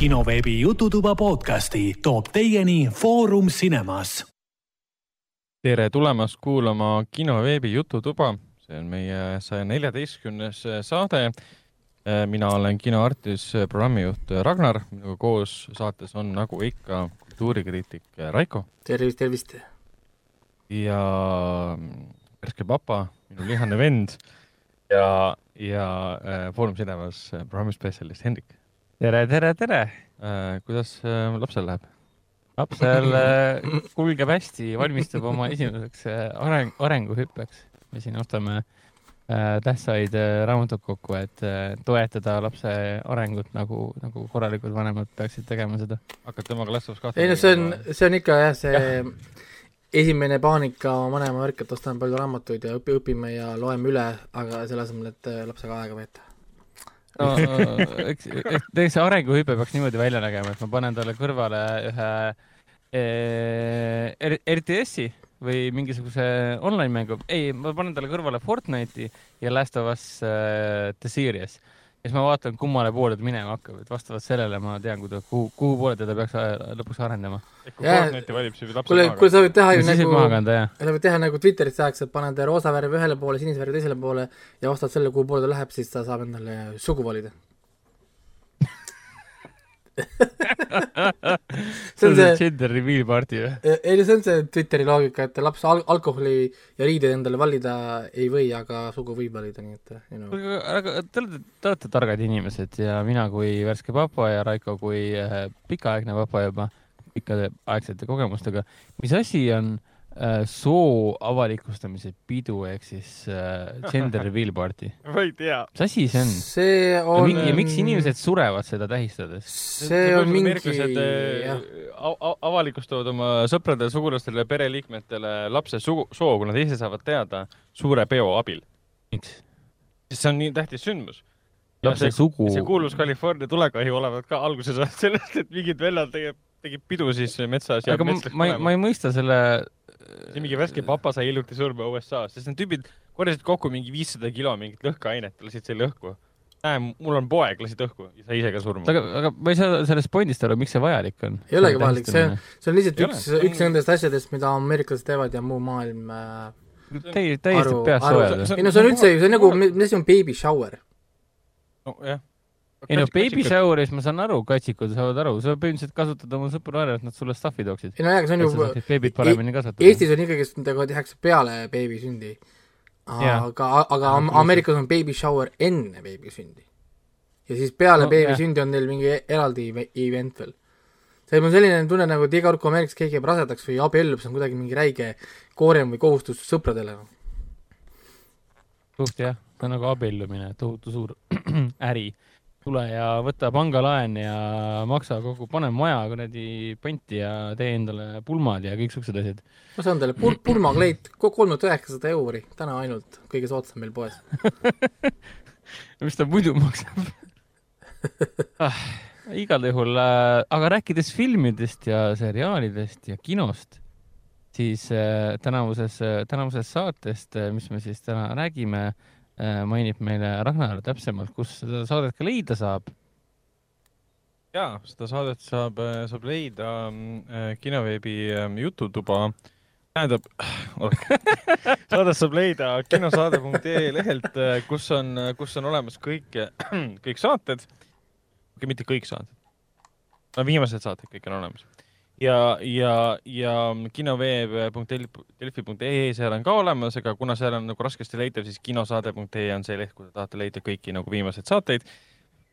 kinoveebi Jututuba podcasti toob teieni Foorum Cinemas. tere tulemast kuulama kinoveebi Jututuba, see on meie saja neljateistkümnes saade. mina olen kinoartis programmijuht Ragnar, minuga koos saates on nagu ikka kultuurikriitik Raiko. tervist, tervist. ja värske papa, minu lihane vend ja, ja äh, Foorum Cinemas programmispetsialist Hendrik. Tere, tere, tere äh,! kuidas äh, lapsel läheb? lapsel äh, kulgeb hästi, valmistub oma esimeseks äh, areng, arenguhüppeks. me siin ostame äh, tähtsaid äh, raamatuid kokku, et äh, toetada lapse arengut nagu, nagu korralikud vanemad peaksid tegema seda. hakkad temaga Last of Us kahte ei no see on, see on ikka jah, see ja. esimene paanika vanema värk, et ostame palju raamatuid ja õpi, õpime ja loeme üle, aga selle asemel, et äh, lapsega aega veeta no eks, eks tegelikult see arenguhüpe peaks niimoodi välja nägema, et ma panen talle kõrvale ühe eh, RTS-i või mingisuguse online mängu, ei, ma panen talle kõrvale Fortnite'i ja Last of Us uh, The Series siis ma vaatan, kummale poole ta minema hakkab, et vastavalt sellele ma tean, kuhu, kuhu, poole teda peaks lõpuks arendama. kuule, kuule sa võid teha ju nagu, sa võid teha nagu Twitteris tehakse, et paned roosa värvi ühele poole, sinise värvi teisele poole ja ostad selle, kuhu poole ta läheb, siis ta saab endale sugu valida see on see gender reveal party või? ei see on see Twitteri loogika, et laps al alkoholi ja riideid endale valida ei või, aga sugu võib valida, nii et you know. aga, aga te olete, te olete targad inimesed ja mina kui värske papa ja Raiko kui äh, pikaaegne papa juba, pikaaegsete kogemustega, mis asi on äh, soo avalikustamise pidu ehk siis äh, gender reveal party. ma ei tea. mis asi see on? see on. ja, miks inimesed surevad seda tähistades? see on mingi. avalikustavad oma sõpradele, sugulastele, pereliikmetele lapse sugu, soo, kui nad ise saavad teada suure peo abil. miks? sest see on nii tähtis sündmus. lapse sugu. see kuulus California tulekahju olevat ka alguse saanud sellest, et mingid vennad tegid, tegid pidu siis metsas. aga ma, ma, ma ei mõista selle see mingi värske papa sai hiljuti surma USA-s, sest need tüübid korjasid kokku mingi viissada kilo mingit lõhkeainet, lasid selle õhku. näe, mul on poeg, lasid õhku ja sai ise ka surma. aga, aga ma ei saa sellest pointist aru, miks see vajalik on? ei olegi vajalik, see, see on lihtsalt üks, üks nendest asjadest, mida ameeriklased teevad ja muu maailm äh, täi-, täiesti peast soojad. ei no see on üldse, see on nagu, mis asi on baby shower? nojah ei no baby shower'is ma saan aru, katsikud saavad aru, sa põhimõtteliselt kasutad oma sõpru ära, et nad sulle stuff'i tooksid. ei no jaa, aga see on ju beebit paremini kasvatada. Eestis on ikkagi, nagu tehakse peale beebi sündi. aga, aga Ameerikas on baby shower enne beebi sündi. ja siis peale no, beebi sündi on neil mingi eraldi event veel. see on selline tunne nagu, et iga kord, kui Ameerikas keegi jääb rasedaks või abiellub, see on kuidagi mingi räige koorem või kohustus sõpradele. suht jah, see on nagu abiellumine, tohutu suur äri tule ja võta pangalaen ja maksa kogu, pane maja kuradi panti ja tee endale pulmad ja kõiksugused asjad. ma saan teile pul-, pulmakleit kolm tuhat üheksasada euri, täna ainult, kõige soodsam meil poes mis ta muidu maksab ah, igal juhul äh,, aga rääkides filmidest ja seriaalidest ja kinost, siis äh, tänavuses äh,, tänavusest saatest äh,, mis me siis täna räägime Äh, mainib meile Ragnar täpsemalt, kus seda saadet ka leida saab. ja seda saadet saab, äh, saab leida äh, kinoveebi äh, Jututuba tähendab saadet saab leida kinosaade.ee lehelt, äh, kus on, kus on olemas kõik, kõik saated. mitte kõik saated. no viimased saated kõik on olemas ja, ja, ja kinoveeb.delfi.ee, seal on ka olemas, aga kuna seal on nagu raskesti leitav, siis kinosaade.ee on see leht, kus te tahate leida kõiki nagu viimaseid saateid.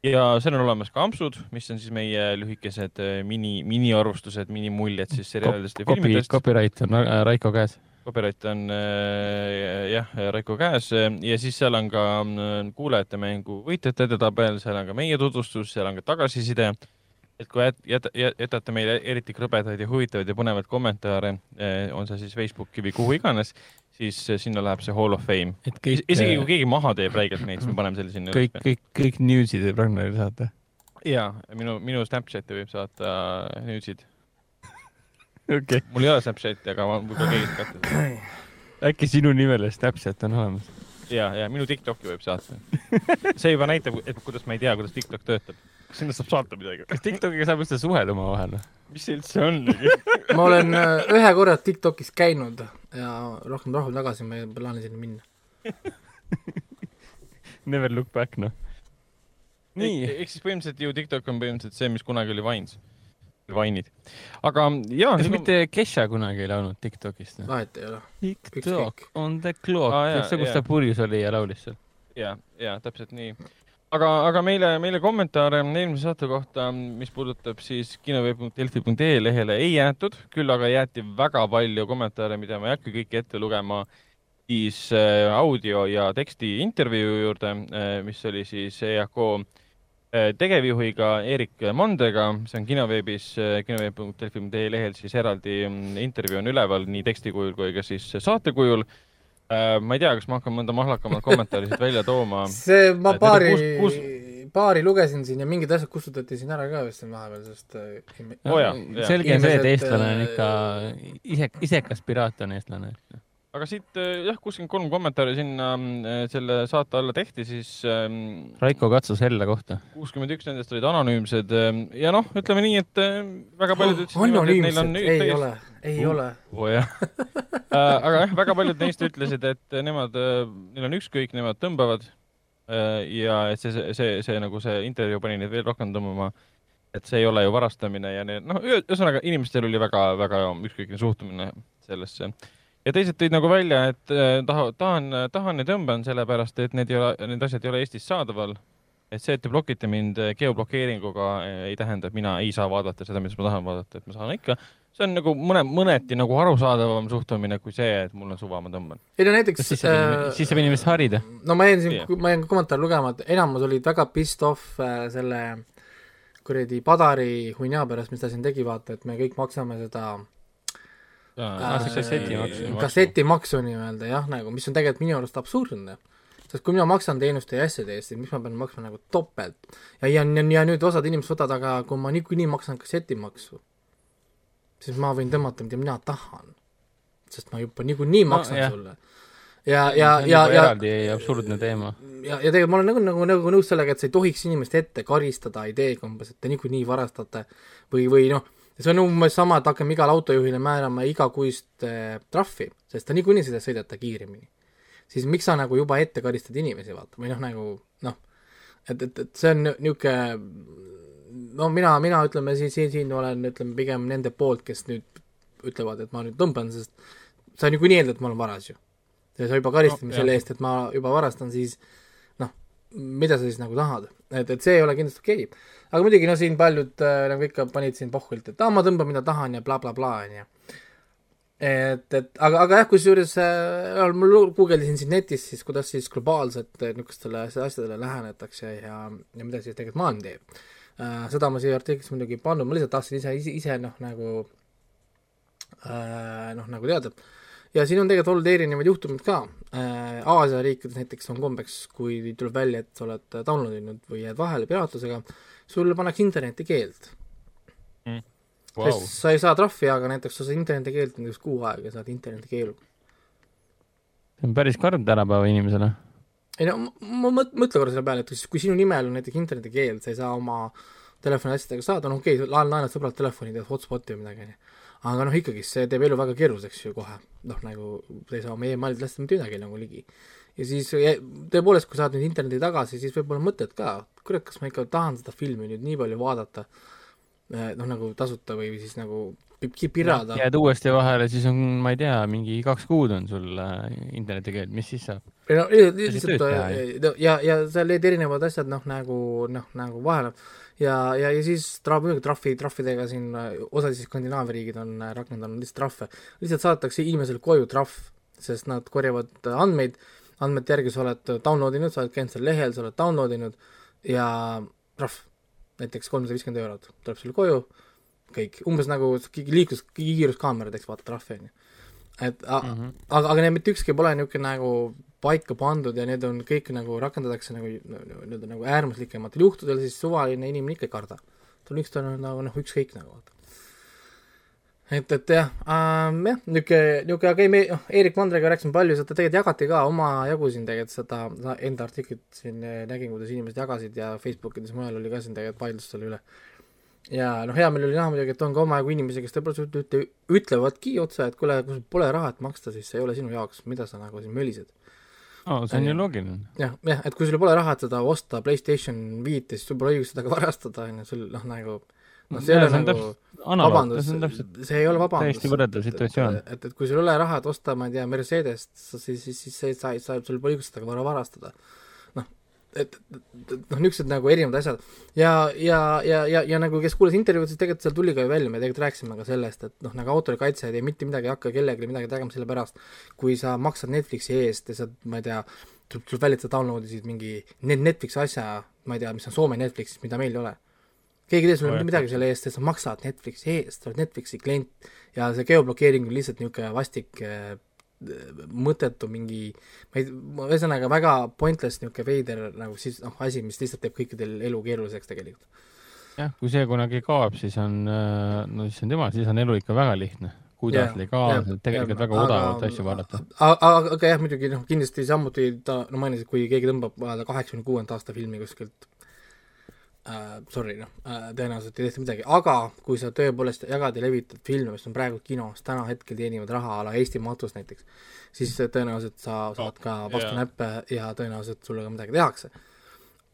ja seal on olemas ka ampsud, mis on siis meie lühikesed äh, mini, miniarvustused, minimuljed siis seriaalidest ja filmidest. Copyright on äh, Raiko käes. Copyright on äh, jah, Raiko käes ja siis seal on ka kuulajate mängu võitjate edetabel, seal on ka meie tutvustus, seal on ka tagasiside et kui jät, jät, jätate meile eriti krõbedaid ja huvitavaid ja põnevaid kommentaare, eh, on see siis Facebooki või kuhu iganes, siis eh, sinna läheb see Hall of Fame. Kõik, isegi kui keegi maha teeb räigelt neid, siis me paneme selle sinna. kõik, kõik, kõik news'id võib Ragnarile saata. ja minu, minu Snapchati võib saata news'id okay.. mul ei ole Snapchati, aga ma võib-olla keegi saab kätte. äkki sinu nimele Snapchat on olemas? ja, ja minu TikToki võib saata see juba näitab, et kuidas ma ei tea, kuidas TikTok töötab sinna saab saata midagi. kas TikTokiga saab üldse suhelda omavahel? mis see üldse on? ma olen äh, ühe korra TikTokis käinud ja rohkem, rohkem tagasi ma ei plaani sinna minna. Never look back, noh. nii, ehk siis põhimõtteliselt ju TikTok on põhimõtteliselt see, mis kunagi oli Vines. Vine'id. aga jaa, kas mitte Kesha kunagi ei laulnud TikTokist? vahet ei ole. TikTok on the clock ah,, see, kus jaa. ta purjus oli ja laulis seal. ja, ja täpselt nii. aga, aga meile, meile kommentaare eelmise saate kohta, mis puudutab siis kinoveeb.delfi.ee lehele ei jäetud, küll aga jäeti väga palju kommentaare, mida ma ei hakka kõiki ette lugema, siis äh, audio ja teksti intervjuu juurde, mis oli siis EAK äh, tegevjuhiga Erik Mandega, see on kinoveebis, kinoveeb.delfi.ee lehel siis eraldi mm, intervjuu on üleval nii teksti kujul kui ka siis saate kujul. Äh, ma ei tea, kas ma hakkan mõnda mahlakamat kommentaari siit välja tooma. see, ma Et paari kus- paari lugesin siin ja mingid asjad kustutati siin ära ka vist siin vahepeal, sest äh, ei- Oo jaa, jaa. selge on see, et eestlane on äh, ikka ise, isekas piraat on eestlane. aga siit äh, jah, kuuskümmend kolm kommentaari sinna äh, selle saate alla tehti, siis ähm, Raiko katsus hella kohta. kuuskümmend üks nendest olid anonüümsed ähm, ja noh, ütleme nii, et äh, väga paljud ütlesid niimoodi, et neil on anonüümsed, ei ole, ei Uh. ole. jah. aga jah, väga paljud neist ütlesid, et nemad, neil on ükskõik, nemad tõmbavad. ja et see, see, see, see nagu see intervjuu pani neid veel rohkem tõmbama. et see ei ole ju varastamine ja need, noh, ühesõnaga inimestel oli väga, väga ükskõikne suhtumine sellesse. ja teised tõid nagu välja, et äh, taha, tahan, tahan ja tõmban sellepärast, et need ei ole, need asjad ei ole Eestis saadaval. et see, et te blokite mind äh, geoblokeeringuga, ei tähenda, et mina ei saa vaadata seda, mida ma tahan vaadata, et ma saan ikka see on nagu mõne, mõneti nagu arusaadavam suhtumine kui see, et mul on suva, ma tõmban. ei no näiteks siis saab inimene, siis saab inimest harida? no ma jäin siin Jah., ma jäin kommentaare lugema, et enamus olid väga pissed off äh, selle kuradi Padari hunnia pärast, mis ta siin tegi, vaata, et me kõik maksame seda see kassetimaksu. kassetimaksu nii-öelda jah, nagu mis on tegelikult minu arust absurdne. sest kui mina maksan teenuste ja asjade eest, siis miks ma pean maksma nagu topelt? ja, ja, ja, ja nüüd osad inimesed võtavad, aga kui ma niikuinii maksan kassetimaksu, siis ma võin tõmmata, mida mina tahan. sest ma juba niikuinii No, maksan jah. sulle. ja, ja, ja, ja eraldi absurdne teema. ja, ja tegelikult ma olen nagu, nagu, nagu nõus sellega, et sa ei tohiks inimest ette karistada ideega umbes, et te niikuinii varastate või, või noh, see on umbes sama, et hakkame igale autojuhile määrama igakuist äh, trahvi, sest ta niikuinii seda sõidata kiiremini. siis miks sa nagu juba ette karistad inimesi, vaata, või noh, nagu noh, et, et, et see on niisugune no mina, mina ütleme siin, siin, siin olen, ütleme pigem nende poolt, kes nüüd ütlevad, et ma nüüd tõmban, sest sa niikuinii eeldad, et ma olen varas ju. ja sa juba karistad No, selle eest, et ma juba varastan, siis noh, mida sa siis nagu tahad, et, et see ei ole kindlasti okei okay.. aga muidugi no siin paljud äh, nagu ikka panid siin pohvilt, et aa, ma tõmban, mida tahan ja blablabla, onju. et, et aga, aga jah, kusjuures äh, ma guugeldasin siin netis siis, kuidas siis globaalselt äh, niisugustele asjadele lähenetakse ja, ja mida siis tegelikult maailm teeb. Seda ma siia artiklisse muidugi ei pannud, ma lihtsalt tahtsin ise, ise, ise noh, nagu äh, noh, nagu teada ja siin on tegelikult olnud erinevaid juhtumeid ka äh,. Aasia riikides näiteks on kombeks, kui tuleb välja, et sa oled download inud või jääd vahele piraatlusega, sulle pannakse internetikeeld Vau. wow.. sa ei saa trahvi, aga näiteks sa saad internetikeeld näiteks kuu aega, saad internetikeelu. see on päris karm tänapäeva inimesele. Ei no ma, ma mõt- mõtle korra selle peale, et kui sinu nimel on näiteks internetikeeld, sa ei saa oma telefoni asjadega saada, no okei okay,, laen, laenad sõbralt telefoni, teed hotspot'i või midagi, onju. aga noh, ikkagi see teeb elu väga keeruliseks ju kohe, noh nagu sa ei saa oma emailid lasta mitte midagi nagu ligi. ja siis tõepoolest, kui saad nüüd interneti tagasi, siis võib-olla mõtled ka, kurat, kas ma ikka tahan seda filmi nüüd nii palju vaadata, noh nagu tasuta või siis nagu pi- pirada. jääd uuesti vahele, siis on, ma ei tea, mingi kaks kuud on sul äh, internetikeel, mis siis saab? ei no lihtsalt äh, ja, ja seal olid erinevad asjad noh, nagu noh, nagu vahele ja, ja, ja siis trahv, muidugi trahvi, trahvidega siin äh, osad siis Skandinaavia riigid on rakendanud lihtsalt trahve. lihtsalt saadetakse inimesele koju trahv, sest nad korjavad andmeid, andmete järgi sa oled download inud, sa oled käinud seal lehel, sa oled download inud ja trahv, näiteks kolmsada viiskümmend eurot tuleb sulle koju, kõik, umbes nagu liiklus, kiiruskaamera teeks vaata trahvi, on ju. et a, mm -hmm. aga, aga need mitte ükski pole niisugune nagu paika pandud ja need on kõik nagu rakendatakse nagu nii-öelda nagu äärmuslikematel juhtudel, siis suvaline inimene ikka ei karda. tal on üks, tal on nagu noh, ükskõik nagu vaata. et, et jah ähm,, jah, niisugune, niisugune, aga ei, me, noh, Eerik Mandriga rääkisime palju, seda tegelikult jagati ka omajagu siin tegelikult seda, seda enda artiklit siin eh, nägin, kuidas inimesed jagasid ja Facebookides mujal oli ka siin tegelikult vaidlus selle üle. Ja noh, hea meel oli näha muidugi, et on ka omajagu inimesi, kes tõepoolest ütle, ütlevadki otse, et kuule, kui sul pole raha, et maksta, siis see ei ole sinu jaoks, mida sa nagu siin mölised. Oh, see on ju loogiline. jah, jah, et kui sul pole raha, et seda osta PlayStation viite, siis sul pole õigust seda ka varastada, on ju, sul noh, nagu noh, see ei ole nagu vabandus, see ei ole vabandus. täiesti võrreldav situatsioon. et, et kui sul ei ole raha, et osta, ma ei tea, Mercedest, siis, siis, siis sa, sa, sa, sul pole õigust seda vara varastada. Et, et, noh, niisugused nagu erinevad asjad. ja, ja, ja, ja, ja nagu kes kuulas intervjuud, siis tegelikult seal tuli ka ju välja, me tegelikult rääkisime ka sellest, et noh, nagu autorikaitsjad ja mitte midagi ei hakka kellelegi midagi tegema selle pärast, kui sa maksad Netflixi eest ja sa, ma ei tea, tuleb, tuleb välja, et sa downloadisid mingi Netflixi asja, ma ei tea, mis on Soome Netflixis, mida meil ei ole. Keegi ei tee sulle midagi selle eest, et sa maksad Netflixi eest, sa oled Netflixi klient. Ja see geoblokeering on lihtsalt niisugune vastik äh, mõttetu mingi, ma ei, ühesõnaga väga pointless niisugune veider nagu siis noh, asi, mis lihtsalt teeb kõikidel elu keeruliseks tegelikult. jah, kui see kunagi kaob, siis on, äh, no issand jumal, siis on elu ikka väga lihtne kuidas legaalselt tegelikult väga odavalt asju vaadata. aga, aga jah, muidugi noh, kindlasti samuti ta, no mainisid, kui keegi tõmbab kaheksakümne kuuenda aasta filmi kuskilt äh, sorry, noh äh,, tõenäoliselt ei tehta midagi, aga kui sa tõepoolest jagad ja levitad filme, mis on praegu kinos, täna hetkel teenivad raha a la Eesti matus näiteks, siis tõenäoliselt sa saad ka vastu näppe ja tõenäoliselt sulle ka midagi tehakse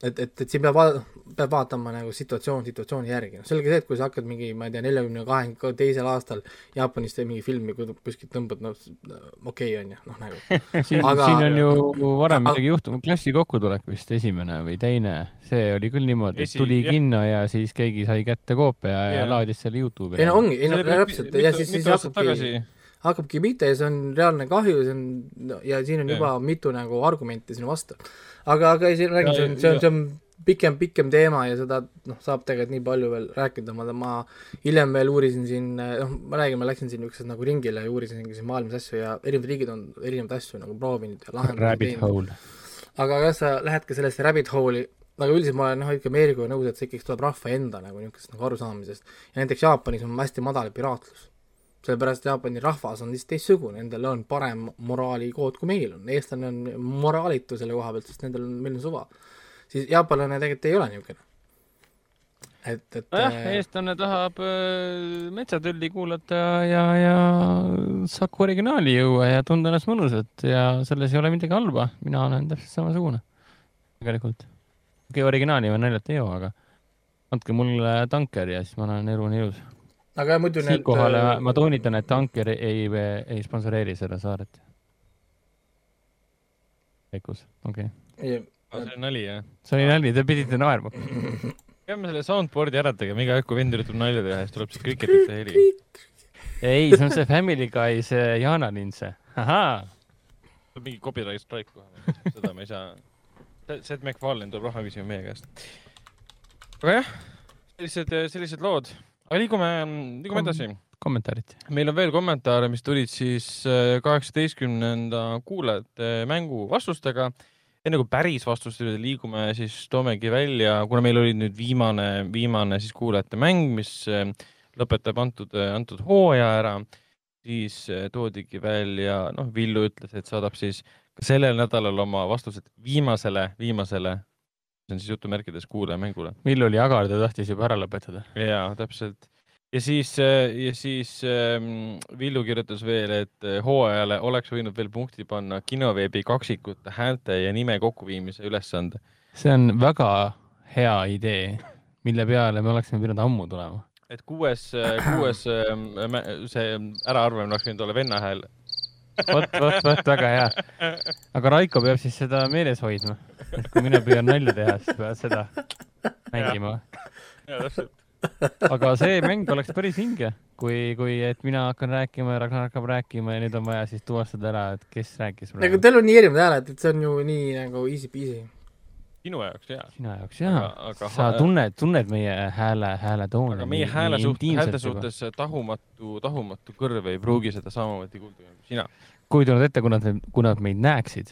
et, et, et siin peab vaata-, peab vaatama nagu situatsioon situatsiooni järgi, noh selge see, et kui sa hakkad mingi, ma ei tea, neljakümne kahekümne teisel aastal Jaapanis teed mingi filmi, kuskilt tõmbad, noh okei okay, on ju, noh nagu siin, aga siin on ju varem midagi juhtunud, klassi kokkutulek vist esimene või teine, see oli küll niimoodi, et tuli jah. kinno ja siis keegi sai kätte koopia ja, ja laadis selle Youtube'i. ei no ongi, ei no täpselt ja siis, siis hakkabki hakkabki pihta ja see on reaalne kahju, see on ja siin on ja. juba mitu nagu argumenti sinu vastu aga, aga ei, siin räägin, see on, see on, see on pikem, pikem teema ja seda noh, saab tegelikult nii palju veel rääkida, ma, ma hiljem veel uurisin siin, noh, ma räägin, ma läksin siin niisuguseks nagu ringile ja uurisin siin maailmas asju ja erinevad riigid on erinevaid asju nagu proovinud ja lahendanud. aga kas sa lähed ka sellesse rabbit hole'i, nagu üldiselt ma olen noh, ikka Ameerikaga nõus, et see ikkagi tuleb rahva enda nagu niisugusest nagu arusaamisest. ja näiteks Jaapanis on hästi madal piraatlus sellepärast Jaapani rahvas on lihtsalt teistsugune, nendel on parem moraalikood kui meil on, eestlane on moraalitu selle koha pealt, sest nendel on, meil on suva. siis jaapanlane tegelikult ei ole niisugune. et, et nojah äh,, eestlane tahab äh, Metsatülli kuulata ja, ja Saku originaali juua ja tunda ennast mõnusalt ja selles ei ole midagi halba, mina olen täpselt samasugune. tegelikult. okei okay,, originaali ma naljalt ei joo, aga andke mulle tanker ja siis ma olen elu nii ilus aga muidu need siinkohal äh, ma toonitan, et Anker ei, ei, sponsoreeri seda saaret. Peikus, okei okay.. see oli nali, jah? see oli nali, te pidite naerma. peame selle soundboard'i ära tegema, iga kui vend üritab nalja teha, siis tuleb see kriketite heli. ei, see on see Family Guy, see Jana Lind, see. ahaa. mingi copyright strike kohe, seda me ei saa. Seth MacFarlane tuleb raha küsima meie käest. aga jah, sellised, sellised lood aga liigume, liigume Kom edasi. kommentaarid. meil on veel kommentaare, mis tulid siis äh, kaheksateistkümnenda kuulajate mängu vastustega. enne kui päris vastuste juurde liigume, siis toomegi välja, kuna meil oli nüüd viimane, viimane siis kuulajate mäng, mis äh, lõpetab antud, äh, antud hooaja ära, siis toodigi välja, noh, Villu ütles, et saadab siis sellel nädalal oma vastused viimasele, viimasele on siis jutumärkides kuulajamängule. Villu oli agar, ta tahtis juba ära lõpetada. jaa, täpselt. ja siis, ja siis ähm, Villu kirjutas veel, et äh, hooajale oleks võinud veel punkti panna kinoveebi kaksikute häälte ja nime kokkuviimise ülesande. see on väga hea idee, mille peale me oleksime pidanud ammu tulema. et kuues, äh, kuues ähm, see äraarvamine oleks võinud olla venna hääl vot, vot, vot väga hea. aga Raiko peab siis seda meeles hoidma. et kui mina püüan nalja teha, siis pead seda mängima. aga see mäng oleks päris vinge, kui, kui, et mina hakkan rääkima ja Ragnar hakkab rääkima ja nüüd on vaja siis tuvastada ära, et kes rääkis nagu teil on nii erinevad hääled, et see on ju nii nagu easy peasy sinu jaoks jaa. sinu jaoks jaa. sa tunned, tunned meie hääle, hääletooni. aga meie hääle suht-, häälte suhtes tahumatu, tahumatu kõrv ei pruugi seda samamoodi kuulda kui sina. kujutanud ette, kui nad, kui nad meid näeksid,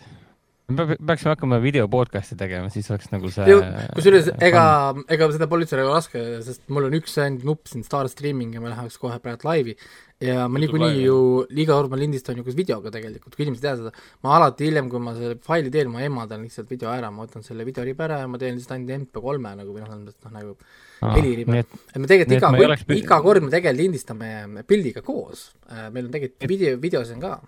me peaksime hakkama video podcast'i tegema, siis oleks nagu see kusjuures ega, ega seda pole üldse väga raske, sest mul on üks ainult nupp siin Star Streaming ja ma läheks kohe praegu laivi. Ja ma niikuinii ju liiga kord ma lindistan ju koos videoga tegelikult, kui inimesed teavad seda, ma alati hiljem, kui ma selle faili teen, ma eemaldan lihtsalt video ära, ma võtan selle videoriba ära ja ma teen lihtsalt ainult MP3-e nagu või noh, noh nagu heliriba. et me tegelikult iga, oleks... iga kord me tegelikult lindistame pildiga koos, meil on tegelikult video, videos on ka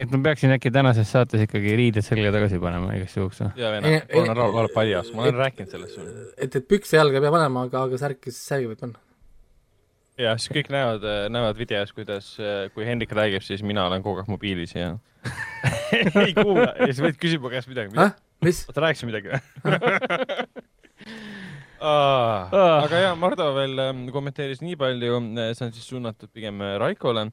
et ma peaksin äkki tänases saates ikkagi riided selga tagasi panema igaks juhuks või? jaa, Vene, on Raul Valp paljas, ma olen rääkinud sellest sulle. et, et pükse jalga ei pea panema, aga, aga särki, särgi võib panna. ja siis kõik näevad, näevad videos, kuidas, kui Hendrik räägib, siis mina olen kogu aeg mobiilis ja ei kuula ja siis võid küsida mu käest midagi. mis? oota, rääkisid midagi või Ah, aga jaa, Mardu veel ähm, kommenteeris nii palju, äh, see on siis suunatud pigem äh, Raikole,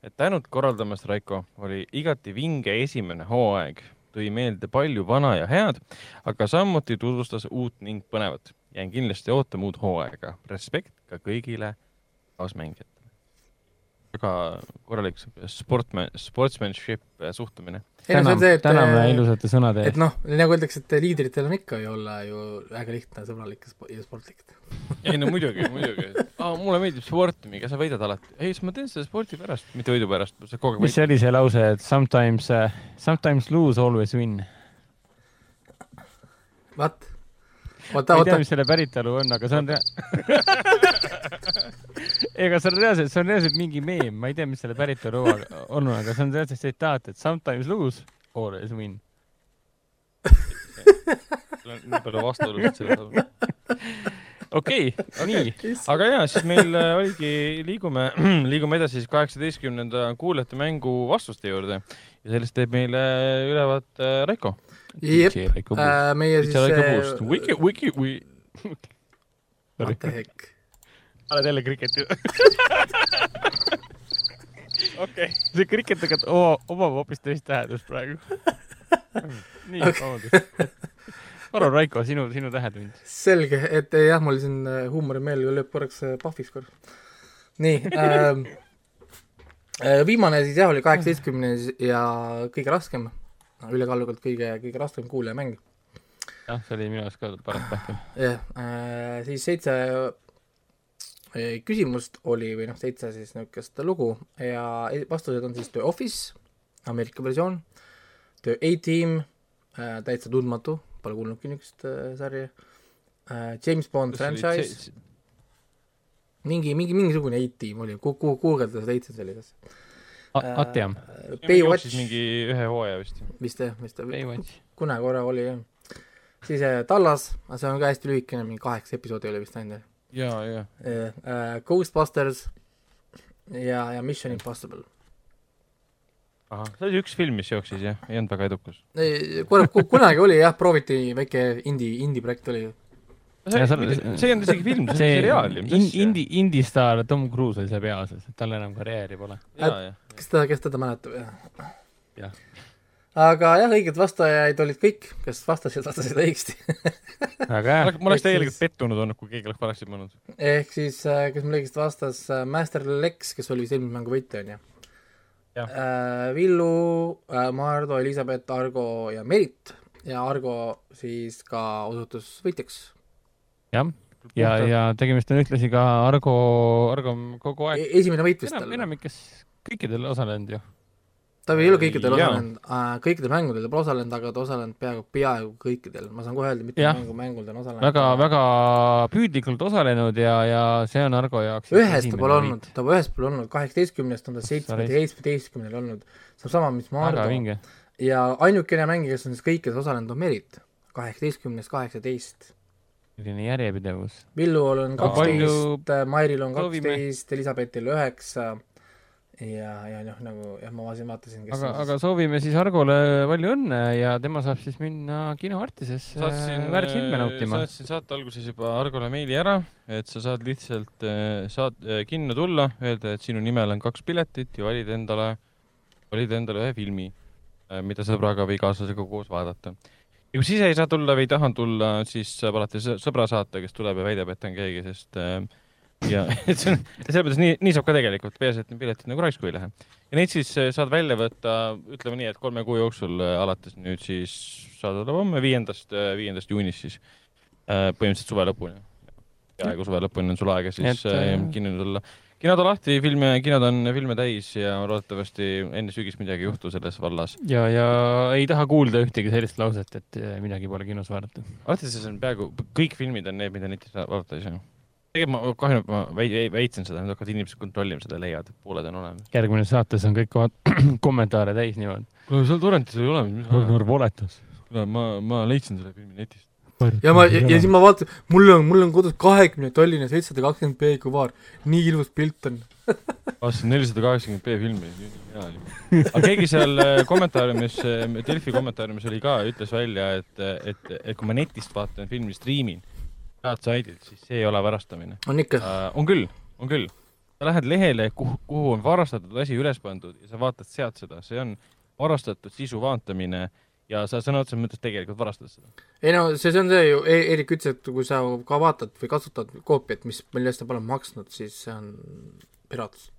et tänud korraldamast, Raiko, oli igati vinge esimene hooaeg, tõi meelde palju vana ja head, aga samuti tutvustas uut ning põnevat. jään kindlasti ootama uut hooaega. respekt ka kõigile kaasmängijatele väga korralik sportman, sportsmanship äh, suhtumine. täname, täname äh, ilusate sõnade eest. et noh, nagu öeldakse, et liidritel on ikka ju olla ju väga lihtne, sõbralik ja sportlik. ei no muidugi, muidugi. aa, mulle meeldib sport, miga sa võidad alati. ei, siis ma teen seda spordi pärast, mitte võidu pärast. mis see oli see lause, et sometimes uh,, sometimes lose, always win? What? Oota, oota. ma ei tea, mis selle päritolu on, aga see on ega see on reaalselt, see on reaalselt mingi meem, ma ei tea, mis selle päritolu on, aga see on reaalselt tsitaat, et sometimes lose, always win. nii palju vastuolusid selles osas. okei nii. aga ja, siis meil äh, oligi, liigume, liigume edasi siis kaheksateistkümnenda kuulajate mängu vastuste juurde ja sellest teeb meile ülevaate äh, Raiko jep, äh, meie siis äh, Wiki, wiki, wiki. What the heck? oled jälle kriketi okei, see kriket aga omab hoopis teist tähendust praegu nii okay., vabandust. palun, Raiko, sinu, sinu tähetund. selge, et jah, mul siin äh, huumorimeel lööb korraks pahviks korra. nii ähm, viimane siis jah, oli kaheksateistkümnes ja kõige raskem ülekaalukalt kõige, kõige raskem kuulajamäng. jah, see oli minu jaoks ka paras pähkel. jah äh,, siis seitse äh, küsimust oli või noh, seitse siis niisugust lugu ja e-, vastused on siis The Office, Ameerika versioon, The A-Team äh,, täitsa tundmatu, pole kuulnudki niisugust äh, sarja äh,, James Bond Kas franchise, mingi, mingi, mingisugune A-Team oli, kuhu, guugeldada seda A-Team sellises Ateam. Äh, Baywatch. mingi ühe hooaja vist. vist jah, vist kunagi korra oli jah. siis äh, Tallas, aga see on ka hästi lühikene, mingi kaheksa episoodi oli vist ainult. ja, ja. Äh, Ghostbusters ja, ja Mission Impossible. ahah, see oli üks film, mis jooksis jah, ei olnud väga edukas. kunagi oli jah, prooviti väike indie, indie projekt oli see, see ei olnud isegi film, see on seriaal ju. Indi, indistaar Tom Cruise oli seal peaosas, et tal enam karjääri pole. Kes ta, kes teda mäletab, jah. jah. aga jah, õiged vastajaid olid kõik, kes vastasid, vastasid õigesti väga hea. ma oleks täielikult pettunud olnud, kui keegi oleks valesti pannud. ehk siis, äh, kes mul õigesti vastas, äh, Master Lex, kes oli vist eelmise mängu võitja, onju. Äh, Villu, Mardu, Elizabeth, Argo ja Merit ja Argo siis ka osutus võitjaks jah, ja, ja tegemist on ühtlasi ka Argo, Argo kogu aeg e. esimene võit vist tal. enamikes kõikidel osalenud ju. ta ei ole kõikidel osalenud, kõikidel mängudel ta pole osalenud, aga ta osalenud peaaegu, peaaegu kõikidel, ma saan kohe öelda, mitu mängu, mängul ta on osalenud. väga, väga püüdlikult osalenud ja, ja see on Argo jaoks ühes ta pole olnud, ta pole ühes pole olnud, kaheksateistkümnest on ta seitsmeteistkümnel olnud, see on sama, mis Mardo. ja ainukene mängija, kes on siis kõikides osalenud, on Merit, kaheksateistkümnest kaheksateist. Selline järjepidevus. Villul on kaksteist, Mairil on kaksteist, Elizabetil üheksa ja, ja noh, nagu jah, ma vaatasin, vaatasin, kes aga, aga soovime siis Argole palju õnne ja tema saab siis minna kinoartisesse väärtfilme nautima. saatsin saate alguses juba Argole meili ära, et sa saad lihtsalt äh, saad äh, kinno tulla, öelda, et sinu nimel on kaks piletit ja valida endale, valida endale ühe filmi, äh, mida sõbraga või kaaslasega koos vaadata ja kui sa ise ei saa tulla või ei taha tulla, siis saab alati sõbra saata, kes tuleb ja väidab, et on keegi, sest äh, ja et see on, selles mõttes nii, nii saab ka tegelikult, peaasi, et piletid nagu raisku ei lähe. ja neid siis äh, saad välja võtta, ütleme nii, et kolme kuu jooksul äh, alates nüüd siis saad olla homme viiendast, viiendast juunist siis põhimõtteliselt suve lõpuni. peaaegu suve lõpuni on sul aega siis et, kinni tulla kinod on lahti, filme, kinod on filme täis ja loodetavasti enne sügist midagi ei juhtu selles vallas. ja, ja ei taha kuulda ühtegi sellist lauset, et midagi pole kinos vaadata. alati see on peaaegu, kõik filmid on need, mida netis vaadata ei saa. Tegelikult ma kahju, et ma väitsin seda, nüüd hakkavad inimesed kontrollima seda, leiavad, et pooled on olemas. järgmine saates on kõik kommentaare täis niimoodi. kuule, seal torrentis ei ole. Ragnar valetas. kuule, ma, ma leidsin selle filmi netist ja ma, ja, ja siis ma vaatan, mul on, mul on kodus kahekümne tolline seitsesada kakskümmend B kuvaar, nii ilus pilt on vaatasin nelisada kaheksakümmend B filmi, hea oli. aga keegi seal äh, kommentaariumis, äh, Delfi kommentaariumis oli ka, ütles välja, et, et, et kui ma netist vaatan filmi, striimin saidilt, siis see ei ole varastamine. on ikka uh,? on küll, on küll. sa lähed lehele, kuhu, kuhu on varastatud asi üles pandud ja sa vaatad sealt seda, see on varastatud sisu vaatamine ja sa sõna otseses mõttes tegelikult varastad seda. ei no see, see on see ju e, Eerik ütles, et kui sa ka vaatad või kasutad koopiat, mis, mille eest sa pole maksnud, siis see on piraatsus.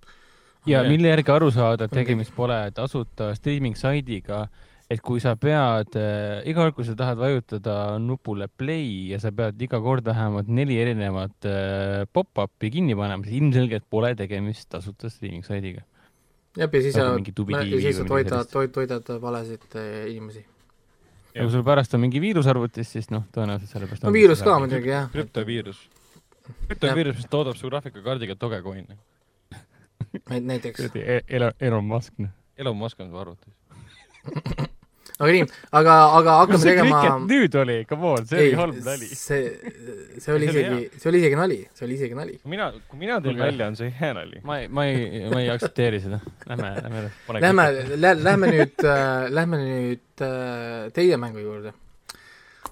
ja mille järgi aru saada, et tegemist pole tasuta streaming saidiga, et kui sa pead äh,, iga kord, kui sa tahad vajutada nupule play ja sa pead iga kord vähemalt neli erinevat äh, pop-up'i kinni panema, siis ilmselgelt pole tegemist tasuta streaming saidiga. jah, ja siis sa, ja siis sa toidad, toid, toidad valesid äh, inimesi ja kui sul pärast on mingi viirus arvutis, siis noh, tõenäoliselt sellepärast no viirus ka muidugi, jah. krüptoviirus. krüptoviirus, mis toodab su graafikakaardiga Dogecoin'i. näiteks. E-, Elon Musk, noh. Elon Musk on su arvutis aga nii, aga, aga hakkame tegema. nüüd oli, come on, see ei, oli halb nali. see, see oli isegi, see oli isegi nali, see oli isegi nali. mina, kui mina teen välja, on see hea nali. ma ei, ma ei, ma ei aktsepteeri seda. Lähme, lähme edasi. Lähme, lähme nüüd äh,, lähme nüüd äh, teie mängu juurde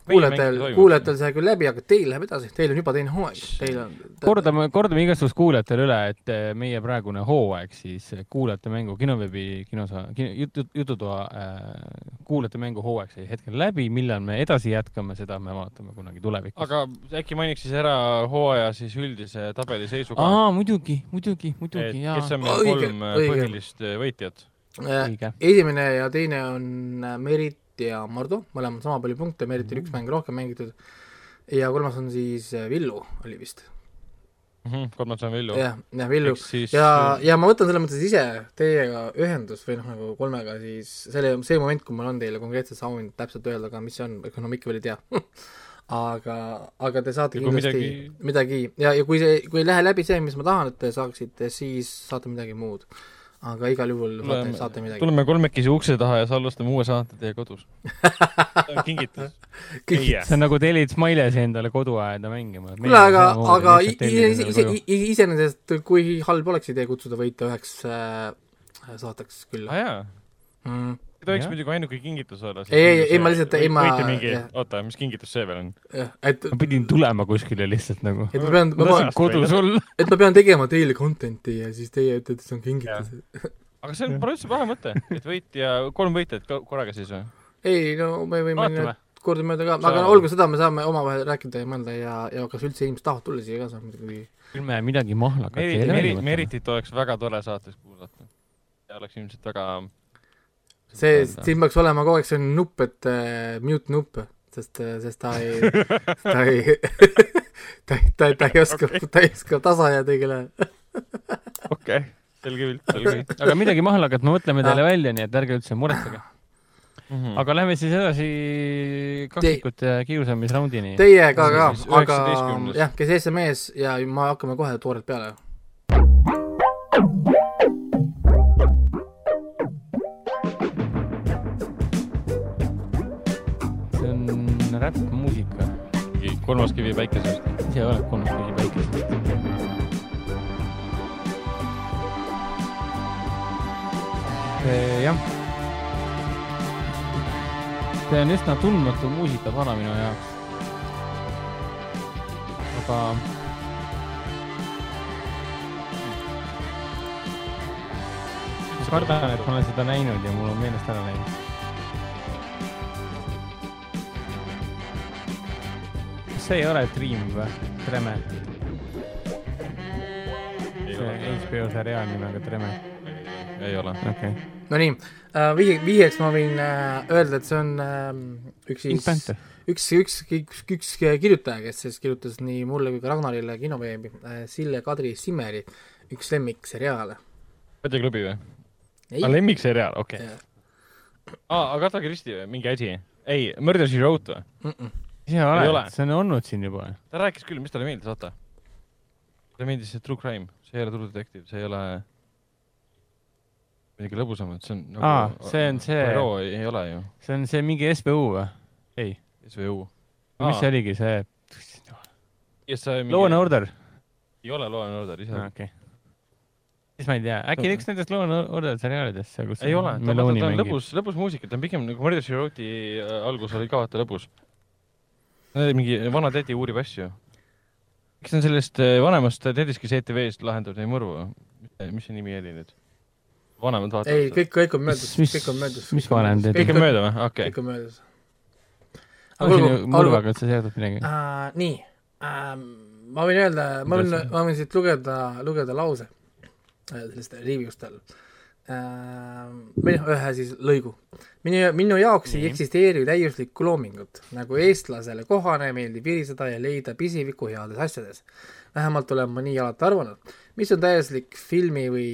kuulajatel, kuulajatel sai küll läbi, aga teil läheb edasi, teil on juba teine hooaeg, teil on kordame, kordame igasugus kuulajatele üle, et eh, meie praegune hooaeg siis kuulajate mängu kinoveebi kinosa kino, jutu, jututoa äh, kuulajate mängu hooaeg sai hetkel läbi, millal me edasi jätkame, seda me vaatame kunagi tulevikus. aga äkki mainiks siis ära hooaja siis üldise tabeli seisuga? aa, muidugi, muidugi, muidugi, jaa. kes on meil kolm õige, põhilist võitjat? esimene ja teine on Merit Merit ja Mardu, mõlemad sama palju punkte, Meritil mm -hmm. üks mäng rohkem mängitud. ja kolmas on siis äh, Villu, oli vist mm. -hmm, kolmas on Villu. jah, jah, Villu. Siis... ja, ja ma võtan selles mõttes ise teiega ühendust või noh, nagu kolmega siis selle, see moment, kui mul on teile konkreetselt sound täpselt öelda ka, mis see on, ega no ma ikka veel ei tea aga, aga te saate kindlasti midagi... midagi ja, ja kui see, kui ei lähe läbi see, mis ma tahan, et te saaksite, siis saate midagi muud aga igal juhul tuleme, saate, midagi. tuleme kolmekesi ukse taha ja salvestame uue saate teie kodus. Kingitus. See on nagu tellid Smilesi endale koduaeda mängima. kuule, aga, aga iseenesest, kui halb oleks idee kutsuda võita üheks äh, saateks külla? Ah,. Mm ei tohiks muidugi ainuke kingitus olla. ei, ei, ei ma lihtsalt, ei ma mingi, oota, mis kingitus see veel on? et ma pidin tulema kuskile lihtsalt nagu. et ma pean, ma pean kodus olla. et ma pean tegema teile content'i ja siis teie ütlete, et see on kingitus. aga see on, pole üldse paha mõte, et võitja, kolm võitjat korraga siis või? ei, no me võime nüüd kordamööda ka, aga no olgu seda, me saame omavahel rääkida ja mõelda ja, ja kas üldse inimesed tahavad tulla siia ka, see on muidugi küll me midagi mahlakat ei räägi. Meritit oleks väga tore saates kuulata. ja oleks ilmselt väga see, siin peaks olema kogu aeg selline nupp, et äh, mute nupp, sest, äh, sest ta ei ta ei ta, ta, ta ei oska, ta ei oska tasa jääda õigel ajal. okei, selge pilt, selge pilt. aga midagi mahlakat me mõtleme teile ah. välja, nii et ärge üldse muretsege. Mm -hmm. aga lähme siis edasi kaksikute Te... kiusamisraundini. Teiega ka, aga jah, kes mees ja me hakkame kohe toorelt peale kolmas kivi päikesest. ise oled kolmas kivi päikesest. jah. see on üsna tundmatu muusikavara minu jaoks. aga kardan, et ma olen seda näinud ja mul on meelest ära läinud see ei ole Dream või? Treme? see HBO seriaal nimega Treme, ei ole. okei okay.. Nonii äh,, viie, vihjeks ma võin äh, öelda, et see on äh, üks siis, üks, üks, üks, üks kirjutaja, kes siis kirjutas nii mulle kui ka Ragnarile kinoveebi äh,, Sille Kadri Simmeri üks lemmikseriaale. Pede klubi või? aa, lemmikseriaal, okei okay.. aa, Agatha Christie või, mingi asi? ei, Murder She Wrote või? mm, -mm. Ole. oled, see on olnud siin juba. ta rääkis küll, mis talle meeldis, vaata. talle meeldis see True Crime, see ei ole True Detective, see ei ole midagi lõbusamat, see on nagu Aa, see on see- ei, ole ju, see on see mingi SBU või? ei, SVU. mis see oligi, see Law and Order, ei ole Law and Order ise. okei. siis ma ei tea, äkki üks nendest Law and Order seriaalidest, kus ei ole, ta, on lõbus, lõbus muusika, ta on pigem nagu Murder She Wrote'i äh, algus oli ka vaata lõbus. Mingi vana tädi uurib asju. kes on sellest äh, vanemast tädist, kes ETV-st lahendab neid mõrvu? mis see nimi oli nüüd? vanemad vaatavad ei, kõik, kõik on möödas, kõik on möödas. mis vanem teeb? kõik on mööda või? okei kõik on möödas. siin ju mõrvaga üldse seotud midagi? äh,. nii ähm,, ma võin öelda, ma võin ma võin siit lugeda, lugeda lause äh, sellest review'st all äh,. noh, ühe siis lõigu. minu, minu jaoks ei Nii. eksisteeri täiuslikku loomingut, nagu eestlasele kohane meeldib viriseda ja leida pisiviku heades asjades. vähemalt olen ma nii alati arvanud. mis on täiuslik filmi või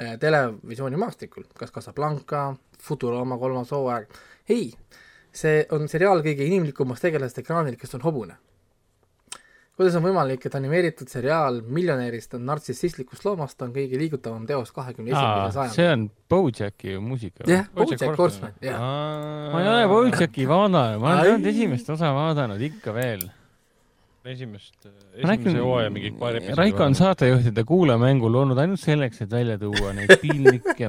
äh, televisiooni maastikul, kas Casablanca, Futurama kolmas hooaeg, ei, see on seriaal kõige inimlikumast tegelast ekraanil, kes on hobune. Kuidas on võimalik, et animeeritud seriaal miljonärist on nartsissistlikust loomast on kõige liigutavam teos kahekümne esimesel see sajandil? on Bojacki muusika. jah, Bojack Horseman, jah. ma ei ole Bojacki vaadanud, ma olen Ai. ainult esimest osa vaadanud ikka veel. esimest, ma esimese hooaja mingi paar episoodi. Raiko on saatejuhtide kuulamängul olnud ainult selleks, et välja tuua neid piinlikke,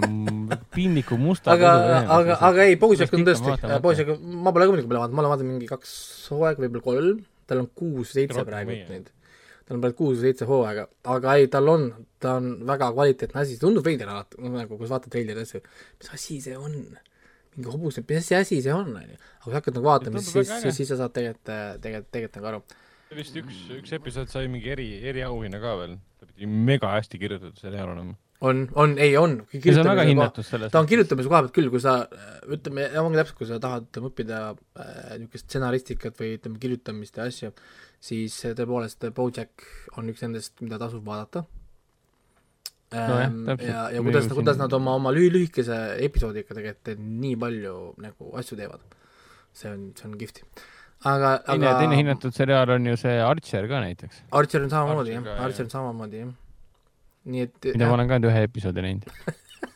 piinliku musta aga, aga, aga ei, Bojack on tõesti. Bojack, ma pole ka muidugi peale vaadanud, ma olen vaadanud mingi kaks hooaega, võib-olla kolm, tal on kuus-seitse praegu neid. tal on praegu kuus-seitse hooaega, aga ei, tal on, ta on väga kvaliteetne asi, tundub veider alati, nagu kui sa vaatad treilerit asju, mis asi see on? mingi hobus, mis asi see on, onju. aga kui hakkad nagu vaatama, siis, siis, siis sa saad tegelikult, tegelikult, tegelikult nagu aru. vist üks, üks episood sai mingi eri, eriauhinna ka veel. ta pidi mega hästi kirjutatud seriaal olema. on, on, ei on. see on väga hinnatud selles ta on kirjutamise koha pealt küll, kui sa ütleme, ongi täpselt, kui sa tahad õppida äh, niisugust stsenaristikat või ütleme, kirjutamist ja asju, siis äh, tõepoolest Bojack on üks nendest, mida tasub vaadata ähm,. täpselt. ja, ja Me kuidas, kuidas nad oma, oma lühi-, lühikese episoodiga tegelikult nii palju nagu asju teevad. see on, see on kihvt. aga, teine, aga teine hinnatud seriaal on ju see Archer ka näiteks, Archer on samamoodi jah. Archer on samamoodi jah. Nii et mida ma olen ka ainult ühe episoodi näinud.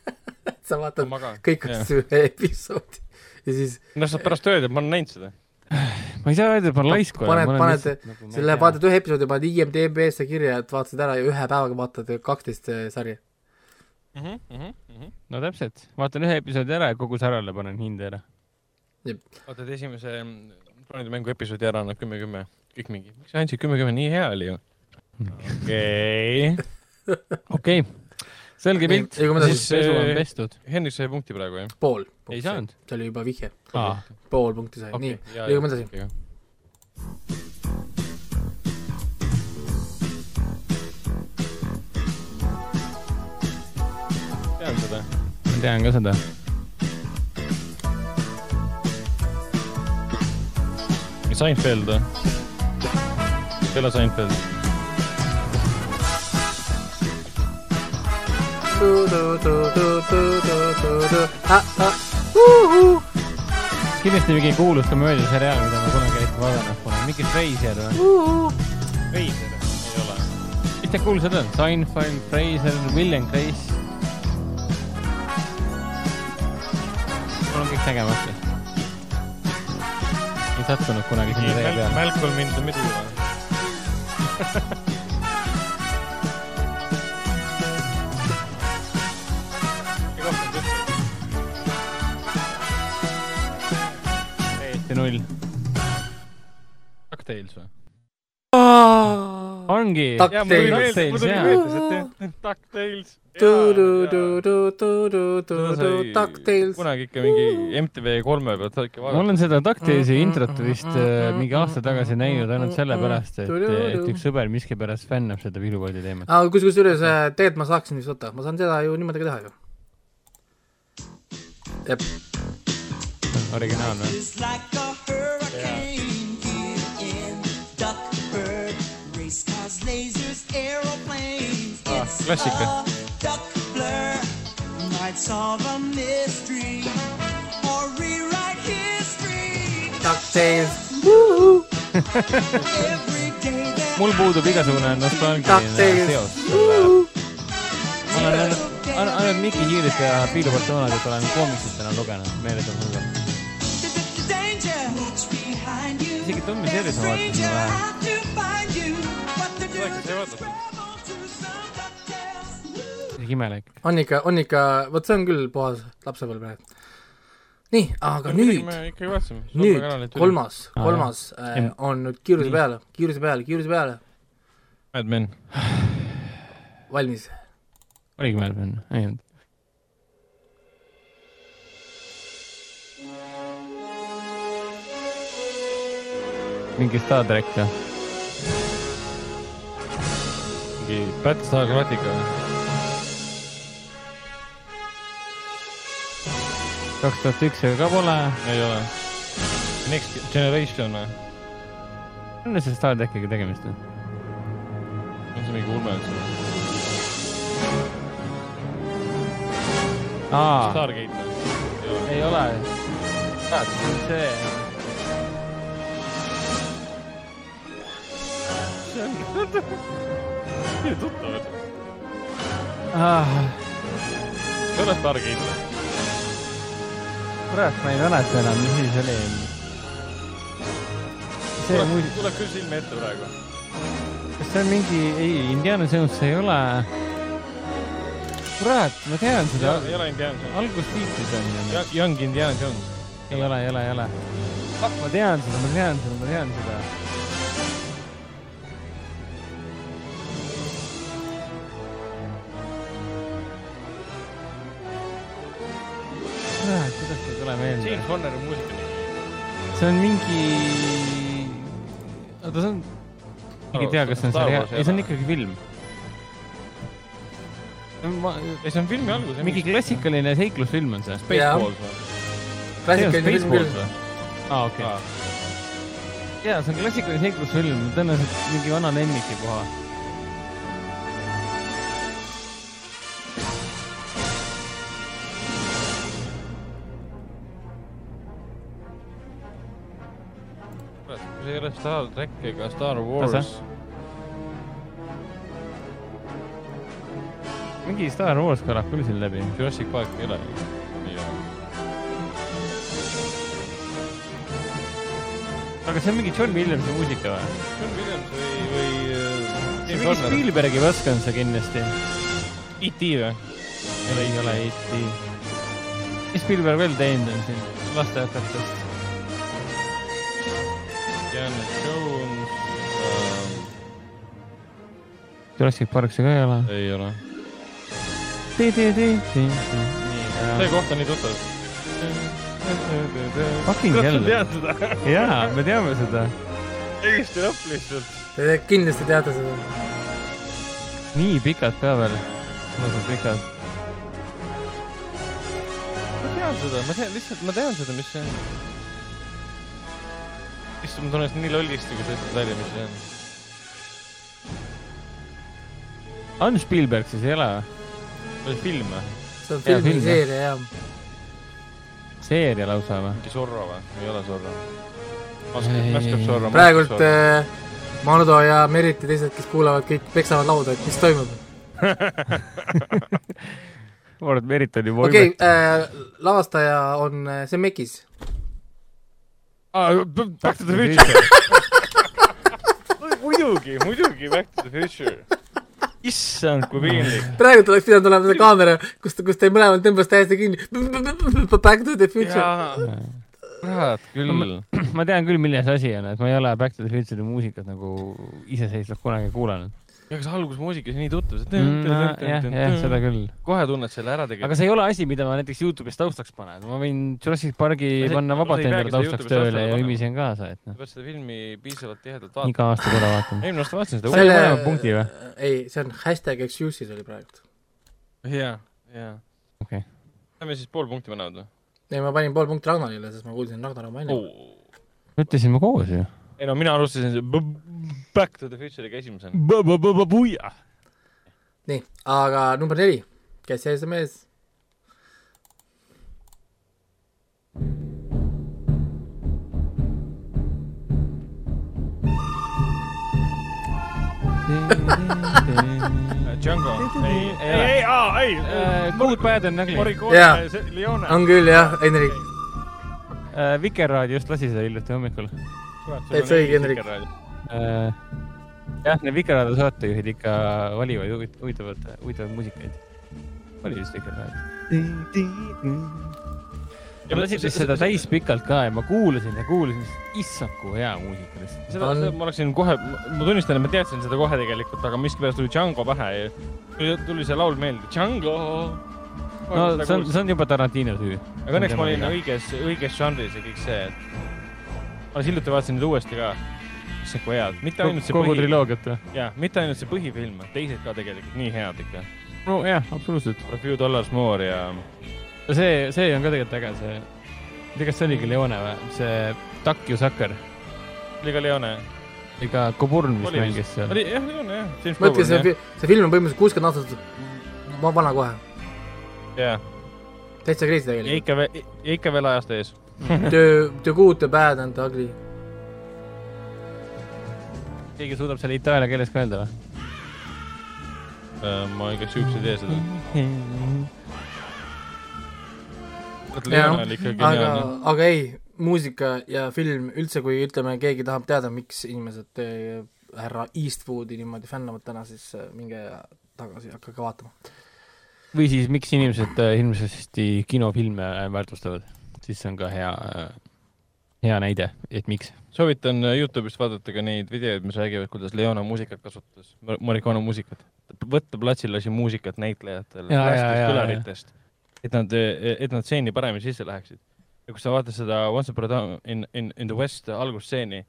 sa vaatad kõik asju ühe episoodi ja siis no saad pärast öelda, et ma olen näinud seda. ma ei saa öelda, et ma olen laisk Paned- paned- selle vaatad ühe episoodi, paned IMDB-sse kirja, et vaatasid ära ja ühe päevaga vaatad kaksteist sarja. no täpselt, vaatan ühe episoodi ära ja kogu särale panen hinde ära. vaatad esimese plaanide mängu episoodi ära, annab kümme, kümme. kõik mingi, miks sa andsid kümme, kümme, nii hea oli ju. okei. okei, selge Nii, pilt, siis pesu on Siis, pestud. Hendrik sai punkti praegu jah? pool. ei saanud. see oli juba vihje, aa, pool punkti sai, nii, liigume edasi. tean seda. ma tean ka seda. Seinfeld või? Bella Seinfeld. Kindlasti mingi kuulus komöödiaseriaal, mida ma kunagi eriti vaadanud pole, mingi Frasier või? Veiser ei ole. mis need kuulsad on? Seinfeld, Fraser, Will and Grace. mul on kõik nägemata. ei sattunud kunagi sinna tee peale. Malcolm in the middle või? jaa. meelde see teema. DuckTales. DuckTales. kunagi ikka mingi MTV kolme pealt saad ikka ma vaadata. olen seda DuckTalesi introt vist äh, mingi aasta tagasi näinud ainult sellepärast, et, et üks sõber miskipärast fännab seda vilukoodi teemat. aga kus, kusjuures äh, tegelikult ma saaksin vist võtta, ma saan seda ju niimoodi ka teha ju. jep, originaal hurricane here in Duckburg. Race cars, lasers, aeroplanes. Ah, It's klassika. duck blur. Might solve a mystery or rewrite history. DuckTales. Every day there mul puudub igasugune nostalgiline seos ma olen ainult, ainult Mikki Hiirit ja Piilu Barcelonat olen koomiksitena lugenud, meeldib mulle. Isegi Tommy Series ma vaatasin Stranger vähe. out to find you. What to do Räägi, sa ei is vaadanud? travel to some DuckTales. imelik. on ikka, on ikka, vot see on küll puhas lapsepõlv praegu. nii, aga nüüd, ikkagi vaatasime. nüüd kolmas, kolmas äh, Em- on nüüd kiiruse peale, kiiruse peale, kiiruse peale, Mad Men. valmis. oligi meil veel, ei olnud. Mingi Star track või? mingi Battlestar Galactica. kaks tuhat üks ka pole. ei ole. Next Generation või? on see Star trackiga tegemist või? on see mingi ulme üldse? Stargate või? ei ole. see on see. Nii tuttav, et Ah, ei ole Stargate või? kurat, ma ei mäleta enam, mis siis oli. see muidugi, tuleb küll silme ette praegu. kas see on mingi, ei, Indiana Jones see ei ole. kurat, ma tean seda. ei ole Indiana Jones. algustiitrid on. Young Indiana Jones. ei ole, ei ole, ei ole. ma tean seda, ma tean seda, ma tean seda. kurat, kuidas see ei tule meelde James? Horneri muusika see on mingi, oota, see on, ma ei tea, kas see on seriaal, ei see on ikkagi film. ma, ei, see on filmi algus. mingi klassikaline seiklusfilm on see. Spaceballs või? klassikaline film küll. aa, okei. jaa, see on klassikaline seiklusfilm, tõenäoliselt mingi vana lemmiki koha. Ei ole Star track ega Star Wars. mingi Star Wars kõlab küll siin läbi. Jurassic Park ei ole aga see on mingi John Williamsi muusika või? John Williams või, või äh, see mingi. Spielbergi võsk on see kindlasti. E.T. või? ei ole, ei ole Eesti. mis Spielberg veel teinud on siin lasteaiaõpetust? Indiana Jones ähm,. Jurassic Park see ka ei ole. ei ole. see see koht on nii tuttav. Fucking hell. tead seda? jaa, me teame seda. täiesti lõpp lihtsalt. Te kindlasti teate seda. nii pikad ka veel. mõnusad pikad. ma tean seda, ma tean lihtsalt, ma tean seda, mis see on. issand, ma tunnen ennast nii lollisti, kui sa ütled välja, mis see on. on Spielberg siis ei ole või? või film või? see on filmiseeria jah. seeria lausa või? mingi Zorro või? ei ole Zorro. Ei, Mask of Zorro. praegult äh, Manu ja Merit ja teised, kes kuulavad, kõik peksavad lauda, et mis toimub. ma arvan, et Merit oli juba okei okay,, äh, lavastaja on äh, Zemekis. Back to the Future. muidugi, muidugi Back to the Future. issand, kui piinlik. praegu oleks pidanud olema see kaamera, kus, kus teil mõlemad tõmbas täiesti kinni. Back to the future. kurat küll. ma tean küll, milles asi on, et ma ei ole Back to the Future'i muusikat nagu iseseisvalt kunagi kuulanud. Ja kas algusmuusika on nii tuttav, Mm, jah, jah, seda küll. kohe tunned selle ära aga tegelikult. see ei ole asi, mida ma näiteks Youtube'is taustaks panen, ma võin Jurassic Parki see- panna vabalt sa endale taustaks tööle ja ümisen kaasa, et noh, pead seda filmi piisavalt tihedalt vaatama. iga aasta korra vaatan. eelmine aasta vaatasin seda Selle- punkti või?? ei, see on hashtag excuses oli praegu. jaa, jaa. Okei. lähme siis pool punkti panevad või ei, ma panin pool punkti Ragnarile, sest ma kuulsin Ragnar oma enne. oh.? ütlesime koos ju. Ei no mina alustasin Back to the Future'iga esimesena. nii, aga number neli, kes see mees? Django. ei, Ei ei, aa, ei. Good, Bad and Ugly. Jaa., on küll jah, Hendrik. Vikerraad just lasi seda hiljuti hommikul. Täitsa õige, Hendrik. jah, need Vikerraadi saatejuhid ikka valivad huvit- huvitavat, huvitavaid muusikaid. oli vist Vikerraad. ja ma lasin seda täis pikalt ka ja ma kuulasin ja kuulasin, issand kui hea muusika lihtsalt. seda On- on..., ma oleksin kohe, ma tunnistan, et ma teadsin seda kohe tegelikult, aga miskipärast tuli Django pähe ja tuli, tuli see laul meelde, Django. no see on, see on juba Tarantino süü. aga õnneks ma olin õiges, õiges žanris ja kõik see, et alles hiljuti vaatasin nüüd uuesti ka. issand kui head, mitte ainult see kogu põhi, triloogiat või? jaa, mitte ainult see põhifilm, teised ka tegelikult nii head ikka. no jah, absoluutselt. A few dollars more ja see, see on ka tegelikult äge, see, ma ei tea, kas see oligi Leone või, see Duck You Sucker, oli ka Leone. ega Coburn vist Oli mängis seal. oli jah, Leone jah. mõtle, see, see film on põhimõtteliselt kuuskümmend aastat vana kohe, jah, täitsa crazy ja tegelikult. ikka veel, ikka veel ajast ees. The, The good, the bad and the ugly. keegi suudab selle itaalia keeles ka öelda või? Äh, ma igaks juhuks ei tee seda. Aga aga ei, muusika ja film üldse, kui ütleme, keegi tahab teada, miks inimesed eh, härra Eastwoodi niimoodi fännavad täna, siis eh, minge tagasi, hakake vaatama. või siis miks inimesed äh, hirmsasti kinofilme äh, väärtustavad, siis see on ka hea, hea näide, et miks. soovitan äh, Youtube'ist vaadata ka neid videoid, mis räägivad, kuidas Leona muusikat kasutas, Morricone muusikat. võtta platsil lasi muusikat näitlejatele, Ja, ja, lastes kõlaritest, et nad, et nad stseeni paremini sisse läheksid. ja kui sa vaatad seda Once upon a time in, in, in the west algusstseeni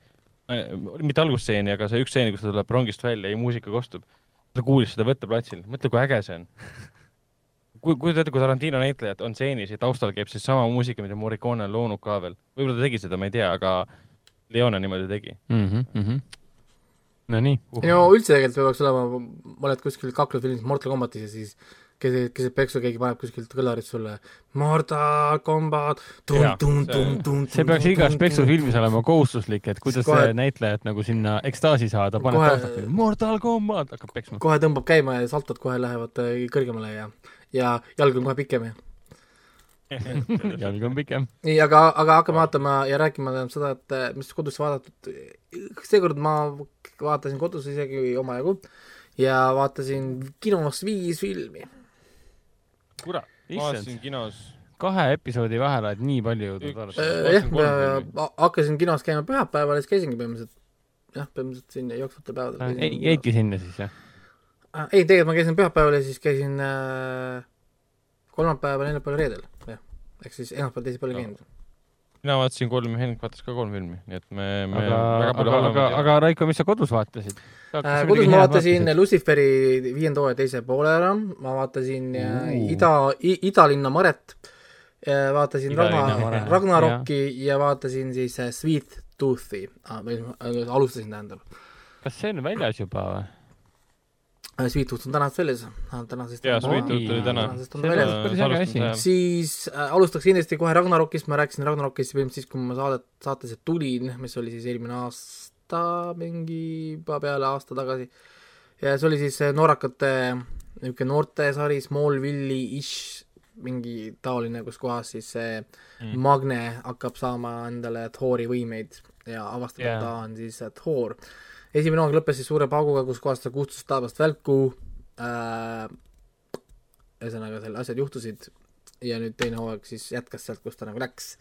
äh,, mitte algusstseeni, aga see üks stseen, kus ta tuleb rongist välja ja muusika kostub, ta kuulis seda võtteplatsil, mõtle, kui äge see on. kui, kujuta ette, kui Tarantino näitlejad on stseenis ja taustal käib siis sama muusika, mida Morricone on loonud ka veel. võib-olla ta tegi seda, ma ei tea, aga Leone niimoodi tegi. Nonii. no üldse tegelikult peaks olema, ma oled kuskil kaklenud filmis Mortal Combatis ja siis keset, keset peksu keegi paneb kuskilt kõlarit sulle Mortal Combat. See- see peaks igas peksufilmis olema kohustuslik, et kuidas kohe- näitlejat nagu sinna ekstaasi saada, paneb Kohe- taustalt Mortal Combat, hakkab peksma. kohe tõmbab käima ja saltod kohe lähevad eh, kõrgemale ja, ja jalg on kohe pikem ja jalg on pikem. nii, aga, aga hakkame vaatama ja rääkima tähendab seda, et eh, mis kodus vaadatud, seekord ma vaatasin kodus isegi omajagu ja vaatasin kinos viis filmi. kurat, vaatasin kinos. kahe episoodi vahel oled nii palju jõudnud vaadata. Äh, jah, hakkasin kinos käima pühapäeval ja siis käisingi põhimõtteliselt, jah, põhimõtteliselt siin jooksvatel päevadel kinos. jäidki sinna siis jah? Ah, ei, tegelikult ma käisin pühapäeval ja siis käisin äh, kolmapäeval, neljapäeval, reedel, jah. ehk siis esmaspäeval, teisipäeval ei käinud. mina vaatasin kolm ja Henrik vaatas ka kolm filmi, nii et me, me aga, väga aga aga, aga Raiko, mis sa kodus vaatasid? Äh, kodus ma vaatasin Luciferi viienda hooaja teise poole ära, ma vaatasin äh. Ida, Idalinna Maret, vaatasin Idalinna Ragnar Ragnarokki ja vaatasin siis äh, Sweet Toothi ah,, või äh, alustasin tähendab. kas see on väljas juba või? Sweet Tooth on tänasest väljas, tänasest Jaa, Sweet Tooth tuli täna. tänasest on väljas siis äh, alustaks kindlasti kohe Ragnarokist, ma rääkisin Ragnarokist põhimõtteliselt siis, kui ma saadet, saatesse tulin, mis oli siis eelmine aasta, mingi juba peale aasta tagasi. ja see oli siis see noorakate niisugune noortesari, Smallville'i-ish, mingi taoline, kus kohas siis see mm. Magne hakkab saama endale Thori võimeid ja avastab yeah., et ta on siis äh, Thor. Esimene hooaeg lõppes siis suure pauguga, kus kohas ta kustutas taevast välku äh,, ühesõnaga seal asjad juhtusid ja nüüd teine hooaeg siis jätkas sealt, kus ta nagu läks.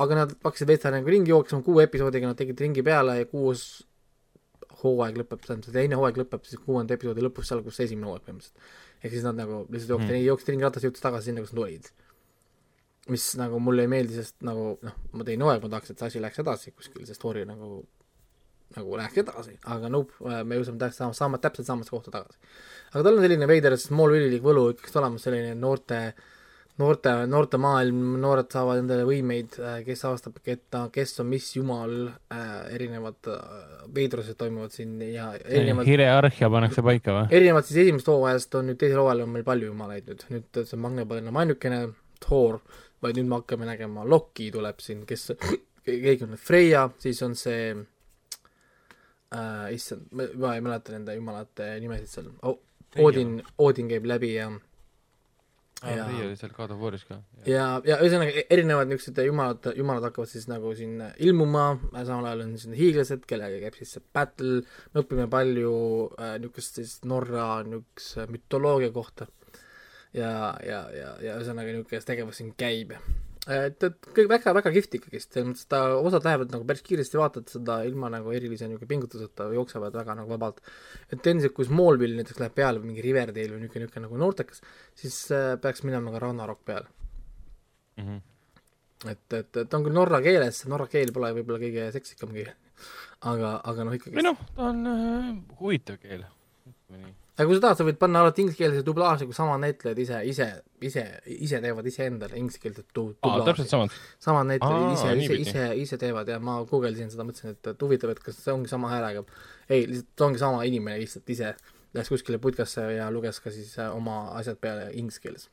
aga nad hakkasid veits nagu ringi jooksma, kuue episoodiga nad tegid ringi peale ja kuus hooaeg lõpeb, tähendab see teine hooaeg lõpeb siis kuuenda episoodi lõpus seal, kus esimene hooaeg põhimõtteliselt. ehk siis nad nagu lihtsalt jooksid mm., jooksid ringi ratas, jõudsid tagasi sinna, kus nad olid. mis nagu mulle ei meeldi, sest nagu noh, ma teine hooaeg, ma tahaks, et see asi läheks edasi kuskil, see story nagu nagu läheks edasi, aga nope, me jõudsime täpselt sama, sama, täpselt samasse kohta tagasi. aga tal on selline veider smallville'ilik võlu ikkagist olemas, selline noorte noorte, noorte maailm, noored saavad endale võimeid, kes avastab, kes on mis jumal äh,, erinevad äh, veidrused toimuvad siin ja erinevad hierarhia pannakse paika või? erinevalt siis esimesest hooajast on nüüd teisel hooajal on meil palju jumalaid nüüd, nüüd see manga pole enam ainukene Thor, vaid nüüd me hakkame nägema, Loki tuleb siin, kes, keegi on Freya, siis on see äh, issand, ma ei mäleta nende jumalate nimesid seal oh,, Odin, Odin käib läbi ja ja Riia oli seal God of War'is ka. ja, ja ühesõnaga erinevad niisugused jumalad, jumalad hakkavad siis nagu siin ilmuma, samal ajal on siin hiiglased, kellega käib siis see battle, me õpime palju äh, niisugust siis Norra niisuguse mütoloogia kohta. ja, ja, ja, ja ühesõnaga niisugune tegevus siin käib et, et kõik väga-väga kihvt ikkagist, selles mõttes ta, osad lähevad nagu päris kiiresti, vaatad seda ilma nagu erilise niisugune pingutuseta, jooksevad väga nagu vabalt. et endiselt, kui Smallville näiteks läheb peale või mingi Riverdale või niisugune, niisugune nagu noortekas, siis äh, peaks minema ka Ragnarok peale mm. -hmm. et, et, et on küll norra keeles, norra keel pole võib-olla kõige seksikam keel, aga, aga noh, ikkagi või noh, ta on äh, huvitav keel, ütleme nii aga kui sa tahad, sa võid panna alati ingliskeelse dublaaži, kui samad näitlejad ise, ise, ise, ise teevad iseendale ingliskeelset du-, dublaaži. täpselt samad? samad näitlejad ise, ise, ise, ise teevad ja ma guugeldasin seda, mõtlesin, et, et huvitav, et kas see ongi sama häälega. ei, lihtsalt ongi sama inimene, lihtsalt ise läks kuskile putkasse ja luges ka siis äh, oma asjad peale inglise keeles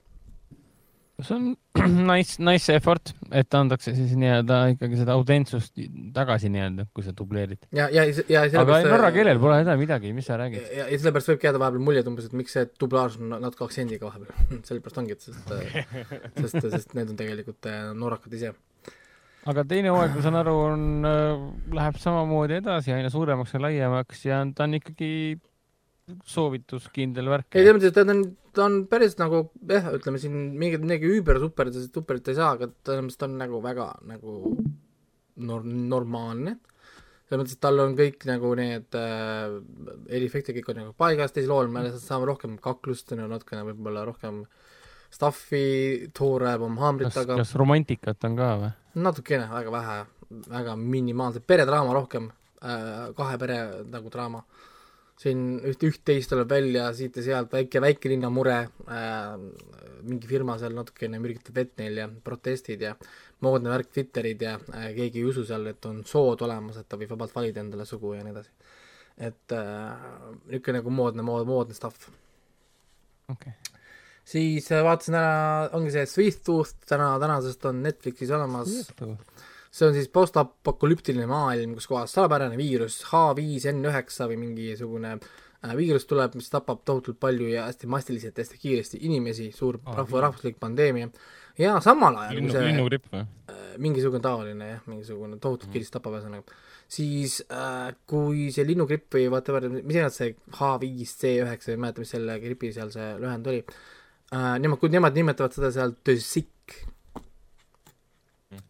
see on nice, nice effort, et antakse siis nii-öelda ikkagi seda autentsust tagasi nii-öelda, kui sa dubleerid. ja, ja, ja aga norra keelel pole häda midagi, mis sa räägid. ja, ja sellepärast võibki jääda vahepeal mulje, et umbes, et miks see dublaaž on natuke aktsendiga vahepeal sellepärast ongi, et sest, sest, sest need on tegelikult äh, norrakad ise. aga teine hooaeg, ma saan aru, on, äh, läheb samamoodi edasi, aina suuremaks ja laiemaks ja ta on ikkagi soovituskindel värk. ei, selles mõttes, et ta on, ta on päris nagu jah, ütleme siin mingit midagi üüber super, superit ei saa, aga selles mõttes ta on nagu väga nagu nor-, normaalne. selles mõttes, et tal on kõik nagu need äh, eriefektid kõik on nagu paigas, teisel lool me lihtsalt saame rohkem kaklust, natukene võib-olla rohkem stuff'i, Thor ajab oma haamrit kas, taga. kas romantikat on ka või? natukene, väga vähe, väga minimaalselt, peredraama rohkem äh,, kahe pere nagu draama siin üht, üht-teist tuleb välja siit ja sealt, väike, väikelinna mure äh,, mingi firma seal natukene mürgitab vett neil ja protestid ja moodne värk, Twitterid ja äh, keegi ei usu seal, et on sood olemas, et ta võib vabalt valida endale sugu ja nii edasi. et äh, niisugune nagu moodne, mood, moodne stuff. okei okay. siis äh, vaatasin ära, ongi see Sweet Tooth täna, tänasest on Netflixis olemas see on siis postapokalüptiline maailm, kus kohas salapärane viirus H5N9 või mingisugune äh, viirus tuleb, mis tapab tohutult palju ja hästi massiliselt, hästi kiiresti inimesi, suur ah, rahva, rahvuslik pandeemia. ja samal ajal linnu, linnugripp või? äh, mingisugune taoline jah, mingisugune tohutult kiiresti tapab ühesõnaga, siis äh, kui see linnugripp või whatever, mis iganes see H5C9, ei mäleta, mis selle gripi seal see lühend oli äh,, nemad, kui nemad nimetavad seda seal the sick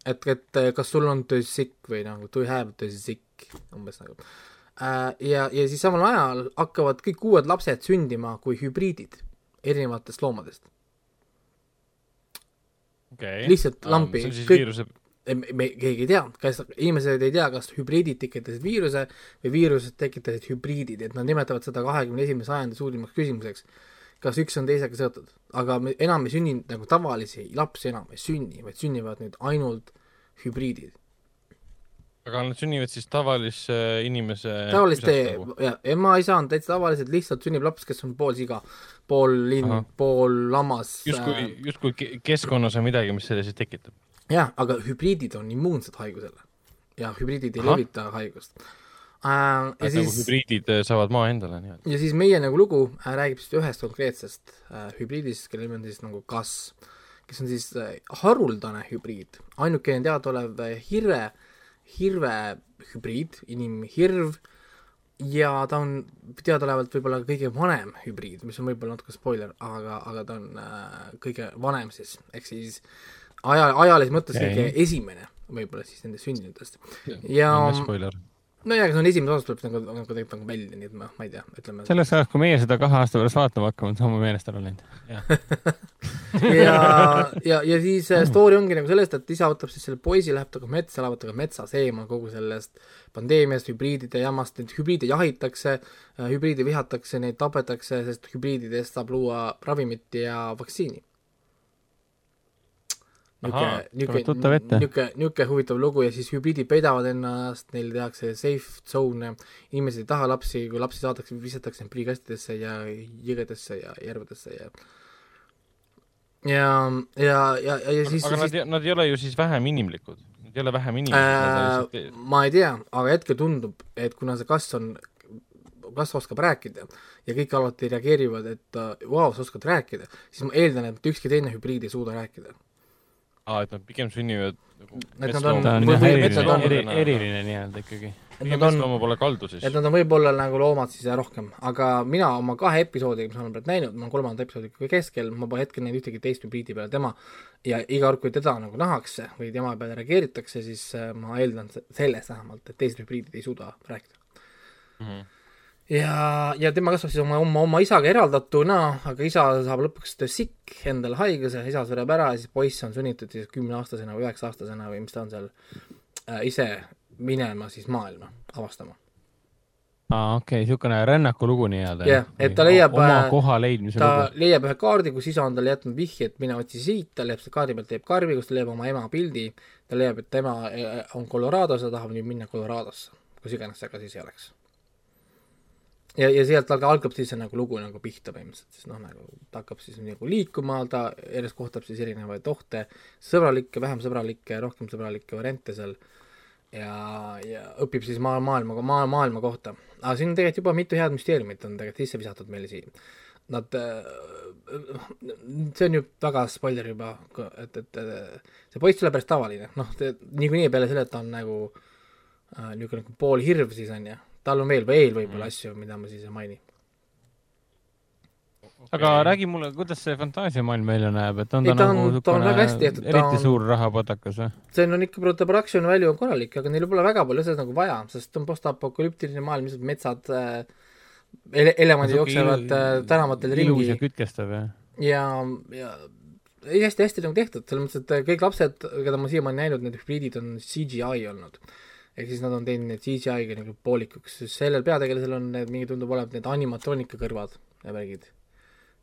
et, et kas sul on the sick või nagu do you have the sick, umbes nagu äh,. ja, ja siis samal ajal hakkavad kõik uued lapsed sündima kui hübriidid erinevatest loomadest. okay. lihtsalt see on siis kõik- viiruse me, me keegi ei tea, kas inimesed ei tea, kas hübriidid tekitasid viiruse või viirused tekitasid hübriidid, et nad nimetavad seda kahekümne esimese sajandi suurimaks küsimuseks. Kas üks on teisega seotud, aga me enam ei sünni nagu tavalisi lapsi enam ei sünni, vaid sünnivad nüüd ainult hübriidid. aga nad sünnivad siis tavalise inimese tavaliste nagu? ja ema-isa on täitsa tavaliselt, lihtsalt sünnib laps, kes on pool siga, pool linn pool lammas. justkui, justkui ke- keskkonnas on midagi, mis selle siis tekitab. jah, aga hübriidid on immuunsed haigusele ja hübriidid ei Ahah. levita haigust äh,. Ja et nagu siis, hübriidid äh, saavad maa endale nii-öelda. ja siis meie nagu lugu äh, räägib siis ühest konkreetsest äh, hübriidist, kelle nimi on siis nagu Gas, kes on siis äh, haruldane hübriid, ainukene teadaolev äh, hirve, hirve hübriid, inimhirv ja ta on teadaolevalt võib-olla kõige vanem hübriid, mis on võib-olla natuke spoiler, aga, aga ta on äh, kõige vanem siis, ehk siis aja, ajalises mõttes kõige esimene võib-olla siis nendest sündinutest. ja spoiler. nojah, aga see on esimene osa tuleb nagu, nagu tegelikult nagu välja, nii et ma, ma ei tea, ütleme. sellest ajast, kui meie seda kahe aasta pärast vaatama hakkame, on see ammu meelest ära läinud. ja, ja, ja siis äh, story ongi nagu sellest, et isa võtab siis selle poisi, läheb temaga metsa, elavad temaga metsas eemal kogu sellest pandeemiast, hübriidide jamast, neid hübriide jahitakse, hübriide vihatakse, neid tapetakse, sest hübriididest saab luua ravimit ja vaktsiini. Ette. niisugune, niisugune huvitav lugu ja siis hübriidid peidavad ennast, neile tehakse safe zone, inimesed ei taha lapsi, kui lapsi saadakse, visatakse neid prügikastidesse ja jõgedesse ja järvedesse ja ja, ja, ja, ja siis aga siis nad, nad ei ole ju siis vähem inimlikud. Nad ei ole vähem inimlikud äh,. ma ei tea, aga hetkel tundub, et kuna see kass on, kass oskab rääkida ja kõik alati reageerivad, et äh, vau, sa oskad rääkida, siis ma eeldan, et ükski teine hübriid ei suuda rääkida. aa, et nad pigem sünnivad nagu Et nad on- ta on eriline eriline nii-öelda ikkagi. et nad on, metslooma pole kaldu siis et. nad on võib-olla nagu loomad siis rohkem, aga mina oma kahe episoodiga, mis ma olen praegu näinud, ma olen kolmanda episoodi keskel, ma pole hetkel näinud ühtegi teist hübriidi peale tema ja iga kord, kui teda nagu nähakse või tema peale reageeritakse, siis äh, ma eeldan se- sellest vähemalt, et teised hübriidid ei suuda rääkida. Mhm. ja, ja tema kasvab siis oma, oma, oma isaga eraldatuna, aga isa saab lõpuks sick, endale haiguse, isa sureb ära ja siis poiss on sunnitud siis kümneaastasena või üheksa-aastasena või mis ta on seal äh, ise minema siis maailma avastama. aa, okei okay,, niisugune rännakulugu nii-öelda. Jah, et ta leiab, oma äh, koha leidmise ta lugu. leiab ühe kaardi, kus isa on talle jätnud vihje, et mine otsi siit, ta leiab selle kaardi pealt, teeb karbi, kus ta leiab oma ema pildi, ta leiab, et tema äh, on Colorados ja tahab nüüd minna Coloradosse, kus iganes see ka siis ei oleks. ja, ja sealt alga- algab siis see nagu lugu nagu pihta põhimõtteliselt, siis noh, nagu ta hakkab siis nagu liikuma, ta järjest kohtab siis erinevaid ohte, sõbralikke, vähem sõbralikke, rohkem sõbralikke variante seal ja, ja õpib siis maa, maailma, maa, maailma kohta. aga siin on tegelikult juba mitu head müsteeriumit on tegelikult sisse visatud meile siin. Nad, see on ju väga spoiler juba, et, et äh, see poiss ole päris tavaline, noh, niikuinii peale selle, et ta on nagu äh, niisugune nagu pool hirv siis on ju, tal on veel, veel võib-olla asju, mida ma siis ei maini. aga räägi mulle, kuidas see fantaasiamaailm välja näeb, et on Ei, ta, ta on- nagu ta on väga hästi niisugune tehtud, ta eriti on- suur rahapatakas või? see on ikka, production value on korralik, aga neil pole väga palju asjad nagu vaja, sest on postapokalüptiline maailm, lihtsalt metsad äh, ele-, elemandid jooksevad äh, tänavatel ilus ringi ja kütkestav ja ja, ja ei hästi-hästi nagu tehtud, selles mõttes, et kõik lapsed, keda ma siiamaani näinud, need hübriidid on CGI olnud. Ehk siis nad on teinud need CGI-ga nagu poolikuks, sest sellel peategelasel on need mingi tundub olevat need animatroonika kõrvad ja värgid.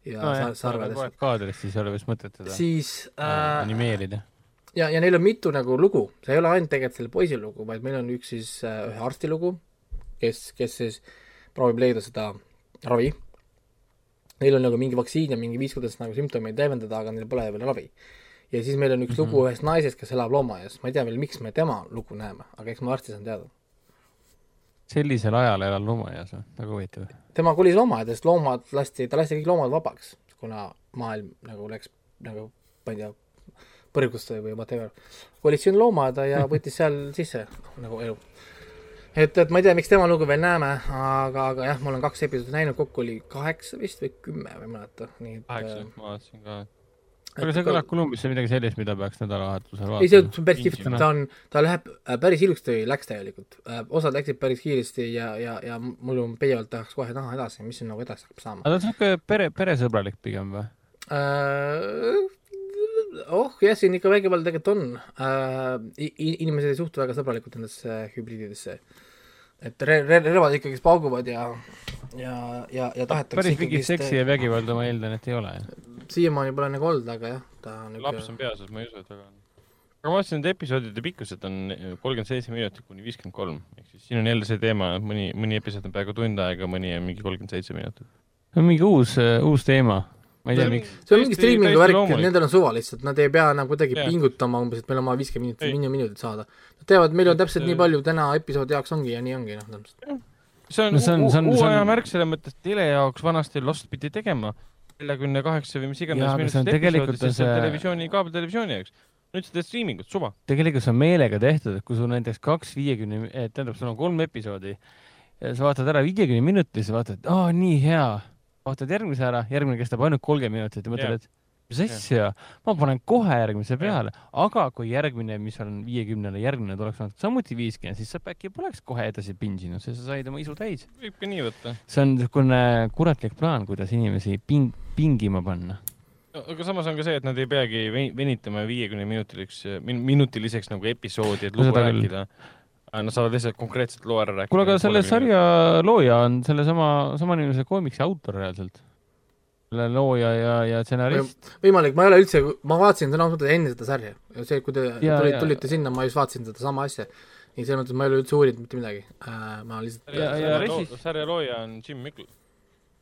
ja no, sar- sarved kaadrist siis ei ole vist mõtet teda siis äh, äh, animeerida. ja, ja neil on mitu nagu lugu, see ei ole ainult tegelikult selle poisi lugu, vaid meil on üks siis äh, ühe arsti lugu, kes, kes siis proovib leida seda ravi. Neil on nagu mingi vaktsiin ja mingi viis, kuidas nagu sümptomeid leevendada, aga neil pole veel ravi. Ja siis meil on üks mm -hmm. lugu ühest naisest, kes elab loomaaias, ma ei tea veel, miks me tema lugu näeme, aga eks ma varsti saan teada. sellisel ajal elal loomaaias või? väga huvitav. tema kolis loomaaedast, loomad lasti, ta lasti kõik loomad vabaks, kuna maailm nagu läks nagu, ma ei tea, põrgusse või whatever. kolis sinna loomaaeda ja võttis seal sisse nagu elu. et, et ma ei tea, miks tema lugu veel näeme, aga, aga jah, ma olen kaks episoodi näinud, kokku oli kaheksa vist või kümme või ei mäleta, nii et kaheksa äh,, ma vaatasin ka. Aga see kõlab Columbiasse midagi sellist, mida peaks nädalavahetusel ei, see vaatama. on päris kihvt, ta on, ta läheb äh, päris ilusti, läks tegelikult. osad läksid päris kiiresti ja, ja, ja mul on pidevalt tahaks kohe näha edasi, mis siin nagu edasi hakkab saama. aga ta on niisugune pere, peresõbralik pigem või? Äh, oh jah, siin ikka vägivald tegelikult on äh,. inimesed ei suhtu väga sõbralikult nendesse hübriididesse. Et re-, re-, relvad ikkagi pauguvad ja, ja, ja, ja tahetakse päris mingit seksi ja vägivalda ma eeldan, et ei ole. siiamaani pole nagu olnud, aga jah, ta on laps on peas, ma ei usu, et väga on. aga ma vaatasin, et episoodide pikkused on kolmkümmend seitse minutit kuni viiskümmend kolm, ehk siis siin on jälle see teema, et mõni, mõni episood on peaaegu tund aega, mõni on mingi kolmkümmend seitse minutit. see on mingi uus, uus teema. Ma ei tea, miks. see on mingi striimingu värk, loomulik. nendel on suva lihtsalt, nad ei pea nagu kuidagi Jah. pingutama umbes, et meil on vaja viiskümmend minutit, mingi minutit saada. Nad teavad, meil on täpselt Et, nii palju täna episoodi jaoks ongi ja nii ongi, noh, täpselt. see on No see on- see on- uue aja märk selles mõttes, et tele jaoks vanasti Lost pidi tegema neljakümne kaheksa või mis iganes minutit tegelikult episoodi, sest see on televisiooni, kaabeltelevisiooni jaoks. nüüd sa teed striimingut, suva. tegelikult see on meelega tehtud, et kui sul näiteks kaks viiekümne, tähendab, sul on kolm episoodi, sa vaatad ära viiekümne minuti, siis vaatad, aa, nii hea. Vaatad järgmise ära, järgmine kestab ainult kolmkümmend minutit ja mõtled Jah. et mis asja, ma panen kohe järgmise peale, aga kui järgmine, mis on viiekümnele järgmine tuleks samuti viiskümmend, siis sa äkki poleks kohe edasi pinsinud, sest sa said oma isu täis. võib ka nii võtta. see on niisugune kuratlik plaan, kuidas inimesi ping-, pingima panna. aga samas on ka see, et nad ei peagi veni- venitama viiekümne minutiliseks, minutiliseks nagu episoodi, et lugu seda küll. Nad saavad lihtsalt konkreetselt loo ära rääkida. kuule, aga selle sarja looja on sellesama, sama nimelse koomiksi autor reaalselt. selle looja ja, ja stsenarist. võimalik, ma ei ole üldse, ma vaatasin sõna otseses mõttes enne seda sarja. see, kui te Ja- tulite, tulite sinna, ma just vaatasin sedasama asja. nii selles mõttes ma ei ole üldse uurinud mitte midagi äh,. ma lihtsalt Ja- ja ressis- sarja looja on Jim Mickle.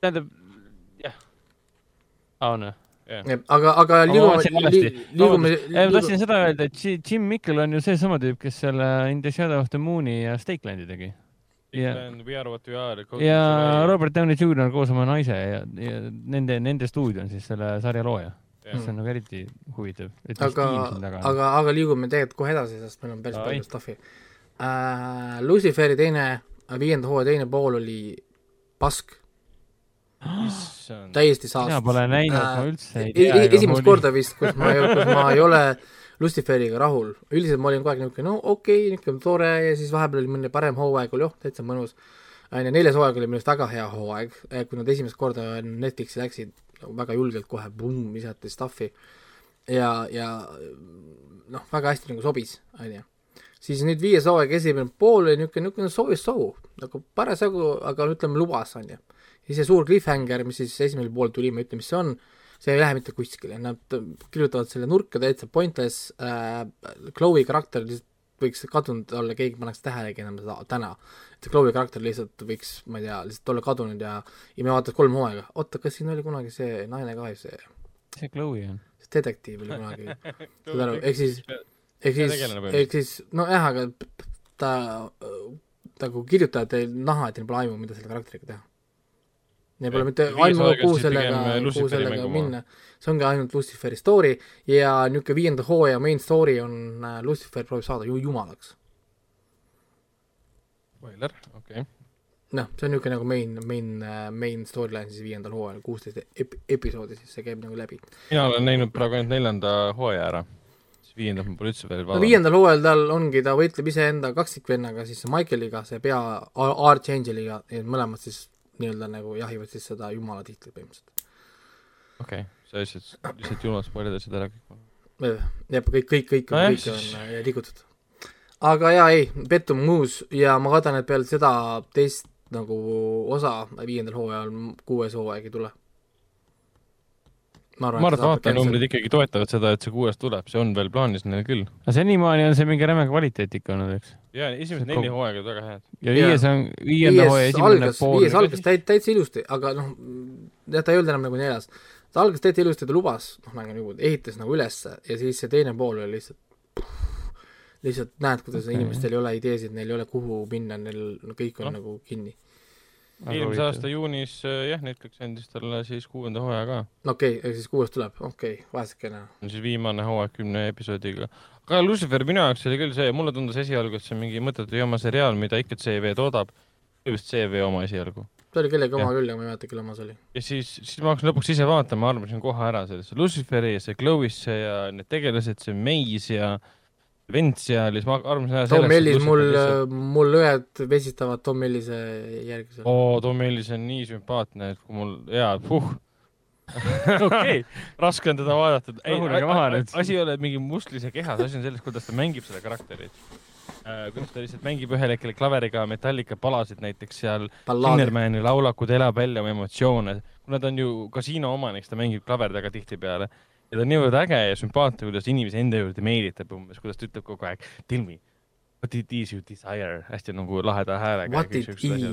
tähendab, jah. aa, on või? aga, aga ma liigume liigume, ma tahtsin seda öelda, et Ji- Jim Mikkel on ju seesama tüüp, kes selle In the Shadow of the Moon'i ja Stakelandi tegi. ja, We are what we are. ja Robert Downey Jr koos oma naise ja, ja nende, nende stuudio on siis selle sarja looja. see on nagu eriti huvitav. aga, aga, aga liigume tegelikult kohe edasi, sest meil on päris palju stuff'i äh,. Luciferi teine, viienda hooaja teine pool oli pask, täiesti mina saast. pole näinud, Äh, ma üldse ei E- tea e-. esimest korda vist, kus ma, kus ma ei ole Luciferiga rahul, üldiselt ma olin kogu aeg niisugune, no okei okay,, niisugune tore ja siis vahepeal oli mõni parem hooaeg, oli oh, täitsa mõnus. onju, neljas hooaeg oli minu arust väga hea hooaeg, kui nad esimest korda Netflixi läksid, nagu väga julgelt kohe, pumm, visati stuff'i ja, ja noh, väga hästi nagu sobis, onju. siis nüüd viies hooaeg esimene pool oli niisugune, niisugune soovis-soo, nagu parasjagu, aga ütleme, lubas, onju. Ja see suur cliffhanger, mis siis esimesel pool tuli, ma ei ütle, mis see on, see ei lähe mitte kuskile, nad kirjutavad selle nurka täitsa pointless äh,, Chloe karakter lihtsalt võiks kadunud olla, keegi paneks tähelegi enam seda täna. et see Chloe karakter lihtsalt võiks, ma ei tea, lihtsalt olla kadunud ja, ja me vaatas kolm hooaega, oota, kas siin oli kunagi see naine ka, see see Chloe on. see detektiiv oli kunagi, saad aru, ehk siis, ehk siis ehk siis nojah, aga ta nagu kirjutajad ei näha, et neil pole aimu, mida selle karakteriga teha. Neil pole mitte aimu, kuhu sellega äh,, kuhu sellega minna. see ongi ainult Luciferi story ja niisugune viienda hooaja main story on äh, Lucifer proovib saada ju jumalaks. Spoiler, okei. noh, see on niisugune nagu main, main, main storyline siis viiendal hooajal, kuusteist ep-, episoodi siis see käib nagu läbi. mina olen näinud praegu ainult neljanda hooaja ära. viiendat ma pole üldse veel no vaadanud. viiendal hooajal tal ongi, ta võitleb iseenda kaksikvennaga, siis Michaeliga, see pea Ar- Archangeliga mõlemad siis nii-öelda nagu jahivad siis seda jumala tiitlit põhimõtteliselt. okei, sa lihtsalt, lihtsalt julmalt spoilidasid ära kõik. jah, kõik, kõik, kõik Nojah,, kõik on äh, liigutud. aga jaa, ei, pettum muus ja ma kardan, et peale seda teist nagu osa viiendal hooajal kuues hooaeg ei tule. Ma arvan, et vaatajanumbrid ikkagi toetavad seda, et see kuues tuleb, see on veel plaanis neil küll. aga senimaani on see mingi räme kvaliteet ikka olnud, eks? ja esimesed neli hooaega olid väga head. ja viies on, viienda hooaja esimene algas, pool viies algas täit-, täitsa ilusti, aga noh, jah, ta ei olnud enam nagu neljas. ta algas täitsa ilusti, ta lubas, noh nagu nagu ehitas nagu ülesse ja siis see teine pool oli lihtsalt lihtsalt näed, kuidas okay. inimestel ei ole ideesid, neil ei ole kuhu minna, neil no, kõik on Noh. no. nagu kinni. Eelmise aasta juunis äh, jah, Netflix andis talle siis kuuenda hooaja ka. okei okay,, siis kuues tuleb, okei okay,, vaesekene. siis viimane hooaeg kümne episoodiga. aga Lucifer minu jaoks oli küll see, mulle tundus esialgu, et see on mingi mõttetu jama seriaal, mida ikka CV toodab. vist CV oma esialgu. see oli kellegi oma küll, aga ma ei mäleta, kelle oma see oli. ja siis, siis ma hakkasin lõpuks ise vaatama, arvasin kohe ära sellesse Luciferi ja see Chloe'sse ja need tegelased, see Maze ja vend seal ja siis ma arvasin Tom Ellis, mul, mul õed vesitavad Tom Ellise järgi seal. oo, Tom Ellis on nii sümpaatne, et kui mul, jaa, puh, okei, raske on teda vaadata. Rahunege maha nüüd. asi ei ole mingi mustlise kehas, asi on selles, kuidas ta mängib seda karakterit. kuidas ta lihtsalt mängib ühel hetkel klaveriga Metallica palasid näiteks seal, ballaad. Sinnermani laulakud elab välja oma emotsioone. kuna ta on ju kasiino omanik, siis ta mängib klaveri taga tihtipeale. Ja ta on niivõrd äge ja sümpaatne, kuidas inimesi enda juurde meelitab umbes, kuidas ta ütleb kogu aeg, tell me, what it is you desire, hästi nagu laheda häälega. What it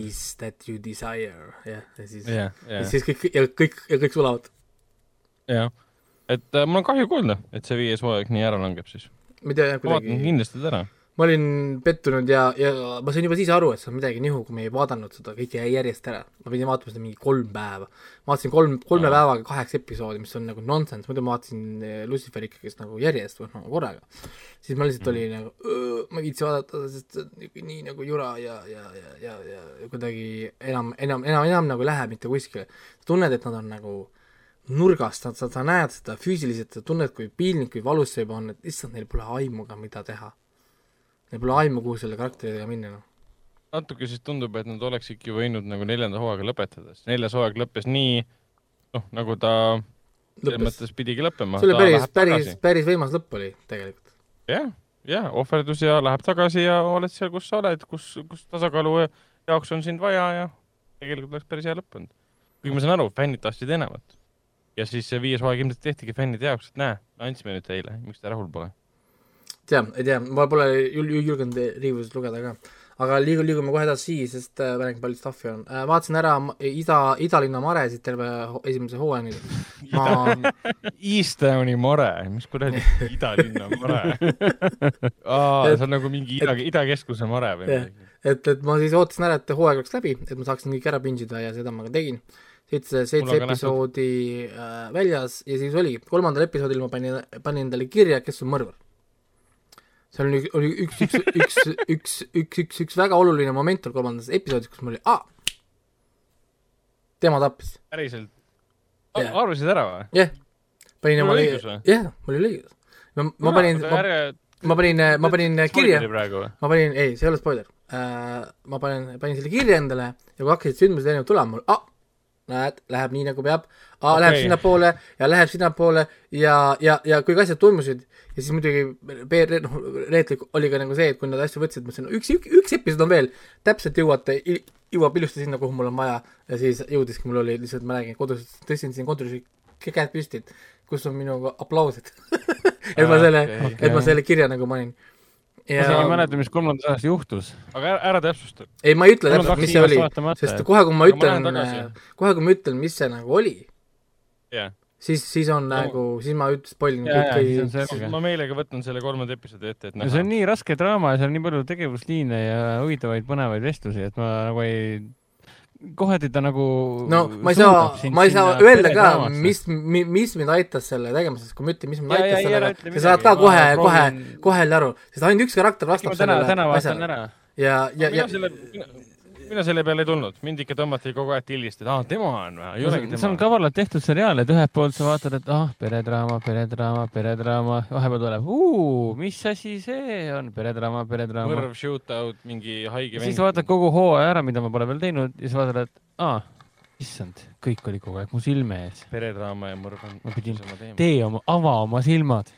is that you desire, jah, ja siis jah, ja jah, siis kõik, ja kõik, ja kõik sulavad. jah. et äh, mul on kahju kuulda, et see viies hooaeg nii ära langeb siis. ma vaatan kindlasti ära. Ma olin pettunud ja, ja ma sain juba siis aru, et see on midagi nihu, kui me ei vaadanud seda kõike järjest ära. ma pidin vaatama seda mingi kolm päeva. vaatasin kolm, kolme Aa. päevaga kaheksa episoodi, mis on nagu nonsense, muidu ma vaatasin eh, Luciferi ikkagist nagu järjest või noh, korraga. siis ma lihtsalt olin nagu, ma ei viitsi vaadata, sest see on niisugune nii nagu jura ja, ja, ja, ja, ja kuidagi enam, enam, enam, enam nagu ei lähe mitte kuskile. tunned, et nad on nagu nurgast, sa, sa, sa näed seda füüsiliselt, sa tunned, kui piinlik või valus see juba on, et issand, neil pole aimu ka, mida teha. Neil pole aimu, kuhu selle karakteriga minna, noh. natuke siis tundub, et nad oleksidki võinud nagu neljanda hooaega lõpetada, sest neljas hooaeg lõppes nii, noh, nagu ta selles mõttes pidigi lõppema. see oli päris, päris, päris võimas lõpp oli tegelikult. jah, jah, ohverdus ja läheb tagasi ja oled seal, kus sa oled, kus, kus tasakaalu jaoks on sind vaja ja tegelikult oleks päris hea lõpp olnud. kuigi ma saan aru, fännid tahtsid enamat. ja siis see viies hooaeg ilmselt tehtigi fännide jaoks, et näe, andsime nüüd teile, miks te rahul pole. tea, ei tea, ma pole jul-, julgenud review'sid lugeda ka. aga liigu-, liigume kohe edasi, sest äh, räägin, palju stuff'i on äh,. vaatasin ära ida, idalinna maresid terve esimese hooajani. ma, Eastowni mare, mis kuradi idalinna mare aa, see on nagu mingi ida, idakeskuse mare või midagi. et, et ma siis ootasin ära, et hooaeg oleks läbi, et ma saaksin kõik ära pinge ida ja seda ma ka tegin. seitse, seitse episoodi äh, väljas ja siis oligi, kolmandal episoodil ma panin, panin endale kirja, kes on mõrvar. Seal oli, oli üks, üks, üks, üks, üks, üks, üks väga oluline moment oli kolmandas episoodis, kus mul oli, aa, tema tappis, päriselt Jah. arvasid ära või? jah. panin Mul oma õigus või? jah, mul oli õigus. ma, ma panin, ma, ma panin, ma panin kirja, ma panin, ei, see ei ole spoiler uh,. ma panin, panin selle kirja endale ja kui hakkasid sündmused erinevad tulema, mul, ah, näed, läheb nii nagu peab ah,. Okei. Läheb sinnapoole ja läheb sinnapoole ja, ja, ja kõik asjad toimusid ja siis muidugi PR, noh, reetlik oli ka nagu see, et kui nad asju võtsid, mõtlesin, üks, üks, üks episood on veel, täpselt jõuate, jõuab ilusti sinna, kuhu mul on vaja ja siis jõudiski, mul oli lihtsalt, ma räägin, kodus tõstsin siin kontoris käed püsti, et kus on minu aplausid et ma selle okei. et ma selle kirja nagu panin. ma isegi ei mäleta, mis kolmandas osas juhtus. aga ära, ära täpsusta. ei, ma ei ütle täpselt, mis see oli, sest et- kohe, kui ma ütlen kohe, kui ma ütlen, mis see nagu oli, jah. siis, siis on nagu, siis ma spoilin Jaa, jaa, siis on kõik, selge. ma meelega võtan selle kolmanda episoodi ette, et no see on nii raske draama ja seal on nii palju tegevusliine ja huvitavaid põnevaid vestlusi, et ma nagu ei, kohati ta nagu no ma ei saa, ma ei saa öelda ka, mis, mis mind aitas selle tegemises, kui ma ütlen, mis mind aitas sellega, sa saad ka kohe, kohe kohe jälle aru, sest ainult üks karakter vastab sellele asjale. ja, ja, ja selle, mina selle peale ei tulnud, mind ikka tõmmati kogu aeg tillist, et aa, tema on või, ei olegi see on kavalalt tehtud seriaal, et ühelt poolt sa vaatad, et ah, peredraama, peredraama, peredraama, vahepeal tuleb, mis asi see on, peredraama, peredraama. mõrv, shootout, mingi haige siis vaatad kogu hooaja ära, mida ma pole veel teinud ja siis vaatad, et aa, issand, kõik oli kogu aeg mu silme ees. peredraama ja mõrv on Ma pidin- tee oma, ava oma silmad.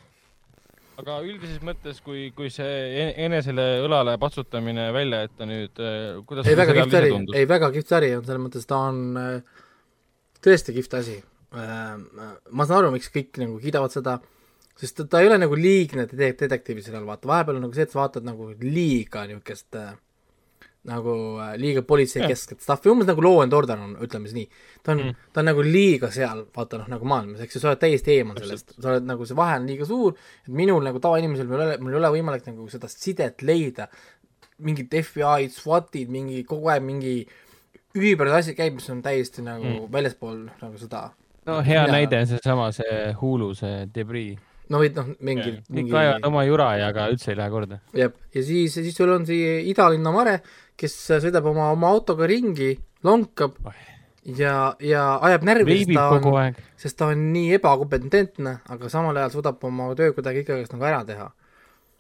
Aga üldises mõttes, kui, kui see en- enesele õlale patsutamine välja jätta nüüd, kuidas ei, väga kihvt äri. ei väga kihvt äri on selles mõttes, ta on äh, tõesti kihvt asi. ma saan aru, miks kõik nagu kiidavad seda, sest ta, ta ei ole nagu liigne dete- detektiivi seriaal, vaata, vahepeal on nagu see, et sa vaatad nagu liiga niisugust äh, nagu äh, liiga politseikeskset stuff'i, umbes nagu Law and Order on, ütleme siis nii. ta on mm., ta on nagu liiga seal, vaata noh, nagu maailmas, eks ju, sa oled täiesti eemal sellest, sa oled nagu, see vahe on liiga suur, et minul nagu tavainimesel, mul ei ole, mul ei ole võimalik nagu seda sidet leida, mingid FBI-d, SWAT-id, mingi kogu aeg mingi üüber asi käib, mis on täiesti nagu mm. väljaspool nagu seda no hea Jaa. näide on seesama see Hulu, see Debris. no või noh, mingi kõik mingi kaevavad oma jura ja aga üldse ei lähe korda. jah, ja siis, siis sul on see idalinna Mare, kes sõidab oma, oma autoga ringi, lonkab ja, ja ajab närvi, sest ta on, sest ta on nii ebakompetentne, aga samal ajal suudab oma töö kuidagi ikkagi nagu ära teha.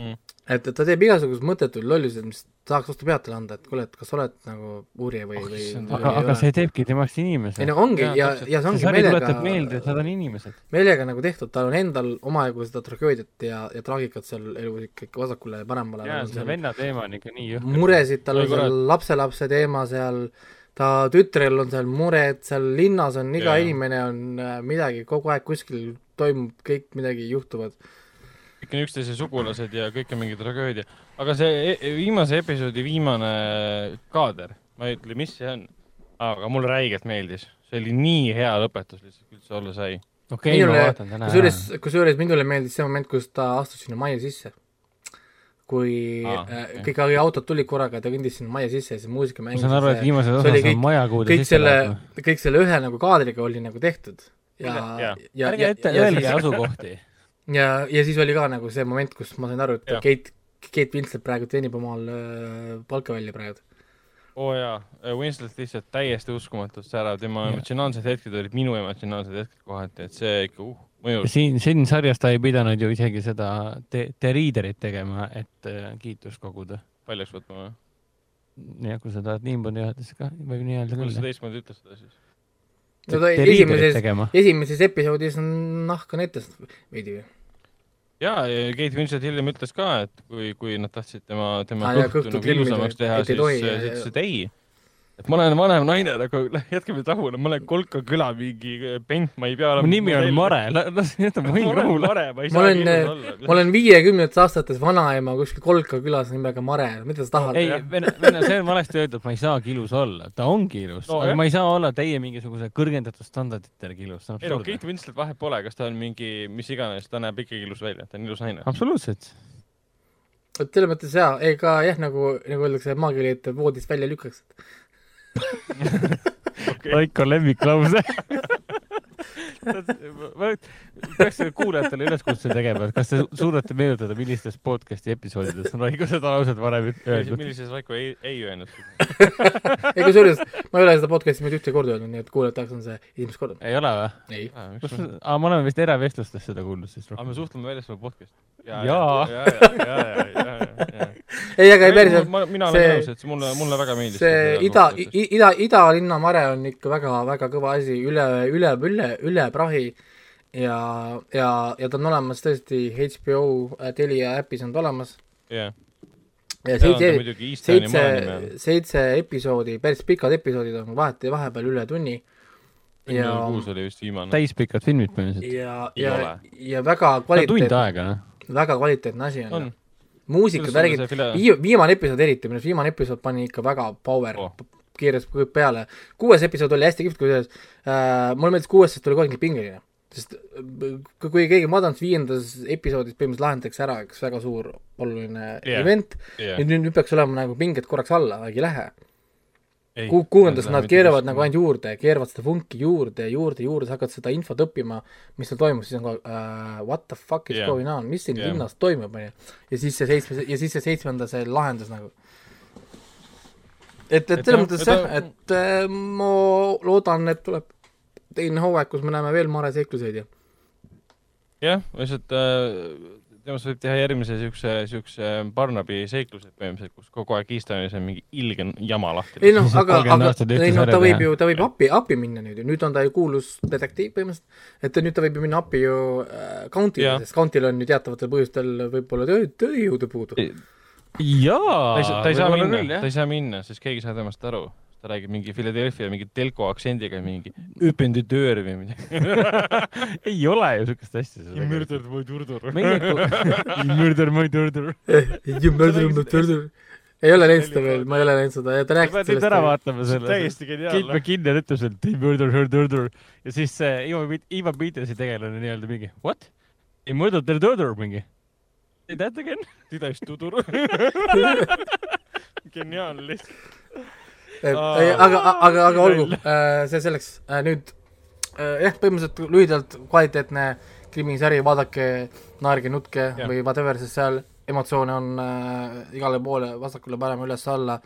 Mm. et, et ta teeb igasuguseid mõttetuid lollusid, mis tahaks vastu pead talle anda, et kuule, et kas sa oled nagu uurija või, Oh, või või aga, see teebki temast inimese ei. no ongi ja, täpselt. ja see see ongi sari meelega tuletab meelde, et nad on inimesed. meelega nagu tehtud, tal on endal omajagu seda tragöödiat ja, ja traagikat seal elus ikkagi vasakule ja paremale jaa, on see venna teema on ikka nii jõhker. muresid, tal on seal lapselapse teema seal, ta tütrel on seal mured, seal linnas on iga Jaa. inimene on äh, midagi, kogu aeg kuskil toimub kõik midagi juhtuvad. kõik on üksteise sugulased ja kõik on mingi tragöödia. Aga see e viimase episoodi viimane kaader, ma ei ütle, mis see on, aga mulle räigelt meeldis. see oli nii hea lõpetus lihtsalt, kui üldse olla sai. okei, ma minule, vaatan täna kusjuures, kusjuures minule meeldis see moment, kus ta astus sinna majja sisse. kui ah, äh, okei. kõik autod tulid korraga, ta kõndis sinna majja sisse ja see muusika ma mängis. saan aru, et viimases osas kõik- on majakuude kõik sisse selle laadnud., kõik selle ühe nagu kaadriga oli nagu tehtud. ja Jaa., ja, ärge ja, ette ja, öelge ja, asukohti. ja, ja siis oli ka nagu see moment, kus ma sain aru, et Jah. Kate, Winslet praegu teenib omal äh, palka välja praegu. oo jaa, Winslet lihtsalt täiesti uskumatult särav, tema Jah. emotsionaalsed hetked olid minu emotsionaalsed hetked kohati, et see ikka uh, mõjus. siin, siin sarjas ta ei pidanud ju isegi seda te-, teriiderit tegema, et äh, kiitust koguda. paljaks võtma või? ja kui sa tahad niimoodi öelda, siis ka võib nii öelda kuidas sa küll. teistmoodi ütled seda siis? no ta esimeses, tegema. esimeses episoodis on nahka netest veidi või? jaa, Kate Winslet hiljem ütles ka, et kui, kui nad tahtsid tema, tema jaa, kõhtu nagu ilusamaks teha, siis ja- ta ütles, et ei. Et ma olen vanem naine, aga jätke mind rahule, ma olen Kolka küla mingi pent, ma ei pea mu nimi on Mare, las jäta olen rahule. Ma olen olla. ma olen viiekümnendates aastates vanaema kuskil Kolka külas nimega Mare, mida sa tahad? ei, vene, vene, see on valesti öeldud, ma ei saagi ilus olla, ta ongi ilus No aga jah. ma ei saa olla teie mingisuguse kõrgendatud standardite järgi ilus, ei no Kate. Winslet vahet pole, kas ta on mingi, mis iganes, ta näeb ikkagi ilus välja, ta on ilus naine. absoluutselt. et selles mõttes jaa, ega jah, nagu, nagu öeldakse, maakeeli, et voodist välja lükkaks. Raiko lemmiklause. peaks kuulajatele üleskutse tegema, et kas te suudate meenutada, millistes podcast'i episoodides on Raiko seda lauset varem öeldud? millises Raiko ei, ei öelnud? ei kusjuures, ma ei ole seda podcast'i mitte ühtegi korda öelnud, nii et kuulajate jaoks on see esimest korda. ei ole või? ei. aa, me oleme vist eravestlustes seda kuulnud siis aga me suhtleme väljaspool podcast'i. Jaa. ja, ja, ja, ja, ja, ei, aga ei päriselt, ma, mina olen see- nõus, et see mulle, mulle väga meeldis. see ida, ida, ida-linna mare on ikka väga, väga kõva asi, üle, üle, üle, üle prahi ja, ja, ja ta on olemas tõesti HBO äh, Telia äpis on ta olemas jah, ja seitse, seitse seitse episoodi, päris pikad episoodid on vahet, vahepeal üle tunni ja, kuus oli vist viimane. täispikad filmid põhimõtteliselt. ja, ja ja väga kvaliteetne, aega, väga kvaliteetne asi on, on on.. muusikat värgid, vii-, viimane episood eriti, minu arust viimane episood pani ikka väga power Oh. kõik peale. kuues episood oli hästi kihvt, kusjuures äh, mulle meeldis kuues, sest oli kogu aeg pingeline. Sest äh, kui keegi vaadanud viiendas episoodis põhimõtteliselt lahendatakse ära üks väga suur oluline yeah. event yeah., nüüd, nüüd, peaks olema nagu pinged korraks alla, aga ei lähe. Ku-, kuuendas nad keeravad nagu ainult juurde, keeravad seda funki juurde, juurde, juurde, sa hakkad seda infot õppima, mis seal toimub, siis on ka uh, what the fuck is yeah. going on, mis siin yeah. linnas toimub, onju. ja siis see seitsme, ja siis see seitsmenda see lahendus nagu. et, et selles mõttes et jah, et äh, ma loodan, et tuleb teine hooaeg, kus me näeme veel Mare seikluseid ja jah, lihtsalt äh, temast võib teha järgmise siukse, siukse Barnaby seiklused põhimõtteliselt, kus kogu aeg Eastonis on mingi ilge jama lahti. ei noh, aga, 30 aga ei noh, ta võib ju, ta võib appi, appi minna nüüd ju, nüüd on ta ju kuulus detektiiv põhimõtteliselt, et nüüd ta võib ju minna appi ju äh, Countile Jah., sest Countil on ju teatavatel põhjustel võib-olla töö, tööjõudu puudu. jaa ta ei saa, ta ei saa minna, ta ei saa minna, sest keegi ei saa temast aru. Ta räägib mingi Philadelphia mingi telko aktsendiga mingi öpendütöör või midagi. ei ole ju siukest asja. my turdur. meie kui murder my turdur. ei ole näinud seda veel, ma ei ole näinud seda ja ta rääkis pead nüüd ära sellest. vaatama selle. täiesti Kate geniaalne. McKinnon ütles, et he murdered her daughter ja siis see Ivo, Ivo Petersi tegelane nii-öelda mingi what? He murdered their daughter mingi. Say that again? tidest tudur. geniaalne lihtsalt. aga, aga, aga olgu, see selleks, nüüd äh, jah, põhimõtteliselt lühidalt kvaliteetne krimisari, vaadake, naerge, nutke Jah. või whatever, sest seal emotsioone on äh, igale poole, vasakule-paremale, üles-alla,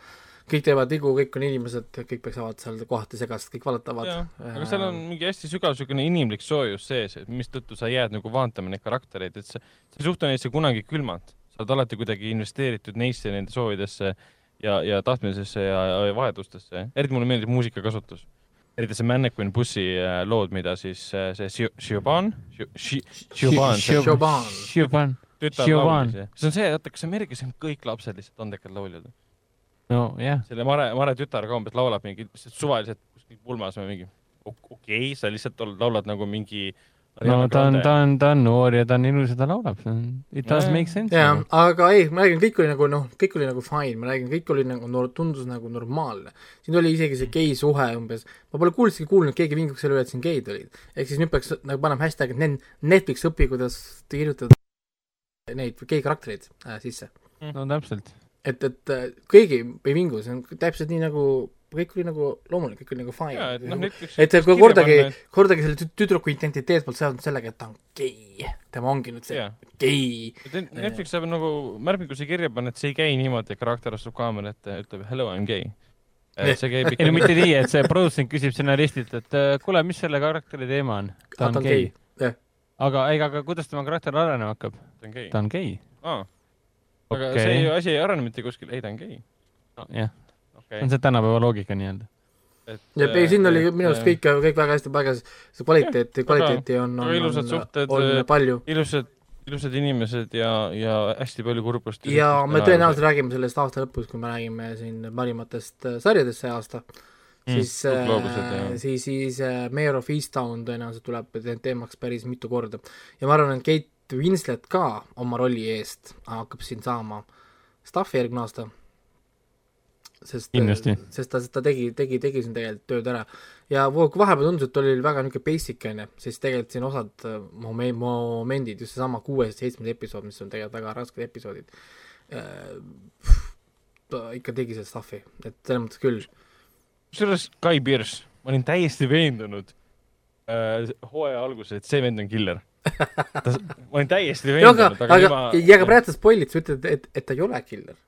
kõik teevad vigu, kõik on inimesed, kõik saavad seal kohati segast, kõik vallatavad. aga seal on mingi hästi sügav niisugune inimlik soojus sees, et mistõttu sa jääd nagu vaatama neid karaktereid, et sa, sa ei suhtu neisse kunagi külmalt. sa oled alati kuidagi investeeritud neisse, nende soovidesse ja, ja tahtmisesse ja, ja vajadustesse. eriti mulle meeldib muusikakasutus. eriti see Mannequin bussi äh, lood, mida siis äh, see Sio- Siobhan, Siobhan, see Siobhan. Siobhan. tütar Siobhan. laulis. see on see, vaata, kas Ameerikas on kõik lapsed lihtsalt andekad lauljad? nojah, selle Mare, Mare tütar ka umbes laulab mingi suvaliselt kuskil pulmas või mingi ok- okei okay,, sa lihtsalt laulad nagu mingi no ta on, ta on, ta on noor ja ta on ilus ja ta laulab, see on, it does make sense. jaa, aga ei, ma räägin, kõik oli nagu noh, kõik oli nagu fine, ma räägin, kõik oli nagu no,, tundus nagu normaalne. siin oli isegi see gei suhe umbes, ma pole kuulnudki kuulnud, et keegi vinguks selle üle, et siin geid olid. ehk siis nüüd peaks nagu panema hashtag, et Net- Netflix õpi, kuidas kirjutada neid gei karaktereid äh, sisse. no täpselt. et, et äh, keegi ei vingu, see on täpselt nii nagu, kõik oli nagu loomulik, kõik oli nagu fine. noh, Netflix et kui kordagi, kordagi selle tü- tüdruku identiteet pole seotud sellega, et ta on gei. tema ongi nüüd see jaa, gei. et Netflix saab nagu märmikuse kirja panna, et see ei käi niimoodi, et karakter astub kaamera ette ja ütleb hello, I m gay. et see käib ei no mitte nii, et see produtsent küsib stsenaristilt, et äh, kuule, mis selle karakteri teema on? ta on gei. aga, ei, aga kuidas tema karakter arenema hakkab? ta on gei. ta on gei. aa, aga see asi ei arene mitte kuskil, ei ta on gei. jah, okei see on see tänapäeva loogika nii-öelda. ja ei, siin oli minu arust äh, kõik, kõik väga hästi paigas, see kvaliteeti, kvaliteeti on, on, ilusad on suhted, on äh, palju. ilusad, ilusad inimesed ja, ja hästi palju kurbust. ja me tõenäoliselt räägime sellest aasta lõpus, kui me räägime siin parimatest äh, sarjadest see aasta, siis Mm, äh, Globused ja- siis, siis äh, Mayor of Easttown tõenäoliselt tuleb te- teemaks päris mitu korda. ja ma arvan, et Kate Winslet ka oma rolli eest hakkab siin saama stuff'i järgmine aasta. sest, sest ta, ta tegi, tegi, tegi siin tegelikult tööd ära. ja vahepeal tundus, et oli väga niisugune basic onju, siis tegelikult siin osad äh, mome-, momendid, just seesama kuues ja seitsmes episood, mis on tegelikult väga rasked episoodid äh,, ta ikka tegi seda stuff'i, et selles mõttes küll. kusjuures Guy Pearce, ma olin täiesti veendunud äh, hooaja alguses, et see vend on killer. ma olin täiesti ja aga, veendunud, aga, tema- ja aga praegu sa spoil'id, sa ütled, et, et ta ei ole killer.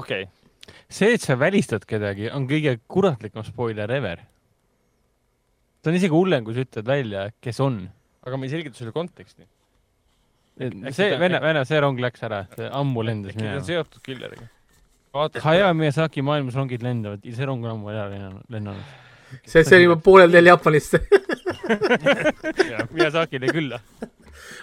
okei, see, et sa välistad kedagi, on kõige kuratlikum spoiler ever. see on isegi hullem, kui sa ütled välja, kes on. aga ma ei selgita sulle konteksti. See vene, vene, see rong läks ära, see ammu lendas äkki ta on minema. seotud killeriga? Hayao Miyazaki maailmas rongid lendavad, see rong on ammu ära lennanud, see, see oli juba poolel teel Jaapanisse. Miyazaki jäi külla.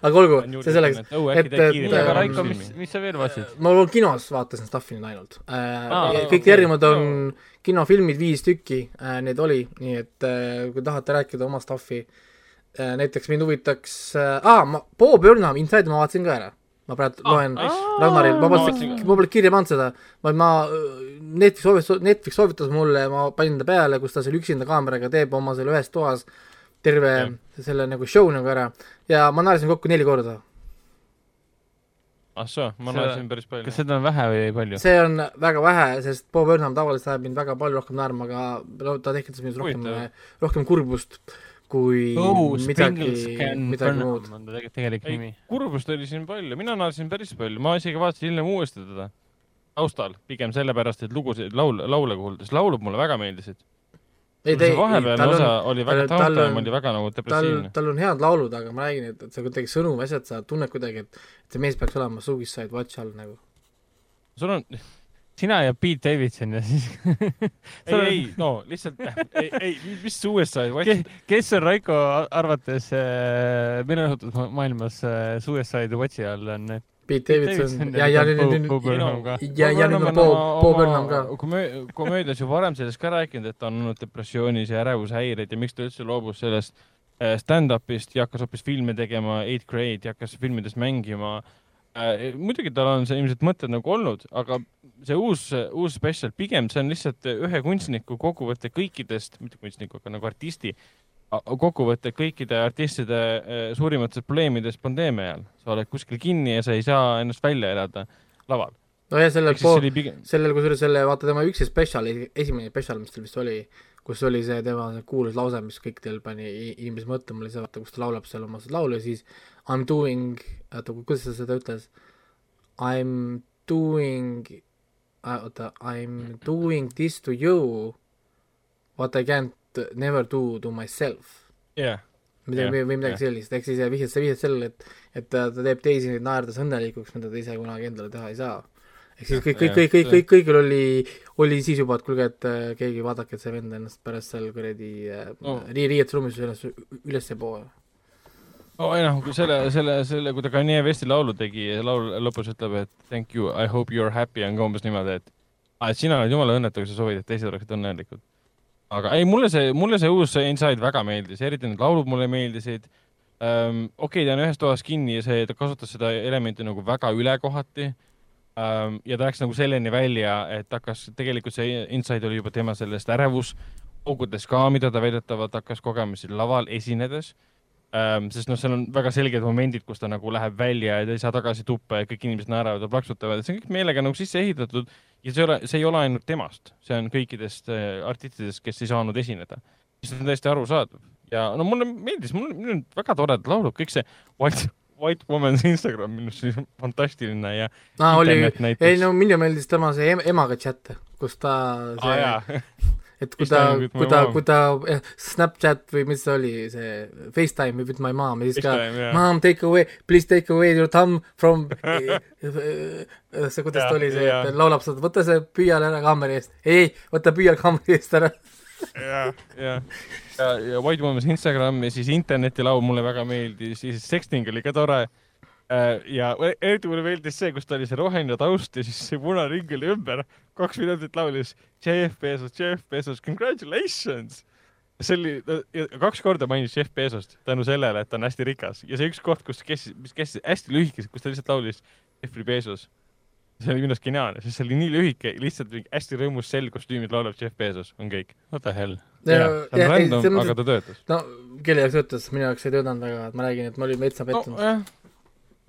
Aga olgu, see selleks. et- et, ähm, Raiko, mis, mis sa veel vaatasid? ma kinos vaatasin Stuffi nüüd ainult äh,. Aa, kõik okei. järgnevad on kinofilmid, viis tükki äh, need oli, nii et äh, kui tahate rääkida oma Stuffi äh,, näiteks mind huvitaks äh,, aa, ma, Bo Burnham, Inside ma vaatasin ka ära. ma praegu Aa, loen nice. Ragnaril, ma polnud ma pole kirja pannud seda, vaid ma, Netflix soovitas, Netflix soovitas mulle, ma panin ta peale, kus ta seal üksinda kaameraga teeb oma seal ühes toas terve Jah. selle nagu show nagu ära ja ma naersin kokku neli korda. ah soo, ma naersin päris palju kas. seda on vähe või palju? see on väga vähe, sest Bo Burnham tavaliselt ajab mind väga palju rohkem naerma, aga ta tekitas minus rohkem rohkem kurbust kui Oh, midagi midagi muud on ta tegelikult tegelik nimi., kurbust oli siin palju, mina naersin päris palju, ma isegi vaatasin hiljem uuesti teda. taustal, pigem sellepärast, et lugusid, laul, laule kuuldes, laulud mulle väga meeldisid. ei, ta see ei, tal on, oli väga, on- oli väga nagu tal depressiivne., tal on head laulud, aga ma räägin, et, et see kuidagi sõnum, asjad, sa tunned kuidagi, et et see mees peaks olema Suicide Watch all nagu. sul on, sina ja Pete Davidson ja siis ei, ei, no lihtsalt, ei, ei, mis Suicide Watch kes, kes on Raiko arvates äh, meeleolutusmaailmas äh, Suicide Watchi all on äh, Pete Davidson ja, ja nüüd, nüüd, ja, ja nüüd on Bo, Bo Burnham ka. komöö-, komöödias ju varem sellest ka rääkinud, et ta on olnud depressioonis ja ärevushäireid ja miks ta üldse loobus sellest äh, stand-up'ist ja hakkas hoopis filme tegema, eighth grade ja hakkas filmides mängima. muidugi tal on see ilmselt mõtted nagu olnud, aga see uus, uus spetsial, pigem see on lihtsalt ühe kunstniku kokkuvõte kõikidest, mitte kunstniku, aga nagu artisti kokkuvõte kõikide artistide äh, suurimatest probleemidest pandeemia ajal. sa oled kuskil kinni ja sa ei saa ennast välja elada laval. sellel siis Bo see, oli pigem, sellel kusjuures selle, vaata tema üksi spetsial, esimene spetsial, mis tal vist oli, kus oli see tema see kuulus lause, mis kõikidel pani inimesi mõtlema, oli see, vaata, kus ta laulab seal oma seda laulu ja siis I m doing, oota, kuidas ta seda ütles? I m doing, oota, I m doing this to you what I can't never do to myself jah, midagi Jah, või, midagi jah. sellist, ehk siis vihjad, sa vihjad sellele, et et ta, ta teeb teisi naerdes õnnelikuks, mida ta ise kunagi endale teha ei saa. ehk siis kõik, kõik, kõik, kõik, kõik, kõigil oli, oli siis juba, et kuulge, et äh, keegi vaadake, et see vend ennast pärast seal kuradi äh, No. rii-, riietusruumis üles poo. oh,. ei noh, selle, selle, selle, kui ta Kanye Westi laulu tegi ja laul lõpus ütleb, et thank you, I hope you are happy on ka umbes niimoodi, et ah, et sina oled jumala õnnetu, kui sa soovid, et teised oleksid õnnelikud. Aga ei, mulle see, mulle see uus Inside väga meeldis, eriti need laulud mulle meeldisid um,. okei okay,, ta on ühes toas kinni ja see, ta kasutas seda elementi nagu väga ülekohati um,. ja ta läks nagu selleni välja, et hakkas, tegelikult see Inside oli juba tema sellest ärevusaugudes ka, mida ta väidetavalt hakkas kogema siin laval esinedes ähm,. sest noh, seal on väga selged momendid, kus ta nagu läheb välja ja ta ei saa tagasi tuppa ja kõik inimesed naeravad ja plaksutavad, see on kõik meelega nagu sisse ehitatud ja see ei ole, see ei ole ainult temast, see on kõikidest äh, artistidest, kes ei saanud esineda. mis on täiesti arusaadav. Ja no mulle meeldis, mul on väga toredad laulud, kõik see White, White Woman's Instagram minu arust oli fantastiline ja aa, oli, ei no minule meeldis tema see em emaga chat, kus ta see jaa, et kui ta kui ta kui ta jah, Snapchat või mis see oli, see FaceTime with my mom ja siis ka jah. mom take away, please take away your thumb from see, kuidas ta oli see, et laulab seda, võta see püüal ära kaameri eest, ei, võta püüal kaameri eest ära. ja, ja, ja, ja White Woman's Instagram ja siis internetilaul mulle väga meeldis, siis sexting oli ka tore. Ja eriti mulle meeldis see, kus ta oli see roheline taust ja siis see punane ring oli ümber, kaks minutit laulis Jeff Bezos, Jeff Bezos, congratulations. see oli, kaks korda mainis Jeff Bezost tänu sellele, et ta on hästi rikas ja see üks koht, kus kestis, mis kestis hästi lühikeseks, kus ta lihtsalt laulis Jeffrey Bezos. see oli minu arust geniaalne, sest see oli nii lühike, lihtsalt hästi rõõmus sell kostüümis laulab Jeff Bezos, on kõik. What the hell? jah, see on random, aga ta töötas. no kelle jaoks töötas, minu jaoks ei töötanud et ma räägin, et ma olin veitsa pettunud no,.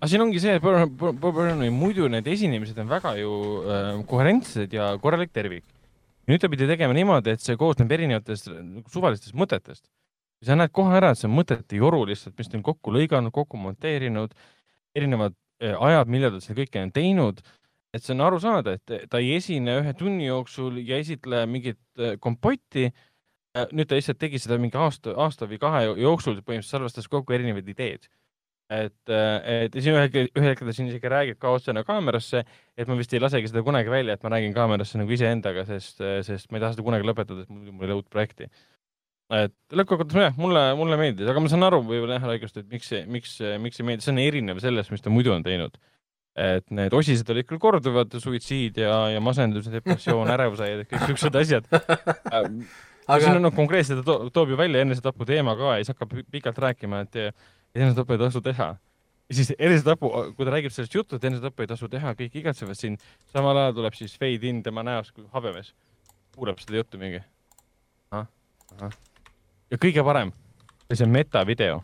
Aga siin ongi see, Bob Burnhami muidu need esinemised on väga ju äh, koherentsed ja korralik tervik. nüüd ta pidi tegema niimoodi, et see koosneb erinevatest nagu suvalistest mõtetest. sa näed kohe ära, et see on mõtete joru lihtsalt, mis ta on kokku lõiganud, kokku monteerinud, erinevad äh, ajad, millal ta seda kõike on teinud. et see on aru saada, et ta ei esine ühe tunni jooksul ja esitle mingit äh, kompotti. nüüd ta lihtsalt tegi seda mingi aasta, aasta või kahe jooksul, põhimõtteliselt salvestas kokku erinevad ideed et, et ja siin ühel hetkel, ühel hetkel ta siin isegi räägib ka otsene kaamerasse, et ma vist ei lasegi seda kunagi välja, et ma räägin kaamerasse nagu iseendaga, sest, sest ma ei taha seda kunagi lõpetada, sest muidu mul ei ole uut projekti. et lõppkokkuvõttes jah, mulle, mulle meeldis, aga ma saan aru võib-olla jah, Raikost, et miks see, miks, miks see meeldis, see on erinev sellest, mis ta muidu on teinud. et need osised olid küll korduvad, suitsiid ja, ja masendus ja depressioon, ärevushäired, kõik siuksed asjad. aga siin on no, konkreetselt ta to, toob ju välja enesetapu teema ka ja siis hakkab pi- pikalt rääkima, et enesetappu ei tasu teha. ja siis enesetapu, kui ta räägib sellest juttu, et enesetappu ei tasu teha, kõik igatsevad siin, samal ajal tuleb siis fade in tema näost kui habemees. kuulab seda juttu mingi. ja kõige parem, see metavideo,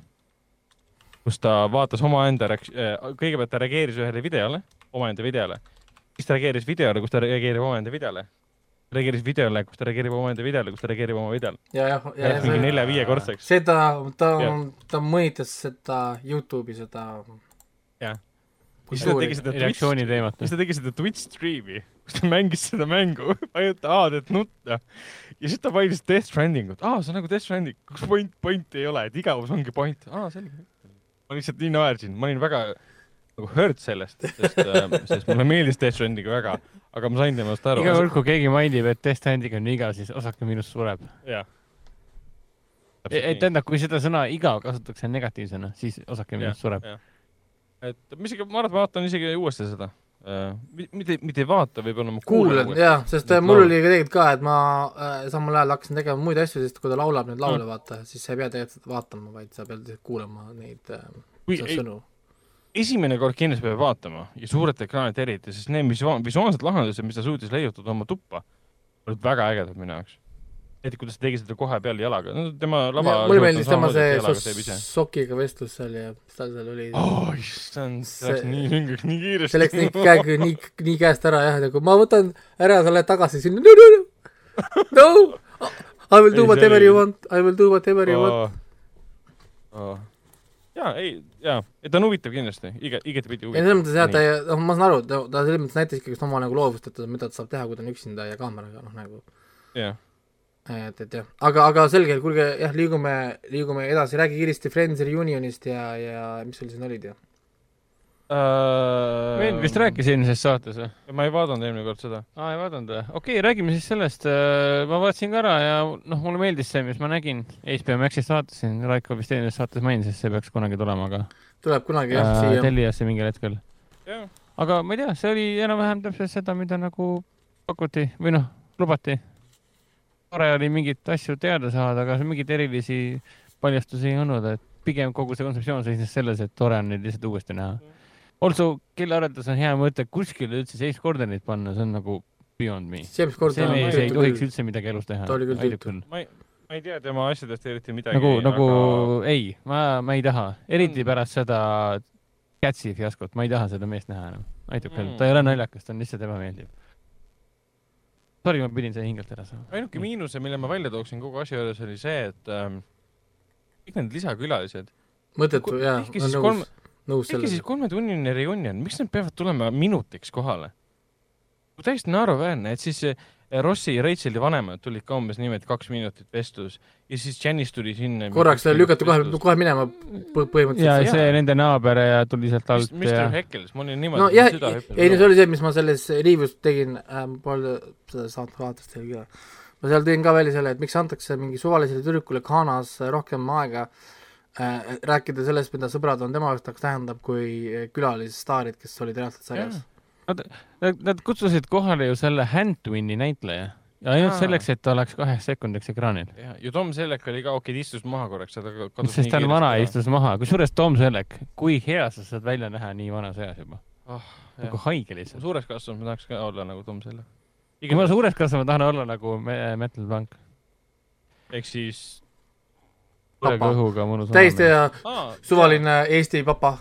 kus ta vaatas omaenda reaks-, kõigepealt ta reageeris ühele videole, omaenda videole, siis ta reageeris videole, kus ta reageerib omaenda videole, reageeris videole, kus ta reageerib omaenda videole, kus ta reageerib oma videole. ja, jah, ja Läks mingi nelja-viiekordseks. seda, ta ta mõnitas seda Youtube'i seda jah. siis ta tegi seda Twitch, reaktsiooni teemat. siis ta tegi seda Twitch stream'i, kus ta mängis seda mängu, vajuta A-d, et nutta. ja siis ta mainis Death Strandingut, aa, see on nagu Death Stranding, kus point, pointi ei ole, et igavus ongi point, aa, selge. ma lihtsalt nii naersin, ma olin väga nagu hurt sellest, sest, sest mulle meeldis Death Stranding väga, aga ma sain temast aru. iga kord, kui keegi mainib, et Death Stranding on igav, siis osake minust sureb. jah. et tähendab, kui seda sõna igav kasutatakse negatiivsena, siis osake minust sureb. et ma isegi, ma arvan, et ma vaatan isegi uuesti seda. mitte, mitte ei vaata, võib-olla ma kuulan jah, sest Need äh, mul oli ka tegelikult ka, et ma äh, samal ajal hakkasin tegema muid asju, sest kui ta laulab neid laule Mm. vaata, siis sa ei pea tegelikult vaatama, vaid sa pead kuulama neid äh, kui ei, sõnu. Esimene kord kindlasti peab vaatama ja suurelt ekraanilt eriti, sest need visuaal- visuaalsed lahendused, mis ta suutis leiutada oma tuppa, olid väga ägedad minu jaoks. eriti kuidas ta tegi seda kohe peal jalaga, no tema lava. mulle meeldis tema see sos- sokiga vestlus seal ja mis tal seal oli oh issand, see läks nii süngeks nii kiiresti. see läks nii käega nii, nii käest ära jah, nagu ma võtan ära, sa lähed tagasi sinna, no, no, no, no, I will do whatever you want, I will do whatever you want. oh.. Ja ei, ja, et ta on huvitav kindlasti, iga, igatepidi ei, huvitav. selles mõttes jah, ta, noh, ma saan aru, ta, ta selles mõttes näitas ikkagi oma nagu loovust, et mida ta saab teha, kui ta on üksinda ja kaameraga, noh nagu. Jah, et, et jah, aga, aga selge, kuulge jah, liigume, liigume edasi, räägi kiiresti Friends Reunionist ja, ja mis sul siin olid ja Äh, me vist rääkis eelmises saates või? ma ei vaadanud eelmine kord seda. aa, ei vaadanud või? okei okay,, räägime siis sellest. ma vaatasin ka ära ja noh, mulle meeldis see, mis ma nägin. HBO Maxist vaatasin, Raiko vist eelmises saates mainis, et see peaks kunagi tulema ka tuleb kunagi jah äh, siia, Teliasse mingil hetkel. aga ma ei tea, see oli enam-vähem täpselt seda, mida nagu pakuti või noh, lubati. tore oli mingeid asju teada saada, aga mingeid erilisi paljastusi ei olnud, et pigem kogu see kontseptsioon seisnes selles, et tore on neid lihtsalt uuesti näha. Also, kelle arvates on hea mõte kuskile üldse sellist koordinaat panna, see on nagu beyond me. James Corden see on mees ei tohiks küll. üldse midagi elus teha. Ta oli küll tüütu. ma ei, ma ei tea tema asjadest eriti midagi. nagu, nagu ei, ma, ma ei taha, eriti Mm. pärast seda Catsi fiaskot, ma ei taha seda meest näha enam. aitab küll Mm., ta ei ole naljakas, ta on lihtsalt ebameeldiv. Sorry, ma pidin selle hingelt ära saama. ainuke miinuse, mille ma välja tooksin kogu asja juures, oli see, et ähm, kõik need lisakülalised, mõttetu jaa, on siis nõus kolm, nõus ehkki siis sellega. kolmetunnine reunion, miks nad peavad tulema minutiks kohale? täiesti naeruväärne, et siis Rossi ja Racheli vanemad tulid ka umbes niimoodi kaks minutit vestlus ja siis Janice tuli sinna. korraks lükati kohe, kohe minema põ- ja põhimõtteliselt. see nende naaber ja tuli sealt alt Mr ja Heckles, ma olin niimoodi no jah, süda ei no see oli see, mis ma selles review's tegin äh,, pole seda saanud vaadata teil ka. ma seal tõin ka välja selle, et miks antakse mingi suvalisele tüdrukule Ghanas rohkem aega äh, rääkida sellest, mida sõbrad on tema jaoks, tähendab, kui külalisstaarid, kes olid reaalselt sarjas. Nad, nad kutsusid kohale ju selle Handwini näitleja ja ainult Jaa. selleks, et ta oleks kaheks sekundiks ekraanil. ja Tom Selleck oli ka okei, ta istus maha korraks, aga kadus sest ta on vana ja. istus maha, kusjuures Tom Selleck, kui hea sa saad välja näha nii vanas eas juba, nagu haige lihtsalt. suures kasvanud ma tahaks ka olla nagu Tom Selleck. kui ma suures kasvama tahan olla nagu Me- Metal Bank, ehk siis Papa. kõhuga mõnus. täiesti suvaline Eesti papa.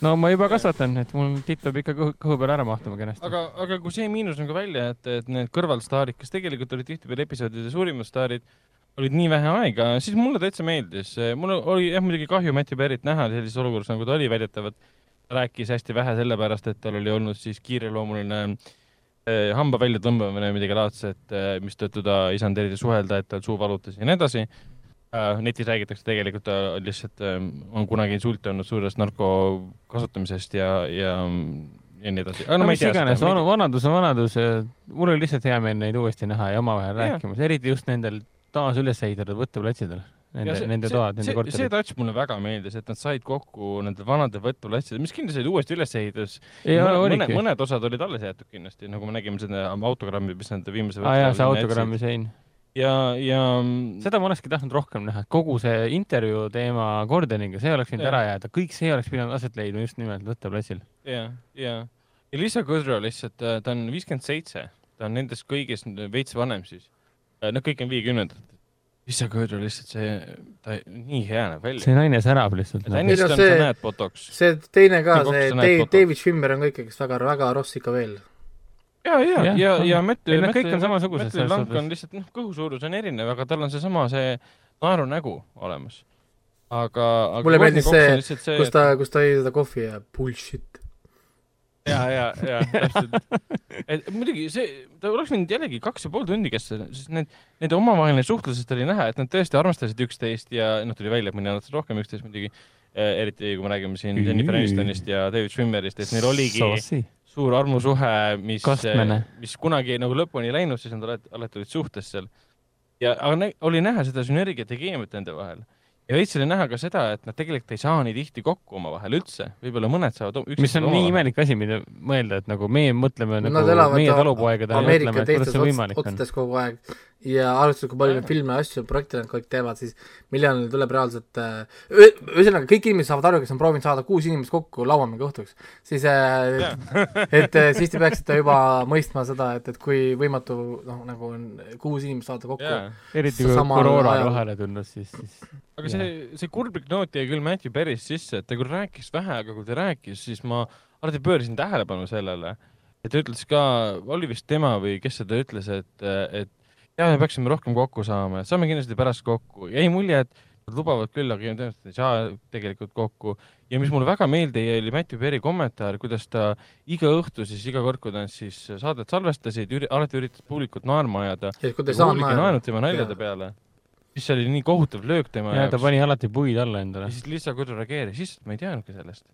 no ma juba kasvatan, et mul tipp peab ikka kõhu, kõhu peale ära mahtuma kenasti. aga, aga kui see miinus ka välja, et, et need kõrvalstaarid, kes tegelikult olid tihtipeale episoodide suurimad staarid, olid nii vähe aega, siis mulle täitsa meeldis. mul oli jah muidugi kahju Matthew Perry't näha sellises olukorras, nagu ta oli väidetavalt. rääkis hästi vähe sellepärast, et tal oli olnud siis kiireloomuline eh, hamba väljatõmbamine või midagi laadset, mistõttu ta ei saanud eriti suhelda, et tal suu valutas ja nii edasi. Netis räägitakse tegelikult ta lihtsalt äh, on kunagi insulte olnud suurest narko kasutamisest ja, ja, ja nii edasi. no mis iganes, vanadus on vanadus mul oli lihtsalt hea meel neid uuesti näha ja omavahel rääkimas, eriti just nendel taas üles ehitatud võtteplatsidel, nende, nende toad, nende see, see korterid. touch mulle väga meeldis, et nad said kokku nende vanade võtuplatsidel, mis kindlasti olid uuesti üles ole, mõned, mõned osad olid alles jäetud kindlasti, nagu me nägime seda autogrammi, mis nad viimase aa jaa, see autogrammi sein. ja, ja seda ma olekski tahtnud rohkem näha, kogu see intervjuu teema Gordoniga, see oleks võinud ära jääda, kõik see oleks pidanud aset leidma just nimelt võtteplatsil. ja, ja, ja Liisa Kõdro lihtsalt, ta on viiskümmend seitse, ta on nendest kõigist veits vanem siis. Nad kõik on viiekümnendad. Liisa Kõdro lihtsalt see, ta nii hea näeb välja. see naine särab lihtsalt no.. Tõnistan, see- teine ka, See see. David Schwimmer on ka ikkagist väga, väga ross ikka veel. ja, ja, ja, on. ja Matt, Ei, nad kõik on samasugused Matt selles Lank on lihtsalt, noh, kõhu suurus on erinev, aga tal on seesama see naerunägu olemas. aga, aga Mulle meeldis see, see, kus ta, kus ta jõi seda kohvi ja bullshit. ja, ja, ja täpselt. et muidugi see, ta oleks võinud jällegi kaks ja pool tundi kestada, sest need, nende omavaheline suhtlusest oli näha, et nad tõesti armastasid üksteist ja noh, tuli välja, et mõni armastas rohkem üksteist muidugi. eriti kui me räägime siin Jennifer Anistonist ja David Schwimmerist, et neil oligi Saucy. Suur armusuhe, mis Kastmene., mis kunagi nagu lõpuni ei läinud, siis nad alati, alati olid suhtes seal. ja, aga nä- oli näha seda sünergiat ja keemiat nende vahel. ja veits oli näha ka seda, et nad tegelikult ei saa nii tihti kokku omavahel üldse, võib-olla mõned saavad o- mis on nii. imelik asi, mida mõelda, et nagu meie mõtleme Nad nagu meie a- talupoegadena Ameerika teistes otsades kogu aeg ja arvestades, kui palju neid filme ja asju, projekte nad kõik teevad, siis millal neil tuleb reaalselt äh, ühe- ühesõnaga, kõik inimesed saavad aru, kes on proovinud saada kuus inimest kokku lauamäng õhtuks, siis äh, et äh, siis te peaksite juba mõistma seda, et, et kui võimatu noh, nagu on kuus inimest saada kokku jaa, eriti kui koroona ajal- vahele tulnud, siis, siis aga see, see kurblik noot jäi küll Matthew Perry'st sisse, et ta küll rääkis vähe, aga kui ta rääkis, siis ma alati pöörasin tähelepanu sellele, et ta ütles ka, oli vist tema või kes seda ütles, et, et ja me peaksime rohkem kokku saama, et saame kindlasti pärast kokku. jäi mulje, et nad lubavad küll, aga tõenäoliselt ei saa tegelikult kokku. ja mis mulle väga meelde jäi, oli Matthew Perry kommentaar, kuidas ta iga õhtu siis iga kord, kui nad siis saadet salvestasid, alati üritas publikut naerma ajada. ja kui te ei naernud tema naljade peale, siis see oli nii kohutav löök tema ja ta jaoks. pani alati puid alla endale ja. siis Liisa Kõdru reageeris, issand, ma ei teadnudki sellest.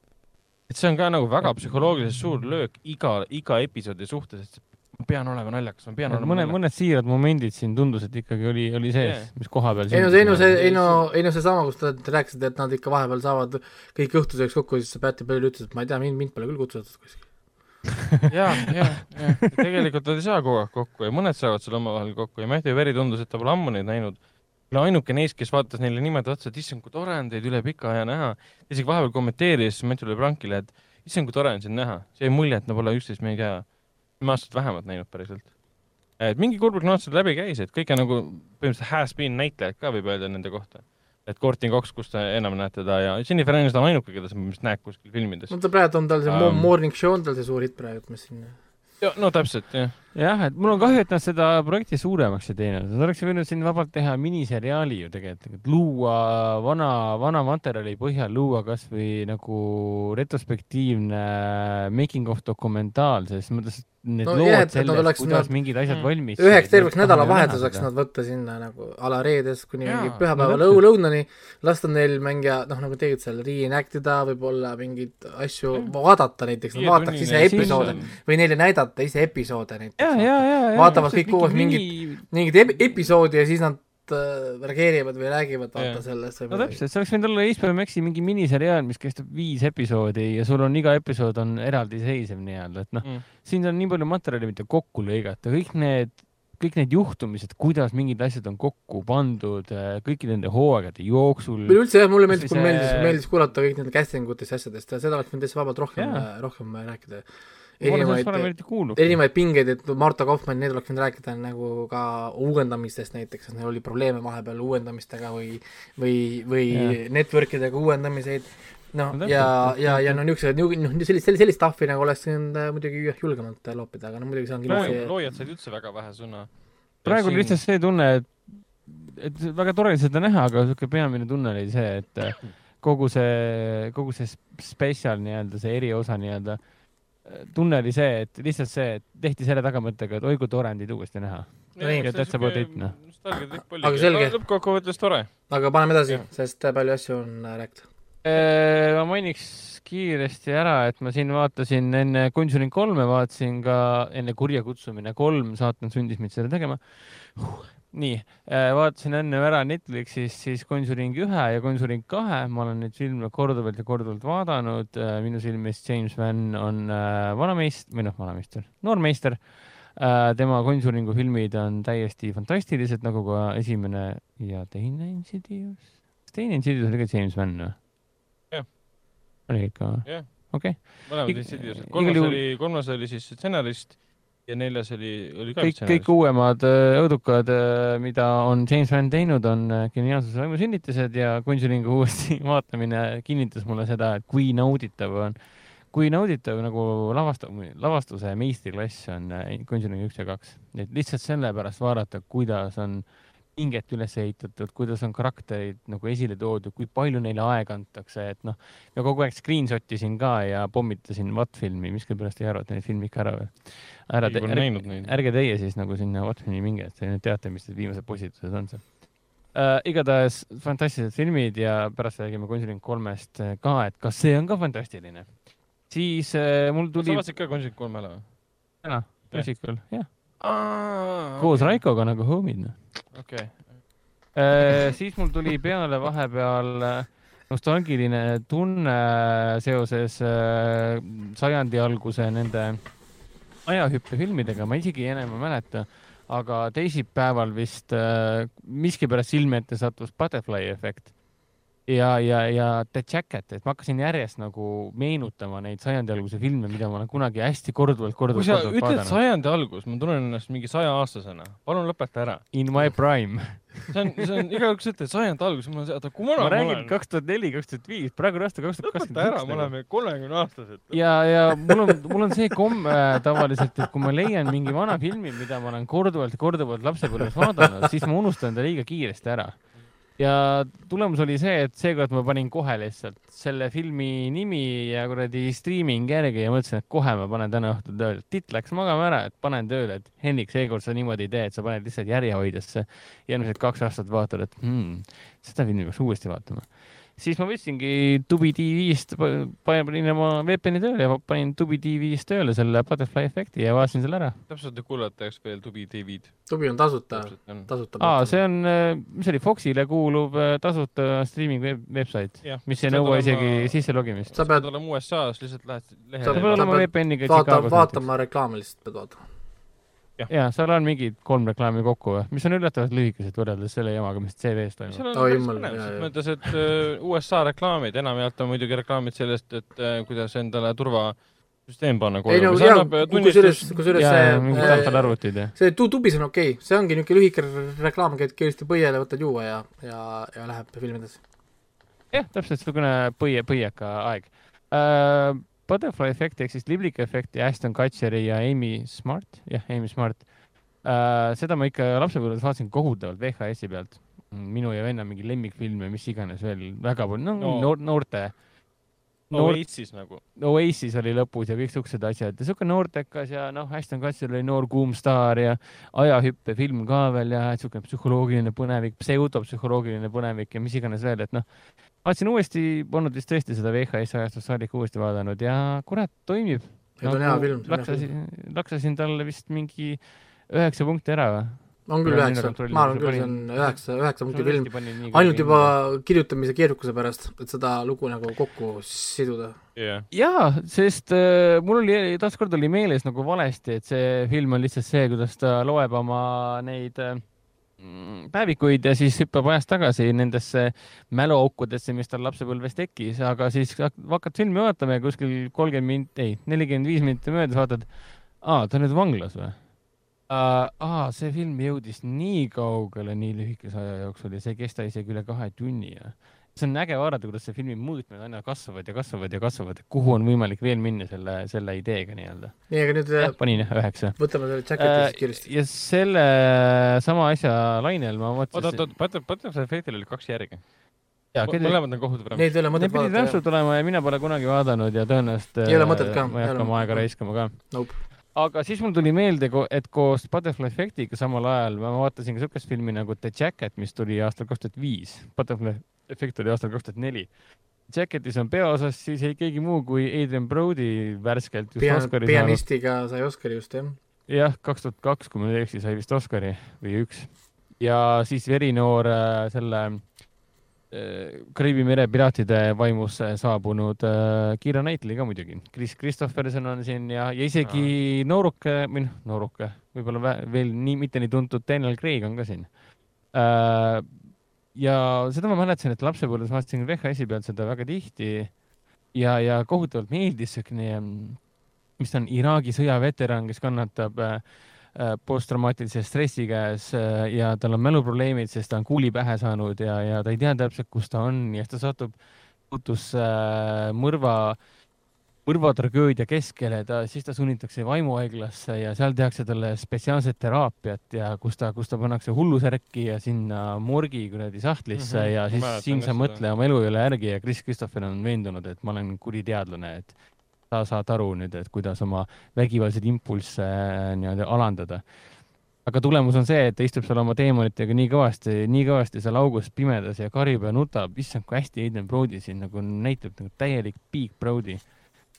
et see on ka nagu väga psühholoogiliselt suur löök iga, iga episoodi suhtes, et ma pean olema naljakas, ma pean olema mõned, naljakas. mõned siirad momendid siin tundus, et ikkagi oli, oli sees Jaa. mis koha peal ei no see, ei no see, ei no, ei no seesama, kus te te rääkisite, et nad ikka vahepeal saavad kõik õhtusööks kokku, siis Päti Pööl ütles, et ma ei tea, mind, mind pole küll kutsutud kuskile. ja, ja, ja tegelikult nad ei saa kogu aeg kokku ja mõned saavad seal omavahel kokku ja Matthew Perry tundus, et ta pole ammu neid näinud. no ainuke neist, kes vaatas neile niimoodi otsa, et issand, kui tore on teid üle pika aja näha. isegi vahepeal kommenteeris Matthew LeBrancile, et issand, kui tore on sind näha. see mulje, et me pole üksteist, me ei tea, kümme aastat vähemalt näinud päriselt. et mingi kurblik läbi käis, et kõik on nagu põhimõtteliselt has-been näitlejad ka võib öelda nende kohta. et Courtney Cox, kus te enam näete teda ja Jennifer Aniston on ainuke, keda sa vist näed kuskil filmides no ta praegu on tal see um, Morning Show on tal see suur hitt praegu, mis siin no täpselt jah, jah, et mul on kahju, et nad seda projekti suuremaks ei teinud, nad oleks võinud siin vabalt teha miniseriaali ju tegelikult, et luua vana, vana materjali põhjal luua kasvõi nagu retrospektiivne making of dokumentaal, selles mõttes, et need No lood sellest, oleks kuidas nad- mingid asjad Mm. valmis. üheks terveks nädalavahetuseks nad võtta sinna nagu a la reedest kuni mingi pühapäeva lõu, lõunani, lasta neil mängija, noh nagu tegid seal reenact ida, võib-olla mingeid asju Jah. vaadata näiteks, nad vaataks ise episoode või neile näidata ise episoode näiteks. Vaatavad kõik koos mingit- mingit ep- episoodi ja siis nad äh, reageerivad või räägivad vaata sellest no täpselt, see oleks võinud olla HBO Maxi mingi miniseriaal, mis kestab viis episoodi ja sul on iga episood on eraldiseisev nii-öelda, et noh, Mm. siin on nii palju materjali, mida kokku lõigata, kõik need, kõik need juhtumised, kuidas mingid asjad on kokku pandud äh, kõikide nende hooaegade jooksul. üleüldse jah, mulle meeldis, mulle meeldis see-, meeldis kuulata kõik nende casting utest ja asjadest ja seda oleks võinud täitsa vabalt rohkem Jaa., rohkem rääkida. Erinevaid erinevaid pingeid, et Marta Kaufmann, need oleks võinud rääkida nagu ka uuendamistest näiteks, et neil oli probleeme vahepeal uuendamistega või või, või Jah. network idega uuendamiseid, noh No, ja ja, ja no niisugused, noh, sellist, sellist, sellist stuff'i nagu oleks võinud äh, muidugi jah, julgemalt äh, loopida, aga no muidugi see on kindlasti loojad said üldse väga vähe sõna. praegu on lihtsalt see tunne, et, et väga tore seda näha, aga siuke peamine tunne oli see, et äh, kogu see, kogu see spetsial nii-öelda, see eriosa nii-öelda, tunne oli see, et lihtsalt see, et tehti selle tagamõttega, et oi kui tore on teid uuesti näha. No nii. Ja that's about it, noh. Aga selge. lõppkokkuvõttes tore. aga paneme edasi sest palju asju on äh, rääkida. Äh, ma mainiks kiiresti ära, et ma siin vaatasin enne Conjuring kolme, vaatasin ka enne Kurja kutsumine kolm, saatan sundis mind seda tegema huh.. nii, vaatasin enne ära Netflixis siis Conjuring ühe ja Conjuring kahe, ma olen neid filme korduvalt ja korduvalt vaadanud. minu silmis James Van on äh, vanameist- või noh, vanameister, noormeister äh,. tema Conjuringu filmid on täiesti fantastilised, nagu ka esimene ja teine Insidious. kas teine Insidious oli ka James Van või? Jah. oli ikka või? Jah. okei, mõlemad vist sidiused. igal kolmas oli, kolmas oli siis stsenarist ja neljas oli, oli ka kõik, kõik uuemad äh, õudukad, mida on James Van teinud, on äh, geniaalsuse vaimusünnitised ja Conjuringu uuesti vaatamine kinnitas mulle seda, et kui nauditav on, kui nauditav nagu lavasta-, lavastuse meistriklass on äh, Conjuring üks ja kaks. et lihtsalt sellepärast vaadata, kuidas on pinget üles ehitatud, kuidas on karakterid nagu esile toodud, kui palju neile aega antakse, et noh, ja kogu aeg screenshot isin ka ja pommitasin Watt-filmi, miskipärast ei arva, et neid filmi ikka ära või? ära neid. ärge teie siis nagu sinna Watt-filmi minge, et te nüüd teate, mis need viimased postitused on seal äh,. igatahes fantastilised filmid ja pärast räägime Conjuring kolmest äh, ka, et kas see on ka fantastiline. siis äh, mul sa tuli vaatasid ka Conjuring kolme ära või? täna, klassikul, jah, koos Raikoga nagu homid, noh. okei. siis mul tuli peale vahepeal äh, nostalgiline tunne seoses äh, sajandi alguse nende ajahüppefilmidega, ma isegi enam ei mäleta, aga teisipäeval vist äh, miskipärast silme ette sattus Butterfly efekt ja, ja, ja The Jacket, et ma hakkasin järjest nagu meenutama neid sajandi alguse filme, mida ma olen kunagi hästi korduvalt, kui korduvalt, sa korduvalt ütled vaadanud. sajandi algus, ma tunnen ennast mingi sajaaastasena. palun lõpeta ära. In my prime. see on, see on, igaüks ütleb sajandi algus, ma olen, oota, kui vana ma ma räägin kaks tuhat neli, kaks tuhat viis, praegu on aasta kaks tuhat lõpeta ära, me kakskümmend üks. oleme kolmekümne aastased. ja, ja mul on, mul on see komme tavaliselt, et kui ma leian mingi vana filmi, mida ma olen korduvalt korduvalt lapsepõlves vaadanud, siis ma unustan ta liiga kiiresti ära. Ja tulemus oli see, et seekord ma panin kohe lihtsalt selle filmi nimi ja kuradi streaming järgi ja mõtlesin, et kohe ma panen täna õhtul tööle. titt läks magama ära, et panen tööle, et Henrik, seekord sa niimoodi ei tee, et sa paned lihtsalt järjehoidjasse. järgmised kaks aastat vaatad, et hmm, seda filmi peaks uuesti vaatama siis ma võtsingi Tubi TV-st, panin oma VPN-i tööle ja panin Tubi TV-st tööle selle Butterfly efekti ja vaatasin selle ära. täpselt kuulajate jaoks veel tubi TV-d. tubi on tasuta, tasuta. aa, see on, mis see oli, Foxile kuuluv äh, tasuta streaming web, website, mis ei nõua isegi sisse logimist. sa pead olema USA-s, lihtsalt lähed Sa sa lehele pead olema VPN-iga vaatama reklaame lihtsalt pead vaatama. jaa, seal on mingid kolm reklaami kokku, mis on üllatavalt lühikesed võrreldes selle jamaga, mis CV-s toimub. seal on Oi, päris põnev, selles mõttes, et äh, USA reklaamid, enamjaolt on muidugi reklaamid sellest, et äh, kuidas endale turvasüsteem panna ei koju. no see jaa, annab äh, kusjuures, tunnistust, kusjuures ja, ja see mingid äh, ja. see tu-, tubis on okei okay., see ongi niisugune lühike reklaam, käid kiiresti põiele, võtad juua ja, ja, ja läheb film edasi. jah, täpselt niisugune põie, põieka aeg uh,. Butterfly Effect ehk siis liblika efekti Ashton Kutcheri ja Amy Smart, jah, Amy Smart äh,. seda ma ikka lapsepõlves vaatasin kohutavalt VHS-i pealt. minu ja venna mingi lemmikfilm ja mis iganes veel väga palju, no, No. no. noor, noorte. no Noor- Eestis nagu. Oasis oli lõpus ja kõik siuksed asjad ja siuke noortekas ja noh, Ashton Kutcher oli noor kuum staar ja ajahüppefilm ka veel ja siuke psühholoogiline põnevik, pseudopsühholoogiline põnevik ja mis iganes veel, et noh, vaatasin uuesti, polnud vist tõesti seda VHS ajastust saadik uuesti vaadanud ja kurat, toimib. see on hea film, hea film. laksasin, laksasin talle vist mingi üheksa punkti ära või? on küll üheksa, ma arvan küll, see on üheksa, üheksa punkti film. ainult juba kirjutamise keerukuse pärast, et seda lugu nagu kokku siduda. jah, jaa, sest äh, mul oli taaskord oli meeles nagu valesti, et see film on lihtsalt see, kuidas ta loeb oma neid äh, päevikuid ja siis hüppab ajas tagasi nendesse mäluaukudesse, mis tal lapsepõlves tekkis, aga siis hak- hakkad filmi vaatama ja kuskil kolmkümmend minti, ei, nelikümmend viis minutit möödas vaatad, aa, ta on nüüd vanglas või? aa, see film jõudis nii kaugele nii lühikese aja jooksul ja see ei kesta isegi üle kahe tunni ja see on äge vaadata, kuidas see filmi mõõtmed aina kasvavad ja kasvavad ja kasvavad, et kuhu on võimalik veel minna selle, selle ideega nii-öelda. nii, aga nüüd jah äh,, panin jah üheksa. võtame selle jacketi siis kiiresti. ja selle sama asja lainel ma oot, oot, mõtlesin. oot, Butter, Butterfly Effectil oli kaks järge. jaa, keda, mõlemad on kohutavad. Neid ei ole mõtet need pidid vaadata rämpsu. tulema ja mina pole kunagi vaadanud ja tõenäoliselt Ei ole mõtet ka, ma ei hakka oma aega raiskama ka. Nope. Aga siis mul tuli meelde, et koos Butterfly Effectiga samal ajal ma vaatasin ka siukest filmi nagu The Jacket, mis tuli aastal kaks tuhat viis. Butterfly Effect oli aastal kaks tuhat neli. Jacketis on peaosas siis ei keegi muu kui Adrian Brody värskelt just pian-, Oscari saanud. pianistiga sai Oscari just jah. jah, kaks tuhat kaks, kui ma ei eksi, sai vist Oscari või üks. ja siis verinoor äh, selle äh, Kariibi mere piraatide vaimusse saabunud äh, Keira Knightley ka muidugi. Chris Christopherson on siin ja, ja isegi nooruke või noh, nooruke, võib-olla veel nii, mitte nii tuntud Daniel Craig on ka siin äh,. ja seda ma mäletasin, et lapsepõlves vaatasin VHS-i pealt seda väga tihti ja, ja kohutavalt meeldis siukene, mis ta on, Iraagi sõjaveteran, kes kannatab äh, äh, posttraumaatilise stressi käes äh, ja tal on mäluprobleemid, sest ta on kuuli pähe saanud ja, ja ta ei tea täpselt, kus ta on ja siis ta satub, puutus äh, mõrva, mõrvatragöödia keskele, ta, siis ta sunnitakse vaimuhaiglasse ja seal tehakse talle spetsiaalset teraapiat ja kus ta, kus ta pannakse hullusärki ja sinna morgi kuradi sahtlisse mm -hmm. ja siis siin sa mõtle oma elu üle järgi ja Chris Christopher on veendunud, et ma olen kuri teadlane, et sa saad aru nüüd, et kuidas oma vägivaldseid impulsse äh, nii-öelda alandada. aga tulemus on see, et ta istub seal oma teemonitega nii kõvasti, nii kõvasti seal augus pimedas ja karjub ja nutab, issand, kui hästi Aiden Brody siin nagu näitab nagu täielik Big Brody.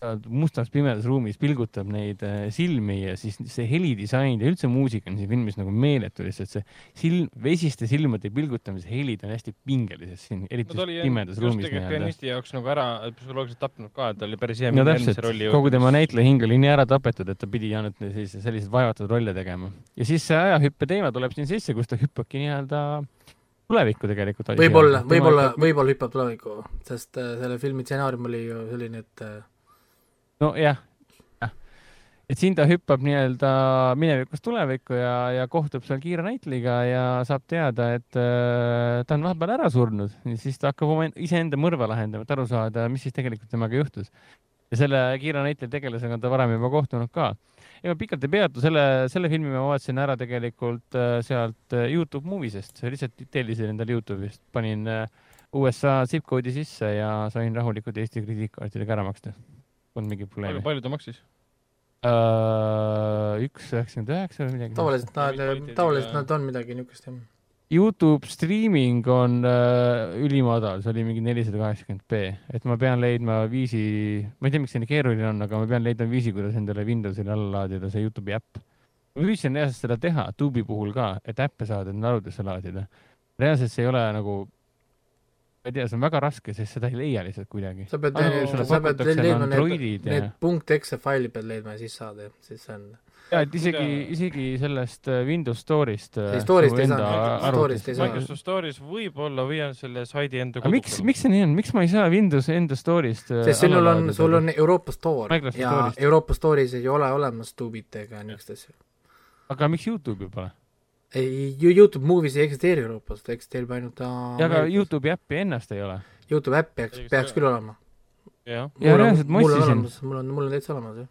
Ta mustas pimedas ruumis pilgutab neid äh, silmi ja siis see helidisain ja üldse muusika on siin filmis nagu meeletu lihtsalt see silm, vesiste silmade pilgutamise helid on hästi pingelised siin, eriti no pimedas ruumis pianisti jaoks nagu ära psühholoogiliselt tapnud ka, et ta oli päris hea no täpselt kogu tema näitleja hing oli nii ära tapetud, et ta pidi ainult sellise, selliseid vaevatud rolle tegema. ja siis see ajahüppe teema tuleb siin sisse, kus ta hüppabki nii-öelda tulevikku tegelikult. võib-olla, võib-olla, võib-olla hüppab tulevikku, sest äh, selle filmi stsenaarium oli ju selline, et äh, nojah, jah. et siin ta hüppab nii-öelda minevikust tulevikku ja, ja kohtub seal Kiira Knightley'ga ja saab teada, et äh, ta on vahepeal ära surnud, siis ta hakkab oma iseenda mõrva lahendama, et aru saada, mis siis tegelikult temaga juhtus. ja selle Kiira Knightley tegelasega on ta varem juba kohtunud ka. ega pikalt ei peatu, selle, selle filmi ma vaatasin ära tegelikult äh, sealt äh, Youtube Movies'est, lihtsalt tellisin endale Youtube'ist, panin äh, USA zip code'i sisse ja sain rahulikult Eesti krediitkaartidega ära maksta. Polnud mingit probleemi. palju ta maksis? üks üheksakümmend üheksa või midagi. tavaliselt nad tavaliselt nad on midagi niisugust jah. Youtube streaming on äh, ülimadal, see oli mingi nelisada kaheksakümmend B, et ma pean leidma viisi, ma ei tea, miks see nii keeruline on, aga ma pean leidma viisi, kuidas endale Windowsile alla laadida see Youtube'i äpp. ma püüdsin reaalselt seda teha Tube'i puhul ka, et äppe saada endale arvutisse laadida. reaalselt see ei ole nagu, ma ei tea, see on väga raske, sest seda ei leia lihtsalt kuidagi. sa pead sa pead leidma need, Androidid ja need .exe faili pead leidma ja siis saad jah, siis see on. ja et isegi isegi sellest äh, Windows Store'ist. Ei, Store'ist ei saa, Store'ist ei saa. Microsoft Store'is võib-olla või on selle saidi enda aga miks, miks see nii on, miks ma ei saa Windows enda Store'ist äh, sest sinul on, sul on Euroopa Store Microsoft ja. Euroopa Store'is ei ole olemas Tubit ega niisugust asja. aga miks Youtube'i pole? ei, Youtube Movies ei eksisteeri Euroopas, ta eksisteerib ainult ta ja aga Youtube'i äppi ennast ei ole. Youtube äpp peaks, peaks küll olema. jah, Ja mul on reaalselt, ma mul on otsisin. olemas, mul on, mul on täitsa olemas jah.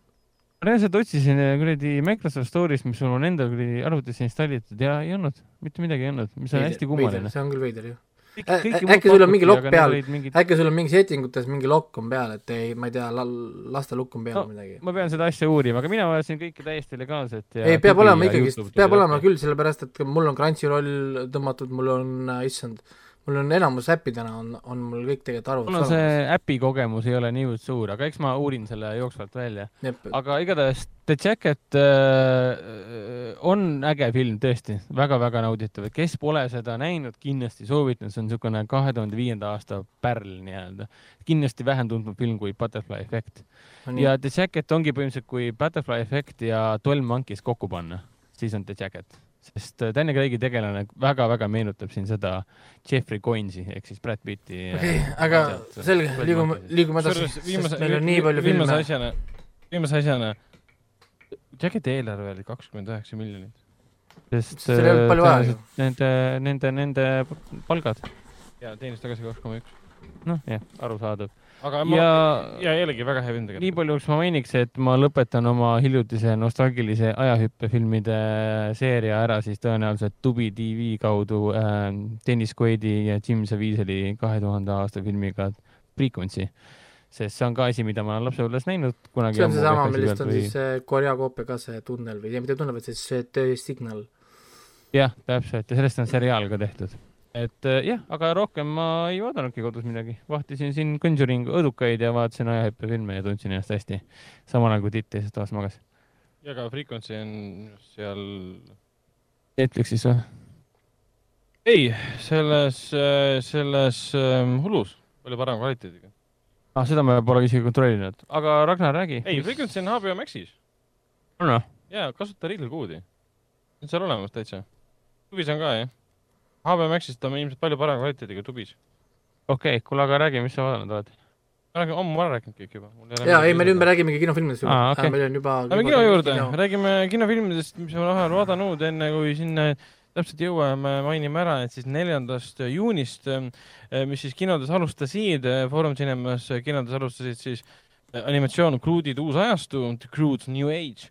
reaalselt otsisin äh, kuradi Microsoft Store'ist, mis mul on endal kuradi arvutisse installitud ja ei olnud, mitte midagi ei olnud, mis on hästi kummaline. see on küll veider jah. Kõik- Ä- kõiki ä- muud äkki sul on mingi lokk peal? mingid- äkki sul on mingi setting utes mingi lokk on peal, et ei, ma ei tea, laste lukk on peal No, või midagi. ma pean seda asja uurima, aga mina vaatasin kõike täiesti legaalselt ja ei, peab olema ikkagist peab olema küll, sellepärast et mul on Crunchyroll tõmmatud, mul on, issand, mul on enamus äppidena on, on mul kõik tegelikult mul on see äpi kogemus ei ole niivõrd suur, aga eks ma uurin selle jooksvalt välja. aga igatahes The Jacket äh, on äge film tõesti. Väga,, väga-väga nauditav, et kes pole seda näinud, kindlasti soovitan, see on niisugune kahe tuhande viienda aasta pärl nii-öelda. kindlasti vähem tuntud film kui Butterfly Effect. Ja The Jacket ongi põhimõtteliselt kui Butterfly Effect ja Twelve Monkeys kokku panna, siis on The Jacket, sest äh, Daniel Craig'i tegelane väga-väga meenutab siin seda Jeffrey Coinsi ehk siis Brad Pitti. okei, aga selge, liigume, liigume edasi, viimase sest, meil on nii palju viimase filme. asjana, viimase asjana, Jacketi eelarve oli kakskümmend üheksa miljonit. sest tõenäoliselt nende, nende, nende palgad, ja teenis tagasi kaks koma üks. noh jah, arusaadav. Aga ma, ja ja jällegi väga hea film nii tegelikult. palju, kas ma mainiks, et ma lõpetan oma hiljutise nostalgilise ajahüppefilmide seeria ära siis tõenäoliselt Tubi tv kaudu äh, Dennis Quaidi ja Jim Caviezel'i kahe tuhande aasta filmiga Frequency. sest see on ka asi, mida ma olen lapsepõlves näinud kunagi. see on seesama, millest on siis see Korea koopia ka see tunnel või mitte tunnel, vaid siis see töö signal. jah, täpselt ja sellest on seriaal ka tehtud. Et äh, jah, aga rohkem ma ei vaadanudki kodus midagi, vahtisin siin Conjuring õdukaid ja vaatasin ajahüppefilme ja tundsin ennast hästi. samal ajal kui Tiit teises toas magas. ja ka Frequency on seal, Netflixis või? ei, selles, selles ähm, Hulus palju parema kvaliteediga. ah, seda ma pole isegi kontrollinud, aga Ragnar, räägi. ei, Frequency on HBO Maxis on või? ja kasuta Readle koodi. see on seal olemas täitsa. tubis on ka jah. HBO Maxist on ilmselt palju parema kvaliteediga tubis. okei okay,, kuule, aga räägi, mis sa vaadanud oled? ma olen ammu ära rääkinud kõik juba. jaa, ei, me nüüd me räägime räägimegi kinofilmidest juba Aa, okei. meil on juba Lähme kino juurde, räägime kinofilmidest, mis me oleme vaadanud, enne kui sinna täpselt jõuame, mainime ära, et siis neljandast juunist, mis siis kinodes alustasid, Foorum Cinemas kinodes alustasid siis äh, animatsioon Crude'id uus ajastu, The Crude's New Age.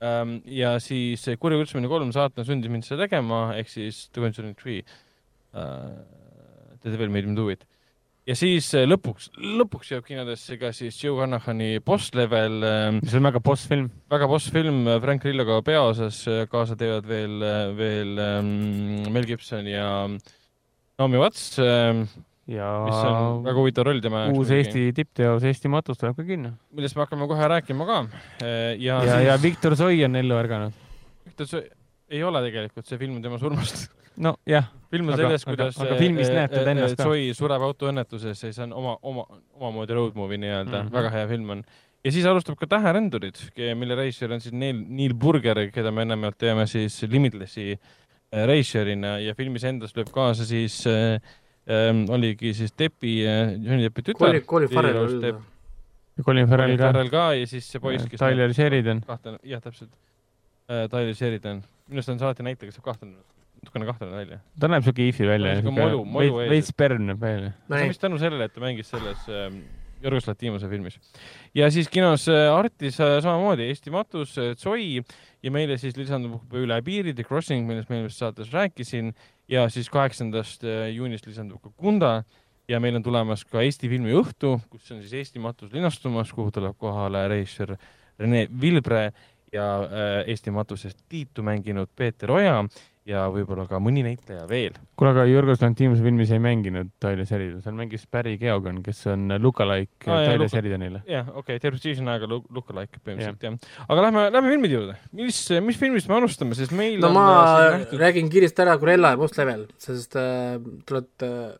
Ja siis Kurja kutsumine kolm saatna sundis mind seda tegema, ehk siis The Conjuring Three. The Devil Made Me Do It. ja siis äh, lõpuks, lõpuks jõuab kinodesse ka siis Joe Carnahan'i boss level ähm, see on väga boss film. väga boss film, Frank Grilloga peaosas, kaasa teevad veel, veel ähm, Mel Gibson ja Naomi Watts ähm,, ja mis on väga huvitav roll tema uus. Eesti tippteos Eesti matus tuleb ka kinno. millest me hakkame kohe rääkima ka. ja, ja, ja Viktor Soi on ellu ärganud. Victor Soi ei ole tegelikult see film tema surmast. nojah, film on Aga- sellest, aga- kuidas aga filmis näeb teda ennast ka. Soi sureb autoõnnetuses ja see on oma, oma, omamoodi road movie nii-öelda mm. -hmm. väga hea film on. ja siis alustab ka Täherändurid, mille reisijal on siis Neil, Neil Burger, keda me enamjaolt teame siis Limitlessi äh, reisijärina ja filmis endas lööb kaasa siis äh, ähm, oligi siis Deppi äh,, Johnny Deppi tütar. Colin, Farrell oli ta. Colin Farrell ka. Farrell ka ja siis see poiss, kes Tyler Sheridan. jah, täpselt äh,. Tyler Sheridan, minu arust on see alati näitleja, kes saab kahtlane, natukene kahtlane välja. ta näeb siuke iifi välja ees. veits pern näeb välja. see on vist tänu sellele, et ta mängis selles ähm, Jorgos Latimose filmis. ja siis kinos äh, Artis äh, samamoodi Eesti matus äh, Zoi ja meile siis lisandub Üle piiri The Crossing, millest ma eelmises saates rääkisin ja siis kaheksandast äh, juunist lisandub ka Kunda ja meil on tulemas ka Eesti filmiõhtu, kus on siis Eesti matus linastumas, kuhu tuleb kohale režissöör Rene Vilbre ja äh, Eesti matusest Tiitu mänginud Peeter Oja ja võib-olla ka mõni näitleja veel. kuule, aga Jorgos Lantimuse filmis ei mänginud Tyler Sheridan, seal mängis Barry Keoghan, kes on lookalike jaa, Tyler Sheridanile. jah, okei okay,, terve season aega look- lookalike põhimõtteliselt jah. aga lähme, lähme filmide juurde. mis, mis filmist me alustame, sest meil no on ma äh, räägin kiiresti ära Cruella ja Boss Level, sest äh, olete äh,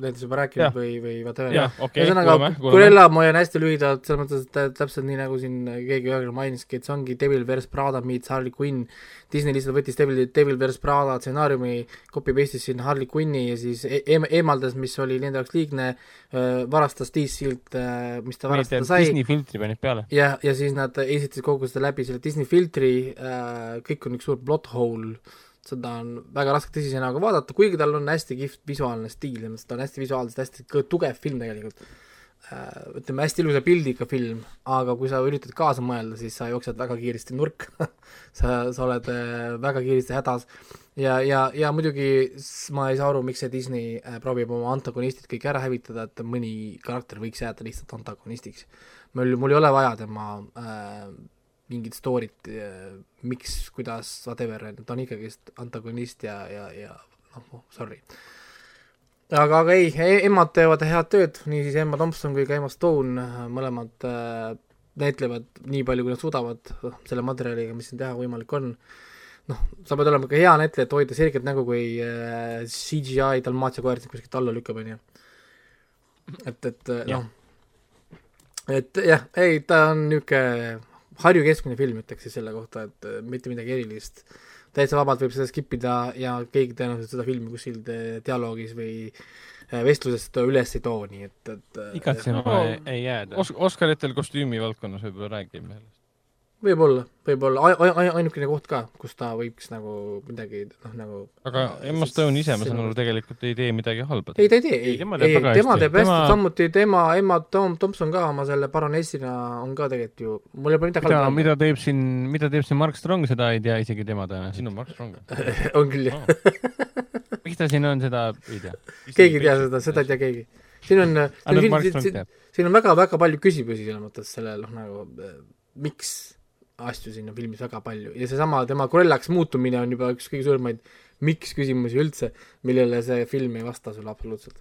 nendest juba rääkinud Jah. või, või whatever. jah, ühesõnaga. Cruella ma hoian hästi lühidalt, selles mõttes, et tä- täpselt nii nagu siin keegi ühel mainiski, et see ongi Devil Wears Prada meets Harley Quinn. Disney lihtsalt võttis Devil, Devil Wears Prada stsenaariumi, copy paste'is sinna Harley Quinni ja siis e eem- eemaldas, mis oli nende jaoks liigne, varastas DC-lt, mis ta varastada sai. Disney filtri panid peale. ja, ja siis nad esitasid kogu seda läbi selle Disney filtri kõik on üks suur plot hole, seda on väga raske tõsise näoga vaadata, kuigi tal on hästi kihvt visuaalne stiil, ta on hästi visuaalselt hästi tugev film tegelikult. Äh, ütleme, hästi ilusa pildiga film, aga kui sa üritad kaasa mõelda, siis sa jooksed väga kiiresti nurka. Sa, sa oled äh, väga kiiresti hädas. Ja, ja, ja muidugi ma ei saa aru, miks see Disney äh, proovib oma antagonistid kõik ära hävitada, et mõni karakter võiks jääda lihtsalt antagonistiks. mul, mul ei ole vaja tema äh, mingit story't miks, kuidas, whatever, ta on ikkagist antagonist ja, ja, ja noh, sorry aga, aga ei, emad teevad head tööd, niisiis Emma Thompson kui ka Emma Stone, mõlemad äh, näitlevad nii palju, kui nad suudavad selle materjaliga, mis siin teha võimalik on. noh, sa pead olema ka hea näitleja, et hoida selget nägu, kui äh, CGI Dalmatia koer sind kuskilt alla lükkab, on ju. et, et äh, noh, et jah, ei, ta on niisugune Harju keskmine film, ütleks siis selle kohta, et äh, mitte midagi erilist täitsa vabalt võib seda skip ida ja keegi tõenäoliselt seda filmi kuskil te- dialoogis või äh, vestluses seda üles ei too, nii et, et äh, igatsema No, ei, ei jääda Os-, Oscaritel kostüümi valdkonnas võib-olla räägime sellest. võib-olla, võib-olla ai- ai- ai- ainukene koht ka, kus ta võiks nagu midagi noh, nagu aga Emma Stone ise, ma saan aru, tegelikult ei tee midagi halba. ei, ta ei tee, ei, Ei, tema ei, teeb tema hästi. hästi Tema-, samuti tema, Emma Tom-, Thompson ka oma selle baronessina on ka tegelikult ju, mul ei ole midagi mida, halba mida teeb siin, mida teeb siin Mark Strong, seda ei tea isegi tema tõenäoliselt. siin on Mark Strong. on küll jah, miks ta siin on, seda ei tea. keegi ei tea seda, seda ei tea keegi. siin on, siin, siin, siin on väga-väga palju küsimusi selles mõttes sellel noh, nagu miks asju siin on filmis väga palju ja seesama tema Cruellaks muutumine on juba üks kõige suuremaid miks küsimusi üldse, millele see film ei vasta sulle absoluutselt.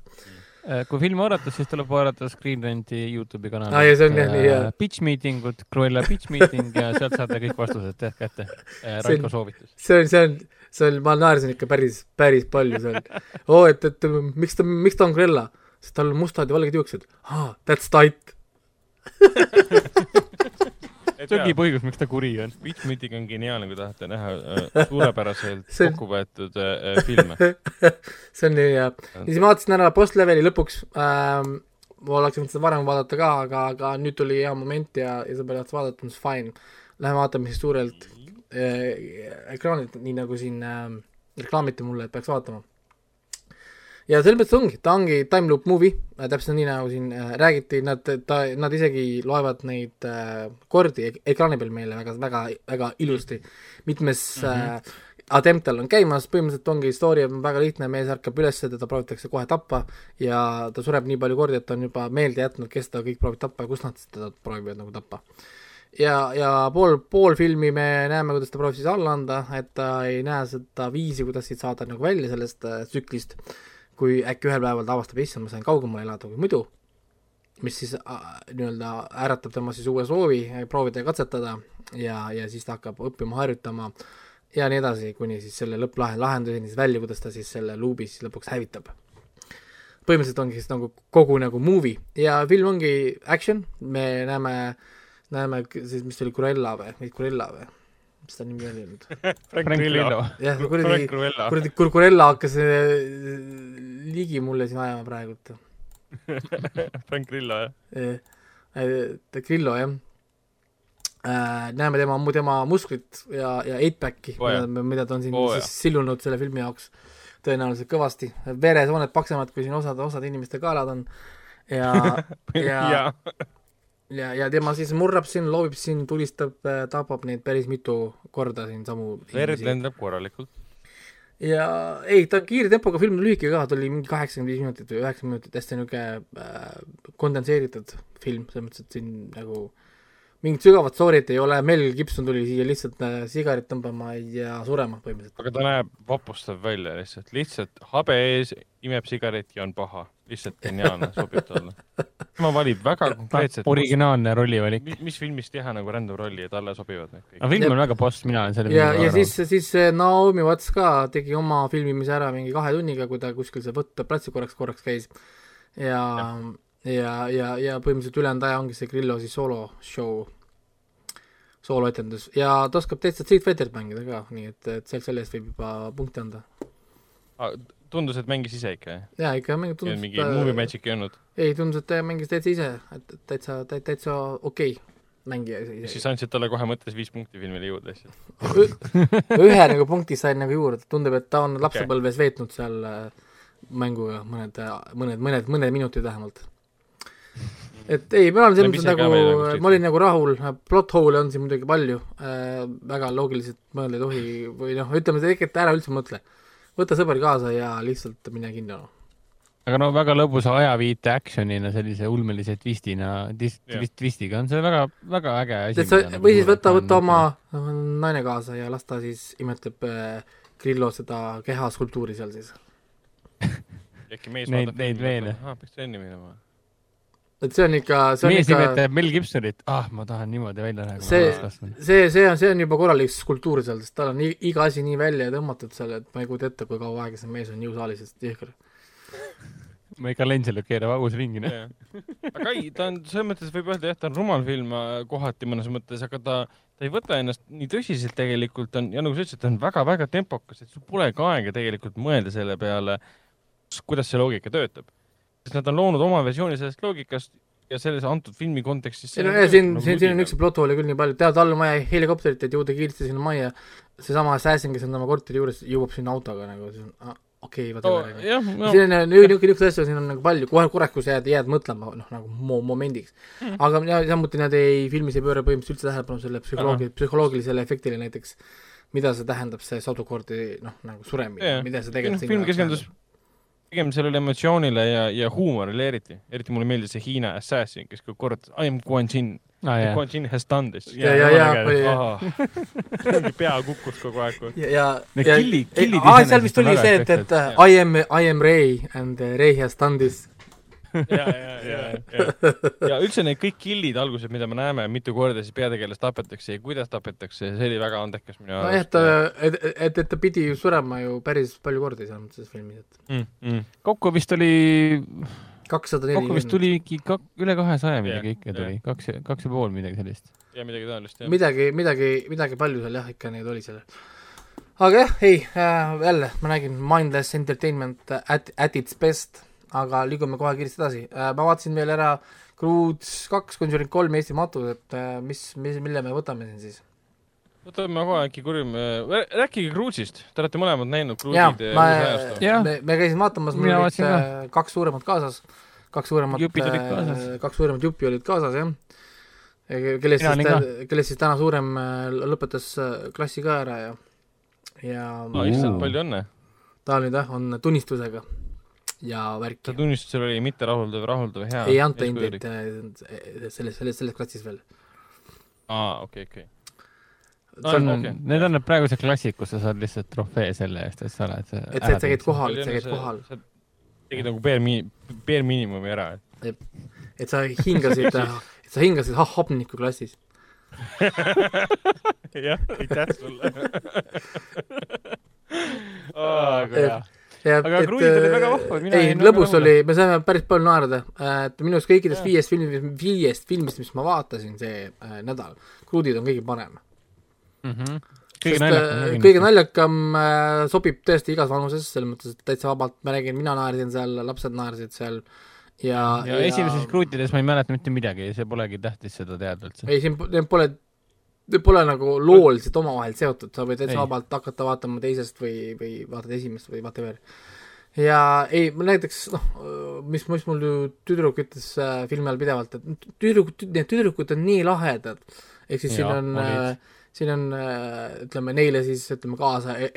Äh, kui filmi vaadata, siis tuleb vaadata Screen Renti Youtube'i kanali. Aa, ja see on jah nii hea. Pitch meeting ud, Cruella pitch meeting ja sealt saate kõik vastused teha kätte. Raiko soovitus. see on, see on, see on, ma naersin ikka päris, päris palju seal. oo, et, et miks ta, miks ta on Cruella? sest tal on mustad ja valged juuksed. aa, that's tight. see ongi põhjus, miks ta kuri on. Pitch Meeting on geniaalne, kui tahate näha äh, suurepäraselt on- kokku võetud äh, filme. see on nii hea. ja siis ma vaatasin ära post-leveli lõpuks ähm,. ma oleks võinud seda varem vaadata ka, aga, aga nüüd tuli hea moment ja, ja sõber tahtis vaadata, siis fine. Läheme vaatame siis suurelt äh, ekraanilt, nii nagu siin äh, reklaamiti mulle, et peaks vaatama. Ja selles mõttes ongi, ta ongi time loop movie äh,, täpselt nii nagu siin äh, räägiti, nad, ta, nad isegi loevad neid äh, kordi ek ekraani peal meile väga, väga, väga ilusti. mitmes mm -hmm. äh, attempt tal on käimas, põhimõtteliselt ongi story on väga lihtne, mees ärkab üles, teda proovitakse kohe tappa ja ta sureb nii palju kordi, et ta on juba meelde jätnud, kes ta kõik proovib tappa ja kus nad teda proovivad nagu tappa. ja, ja pool, pool filmi me näeme, kuidas ta proovib siis alla anda, et ta ei näe seda viisi, kuidas siit saada nagu välja sellest äh, tsüklist, kui äkki ühel päeval ta avastab, issand, ma sain kaugemale elada kui muidu, mis siis äh, nii-öelda äratab tema siis uue soovi proovida ja katsetada ja, ja siis ta hakkab õppima, harjutama ja nii edasi, kuni siis selle lõpplahe lahenduseni siis välja, kuidas ta siis selle luubi siis lõpuks hävitab. põhimõtteliselt ongi siis nagu kogu nagu movie ja film ongi action, me näeme, näeme siis, mis ta oli, Cruella või, Cruella või, mis ta nimi oli nüüd? Frank Grillo. jah, kuradi, kuradi Kur- Cruella hakkas äh, ligi mulle siin ajama praegult. Frank Grillo, jah. ta Grillo jah äh,. näeme tema, tema musklit ja, ja eightpacki Oo jaa. mida, mida ta on siin oh, siis sillunud selle filmi jaoks tõenäoliselt kõvasti. veresooned paksemad, kui siin osad, osad inimeste kaelad on. ja, ja, ja ja, ja tema siis murrab siin, loobib siin, tulistab, tapab neid päris mitu korda siin samu verd lendab korralikult. ja ei, ta on kiire tempoga film, lühike ka, ta oli mingi kaheksakümmend viis minutit või üheksakümmend minutit, hästi niisugune äh, kondenseeritud film, selles mõttes, et siin nagu mingit sügavat story't ei ole, Mel Gibson tuli siia lihtsalt äh, sigaret tõmbama ja surema põhimõtteliselt. aga ta näeb vapustav välja lihtsalt, lihtsalt habe ees, imeb sigareti ja on paha. lihtsalt geniaalne, sobib talle. tema valib väga konkreetselt, originaalne rollivalik. mis, mis filmis teha nagu random rolli ja talle sobivad need kõik. aga film on väga boss, mina olen selle ja, ja siis, siis see Naomi Watts ka tegi oma filmimise ära mingi kahe tunniga, kui ta kuskil seal võtteplatsi korraks, korraks käis. ja, ja, ja, ja põhimõtteliselt ülejäänud aja ongi see Grillo siis soolo show, sooloetendus ja ta oskab täitsa Street Fighterit mängida ka, nii et, et sealt selle eest võib juba punkti anda. tundus, et mängis ise ikka, jah? jaa, ikka mängib, ja tundus, mingi movie magic ei olnud. ei tundus, et ta mängis täitsa ise, et täitsa, täitsa okei okay mängija siis ise. andsid talle kohe mõttes viis punkti filmile juurde lihtsalt. ühe nagu punkti sain nagu juurde, tundub, et ta on lapsepõlves veetnud seal äh, mänguga mõned, mõned, mõned, mõned minutid vähemalt. Et ei, ma olen selles mõttes nagu nagu, ma olin nagu rahul, plot hole'e on siin muidugi palju äh,, väga loogiliselt mõelda ei tohi või noh, ütleme tegelikult ära üldse mõtle. võta sõber kaasa ja lihtsalt mine kinno. aga no väga lõbusa ajaviite action'ina, sellise ulmelise twistina, twistiga on see väga, väga äge asi. sa, või siis võta, võta oma naine kaasa ja las ta siis imetleb äh, Grillo seda kehaskulptuuri seal siis. äkki mees Neid- vaatab neid ja veene. ahah, peaks trenni minema. Et see on ikka, see on mees ikka, imetleb Mel Gibsonit, ah, ma tahan niimoodi välja näha, See- see, see on, see on juba korralik skulptuur seal, sest tal on i- iga asi nii välja tõmmatud seal, et ma ei kujuta ette, kui kaua aega see mees on jõusaalis, sest jõhker. Michael Angelo keerab augus ringi, noh. aga ei, ta on selles mõttes võib öelda jah, ta on rumal film äh, kohati mõnes mõttes, aga ta, ta ei võta ennast nii tõsiselt tegelikult on ja nagu sa ütlesid, ta on väga-väga tempokas, et sul polegi aega tegelikult mõelda selle peale, kuidas see loogika töötab. Sest nad on loonud oma versiooni sellest loogikast ja selles antud filmi kontekstis. ei no ja siin, siin, siin on üks plot hole küll nii palju, tead, all on vaja helikopterit, et jõuda kiiresti sinna majja, seesama assassin, kes on tema korteri juures, jõuab sinna autoga nagu, see on ah, okei okay,, no, vaata jah, no siin on niisugune, niisuguseid asju siin on nagu palju, kohe korraks, jääd, jääd mõtlema, noh nagu mo-, momendiks mm.. aga ja, samuti nad ei, filmis ei pööra põhimõtteliselt üldse tähelepanu selle psühholoogi, psühholoogilisele efektile näiteks, mida see tähendab, see sadu kordi noh, nagu suremine Jah. mida see Noh, tegelikult film keskendus pigem sellele emotsioonile ja, ja huumorile eriti. eriti mulle meeldis see Hiina assassin, kes kogu kord I am Guan Jin aa yeah., Guan Jin has done this. Ja- ja- ja, oli- mingi pea kukkus kogu aeg. ja, ja, ja seal vist oli see, et, et uh, I am, I am Ray and uh, Ray has done this. ja, ja, ja, ja, ja üldse need kõik killid alguses, mida me näeme, mitu korda siis peategelast tapetakse ja kuidas tapetakse, see oli väga andekas minu nojah, ta, et, et, et ta pidi ju surema ju päris palju kordi selles mõttes filmis, et mm,. Mm. kokku vist oli, kakssada kokku vist nelikümmend. tuligi kak-, üle kahesaja midagi ikka tuli, kaks, kaks ja pool midagi sellist. ja midagi taolist, jah. midagi, midagi, midagi palju seal jah, ikka neid oli seal. aga jah, ei äh,, jälle ma nägin Mindless Entertainment at, at its best, aga liigume kohe kiiresti edasi äh,. ma vaatasin veel ära Croods kaks, Conjuring kolm Eesti matud, et äh, mis, mis, mille me võtame siin siis? võtame kohe äkki kurjum, rääkige Cruise'ist, te olete mõlemad näinud jaa, Cruise'id ma me, me käisime vaatamas, mul olid äh, kaks suuremat kaasas, kaks suuremat Jupid olid kaasas. äh, kaks suuremat juppi olid kaasas, jah. kellest siis, kellest siis täna suurem äh, lõpetas äh, klassi ka ära ja, ja aa, issand, palju õnne. ta nüüd jah, on tunnistusega ja värki see. tunnistus seal oli mitterahuldav, rahuldav, hea. ei anta hindeid äh, selles, selles, selles klassis veel. aa, okei, okei. need on need praegused klassid, kus sa saad lihtsalt trofee selle eest, et sa oled. et sa, et sa käid kohal, et sa käid kohal, tegid nagu bare mi-, bare miinimumi ära, et et sa hingasid, et sa hingasid ha- hapnikku klassis. jah, aitäh sulle. aga hea. Aga kruiid olid väga vahvad, mina ei jäin, lõbus oli, me saime päris palju naerda, et minu arust kõikidest viiest filmist, viiest filmist, mis ma vaatasin see äh, nädal, kruudid on kõige parem. Mhm. kõige sest naljakam äh,. kõige naljakam äh, sobib tõesti igas vanuses, selles mõttes, et täitsa vabalt, ma räägin, mina naersin seal, lapsed naersid seal ja, ja esimeses kruutides ma ei mäleta mitte midagi, see polegi tähtis seda teada üldse. ei, siin pole, pole nagu looliselt omavahel seotud, sa võid täitsa vabalt hakata vaatama teisest või, või vaatad esimest või whatever. ja ei, ma näiteks noh, mis, mis mul ju tüdruk ütles äh, filmi ajal pidevalt, et tüdrukud, need tüdrukud on nii lahedad, ehk siis siin Jaa, on olid. äh, siin on äh, ütleme neile siis ütleme kaasa e-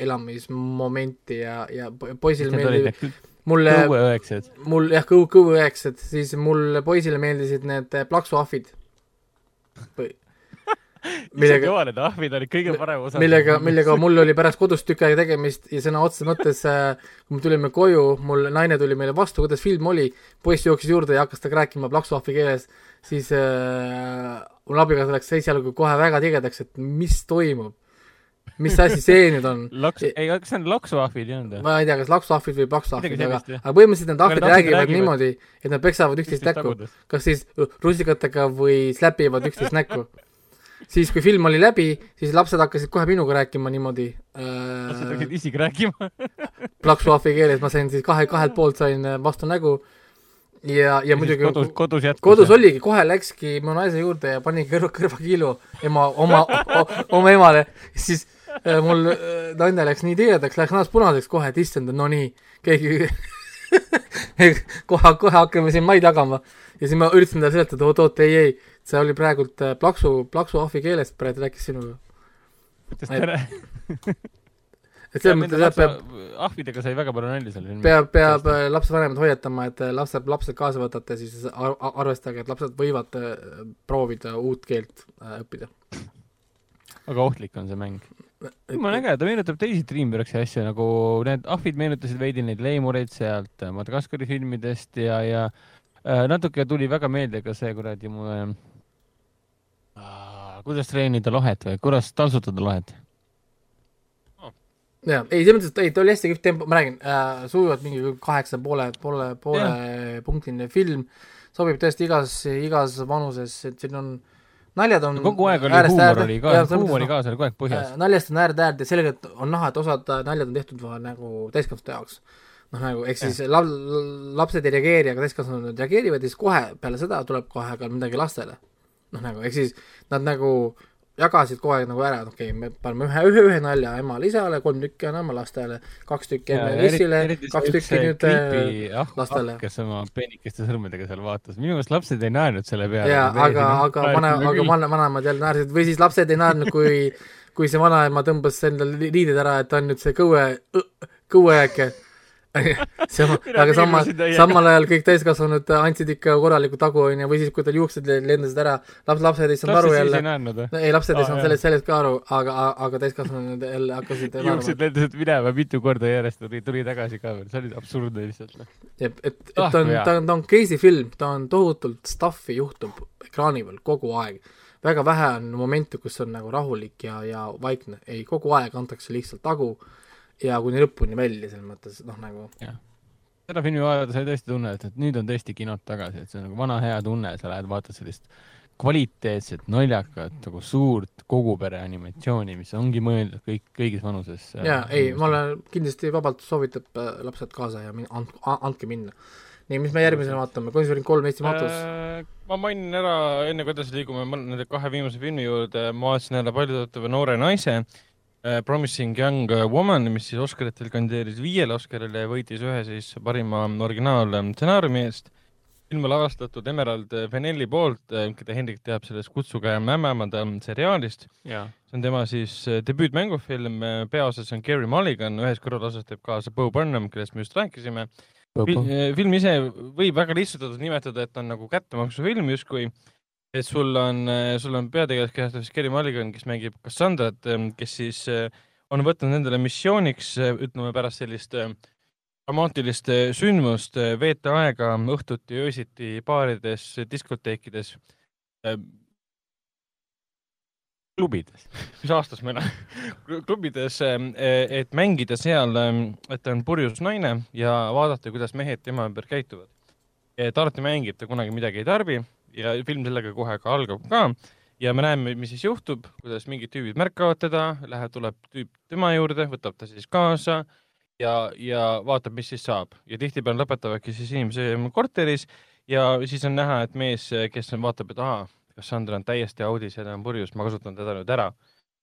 ja, ja po- poisil meeldib, mulle, mul jah, kõhu, kõhuüheksad, siis mul poisile meeldisid need äh, plaksuahvid. millega, joa, need ahvid olid kõige parem osa. millega, millega mul oli pärast kodus tükk aega tegemist ja sõna otseses mõttes äh, kui me tulime koju, mul naine tuli meile vastu, kuidas film oli, poiss jooksis juurde ja hakkas temaga rääkima plaksuahvi keeles, siis äh, mul abikaasa läks esialgu kohe väga tigedaks, et mis toimub, mis asi see nüüd on. laks, ei, kas see on laksuahvid ei olnud või? ma ei tea, kas laksuahvid või plaksuahvid, Midagi aga, aga põhimõtteliselt need ahvid räägivad räägivad. niimoodi, et nad peksavad üksteist näkku, kas siis rusikatega või släpivad üksteist näkku. siis, kui film oli läbi, siis lapsed hakkasid kohe minuga rääkima niimoodi lapsed äh, hakkasid isegi rääkima. plaksuahvi keeles, ma sain siis kahe, kahelt poolt sain äh, vastu nägu ja, ja muidugi kodus, kodus jätkus. kodus. oligi, kohe läkski mu naise juurde ja pani kõrva, kõrvakiilu ema, oma, oma emale, siis äh, mul äh, naine läks nii tigedaks, läks näost punaseks kohe, et issand, no nii, keegi kohe, kohe hakkame siin mai tagama ja siis ma üritasin talle seletada, oot, oot, ei, ei, see oli praegult äh, plaksu, plaksuahvi keeles praegu rääkis sinuga. ütles Ei, tere. et selles mõttes jah, peab, ahvidega sai väga palju nalja seal filmis. peab, peab äh, lapsevanemad hoiatama, et äh, lapsed, lapsed kaasa võtate, siis ar- ar- arvestage, et lapsed võivad proovida uut keelt õppida. väga ohtlik on see mäng. jumala äge, ta meenutab teisi Dreamworksi asju, nagu need ahvid meenutasid veidi neid leimureid sealt Madagaskari filmidest ja, ja natuke tuli väga meelde ka see kuradi mu äh,, kuidas treenida lohet või kuidas taltsutada lohet. jaa, ei, selles mõttes, et ei, ta oli hästi kihvt tempo, ma räägin äh,, sujuvalt mingi kaheksa poole, poole, poole punktine film, sobib tõesti igas, igas vanuses, et siin on, naljad on kogu aeg oli huumor oli ka, selles huumori mõttes, kaasa oli kogu aeg põhjas äh,. naljast on äärde äärde, selgelt on näha, et osad äh, naljad on tehtud nagu täiskasvanute jaoks. noh, nagu ehk siis la-, lapsed ei reageeri, aga täiskasvanud reageerivad ja siis kohe peale seda tuleb kohe ka midagi lastele. noh, nagu ehk siis nad nagu jagasid kogu aeg nagu ära, et okei okay,, me paneme ühe, ühe, ühe nalja emale-isale, kolm tükki anname lastele, kaks tükki emme Lissile, kaks tükki nüüd äh, lastele. kes oma peenikeste sõrmedega seal vaatas, minu meelest lapsed ei naernud selle peale. jaa, aga, aga vana, aga vana, vanemad jälle naersid või siis lapsed ei naernud, kui kui see vanaema tõmbas endal li- liided ära, et ta on nüüd see kõue, kõuejääke. see, aga samal, samal ajal kõik täiskasvanud andsid ikka korraliku tagu, onju, või siis, kui tal juuksed le- lendasid ära, laps, lapsed ei saanud aru jälle. no ei, lapsed ei Aa, saanud sellest, sellest ka aru, aga, aga täiskasvanud jälle hakkasid juuksed lendasid minema mitu korda järjest, tuli, tuli tagasi ka veel, see oli absurdne lihtsalt. et, et, et Ah, ta on ta on, ta on crazy film, ta on tohutult stuff'i juhtub ekraani peal kogu aeg. väga vähe on momente, kus on nagu rahulik ja, ja vaikne, ei, kogu aeg antakse lihtsalt tagu ja kuni lõpuni välja, selles mõttes, noh nagu seda filmi vaadates oli tõesti tunne, et, nüüd on tõesti kinod tagasi, et see on nagu vana hea tunne, sa lähed vaatad sellist kvaliteetset, naljakat, nagu suurt kogupere animatsiooni, mis ongi mõeldud kõik, kõigis vanuses. jaa, ei, ma olen kindlasti vabalt soovitab äh, lapsed kaasa ja min-, and-, andke minna. nii, mis me järgmisena vaatame, Conjuring kolm Eesti matus äh,. Äh, ma mainin ära, enne kui edasi liigume nende kahe viimase filmi juurde, ma vaatasin jälle paljutõotava noore naise äh, Promising Young Woman, mis siis Oscaritel kandideeris viiele Oscarile ja võitis ühe siis parima originaalstsenaariumi eest. film on lavastatud Emerald Fennelli poolt, keda Hendrik teab sellest Kutsuge ämmaemanda seriaalist. jaa. see on tema siis äh, debüütmängufilm, peaosas on Gary Mulligan, ühes kõrvalasas teeb kaasa Bo Burnham, kellest me just rääkisime. film ise võib väga lihtsustatult nimetada, et on nagu kättemaksufilm justkui, et sul on, sul on peategelast kehastab siis Gary Mulligan, kes mängib Cassandrat, kes siis äh, on võtnud endale missiooniks, ütleme pärast sellist äh, dramaatilist äh, sündmust äh, veeta aega õhtuti, öösiti baarides, diskoteekides. klubides. mis aastas me elame, klubides, et mängida seal, et ta on purjus naine ja vaadata, kuidas mehed tema ümber käituvad. et alati mängib, ta kunagi midagi ei tarbi ja film sellega kohe ka algab ka. Ja me näeme, mis siis juhtub, kuidas mingid tüübid märkavad teda, läheb, tuleb tüüp tema juurde, võtab ta siis kaasa ja, ja vaatab, mis siis saab. Ja tihtipeale lõpetavadki siis inimese korteris ja siis on näha, et mees, kes vaatab, et ahaa, Cassandra on täiesti audis ja ta on purjus, ma kasutan teda nüüd ära.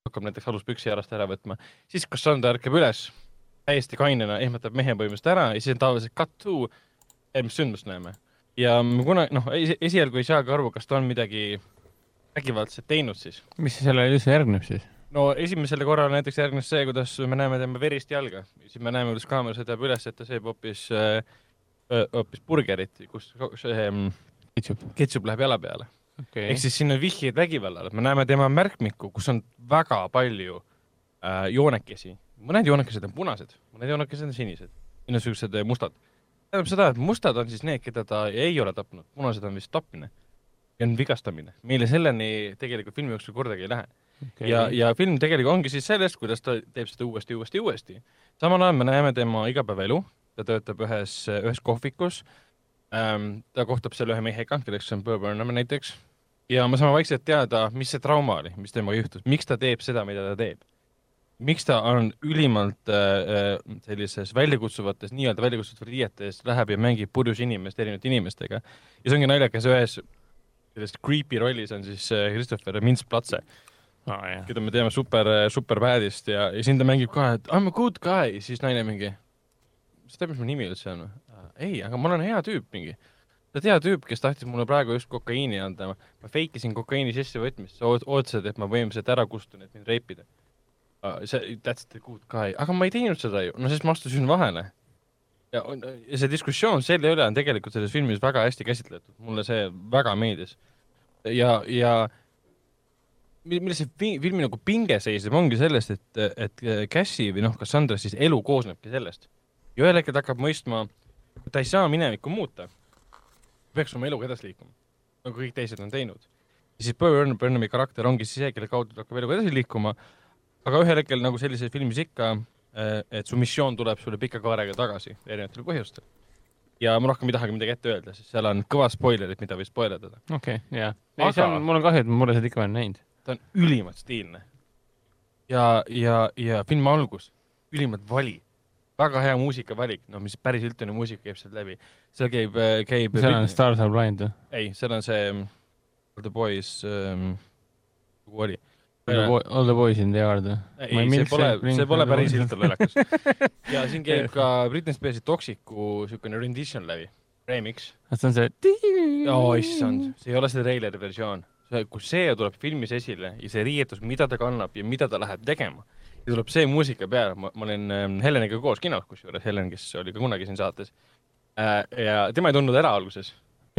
Hakkab näiteks aluspüksi jarast ära võtma, siis Cassandra ärkab üles täiesti kainena, ehmatab mehe põhimõtteliselt ära ja siis on tavaliselt cut to, mis sündmust näeme. Ja me kunagi, noh, esialgu ei saagi aru, kas ta on midagi vägivaldset teinud siis. mis sellele üldse järgneb siis? no esimesele korrale näiteks järgnes see, kuidas me näeme tema verist jalga, siis me näeme, kuidas kaamera sõidab üles, et ta sööb hoopis äh,, hoopis burgerit, kus see mm, Ketšup. ketšup läheb jala peale. okei ehk. siis siin on vihjeid vägivallale, me näeme tema märkmikku, kus on väga palju äh, joonekesi, mõned joonekesed on punased, mõned joonekesed on sinised, niisugused äh, mustad. Tähendab seda, et mustad on siis need, keda ta ei ole tapnud, punased on vist tapmine ja on vigastamine. meile selleni tegelikult filmi jooksul kordagi ei lähe okay.. ja, ja film tegelikult ongi siis sellest, kuidas ta teeb seda uuesti, uuesti, uuesti. samal ajal me näeme tema igapäevaelu, ta töötab ühes, ühes kohvikus ähm,. ta kohtub seal ühe mehega, kelleks on Burr Burnham näiteks ja me saame vaikselt teada, mis see trauma oli, mis temaga juhtus, miks ta teeb seda, mida ta teeb. Miks ta on ülimalt äh, äh, sellises väljakutsuvates, nii-öelda väljakutsuvates riietes läheb ja mängib purjus inimest erinevate inimestega. ja see ongi naljakas, ühes selles creepy rollis on siis äh, Christopher Mintz-Platse, jah. keda me teame super, super bad'ist ja, ja siin ta mängib ka, et I m a good guy, siis naine mingi, mis teab, mis mu nimi üldse on või? ei, aga ma olen hea tüüp mingi. sa oled hea tüüp, kes tahtis mulle praegu just kokaiini anda, ma fake isin kokaiini sissevõtmist, sa oot- ootasid, et ma põhimõtteliselt ära kustun, et mind reipida. see, that's the good guy, aga ma ei teinud seda ju, no sest ma astusin vahele. ja, ja see diskussioon selle üle on tegelikult selles filmis väga hästi käsitletud, mulle see väga meeldis. ja, ja mi- milles see fi- filmi nagu pinge seisneb, ongi sellest, et, et Cassie või noh, Cassandra siis elu koosnebki sellest. ja ühel hetkel ta hakkab mõistma, ta ei saa minevikku muuta. peaks oma eluga edasi liikuma, nagu kõik teised on teinud. ja siis Burn, Burnhami karakter ongi siis see, kelle kaudu ta hakkab eluga edasi liikuma, aga ühel hetkel nagu sellises filmis ikka, et su missioon tuleb sulle pika kaarega tagasi erinevatel põhjustel. ja ma rohkem ei tahagi midagi ette öelda, sest seal on kõva spoilerid, mida võib spoilerdada. okei okay,, jaa. Aga- ei, see on, mul on kahju, et ma pole seda ikka veel näinud. ta on ülimalt stiilne. ja, ja, ja filmi algus, ülimalt vali. väga hea muusikavalik, no mis päris üldine muusika käib sealt läbi. seal käib, käib. seal on Stars Are Blind või? ei, seal on see the Boys um,, kuhu oli? All the boys in the yard või? ei, see pole, see pole päris Hilton lollakas. ja siin käib ka Britney Spearsi Toxicu siukene rendition läbi, remix. see on see. oo issand, see ei ole see treileri versioon. kui see tuleb filmis esile ja see riietus, mida ta kannab ja mida ta läheb tegema, ja tuleb see muusika peale, ma, ma olin ähm, Heleniga koos kinos, kusjuures Helen, kes oli ka kunagi siin saates äh,. ja tema ei tundnud ära alguses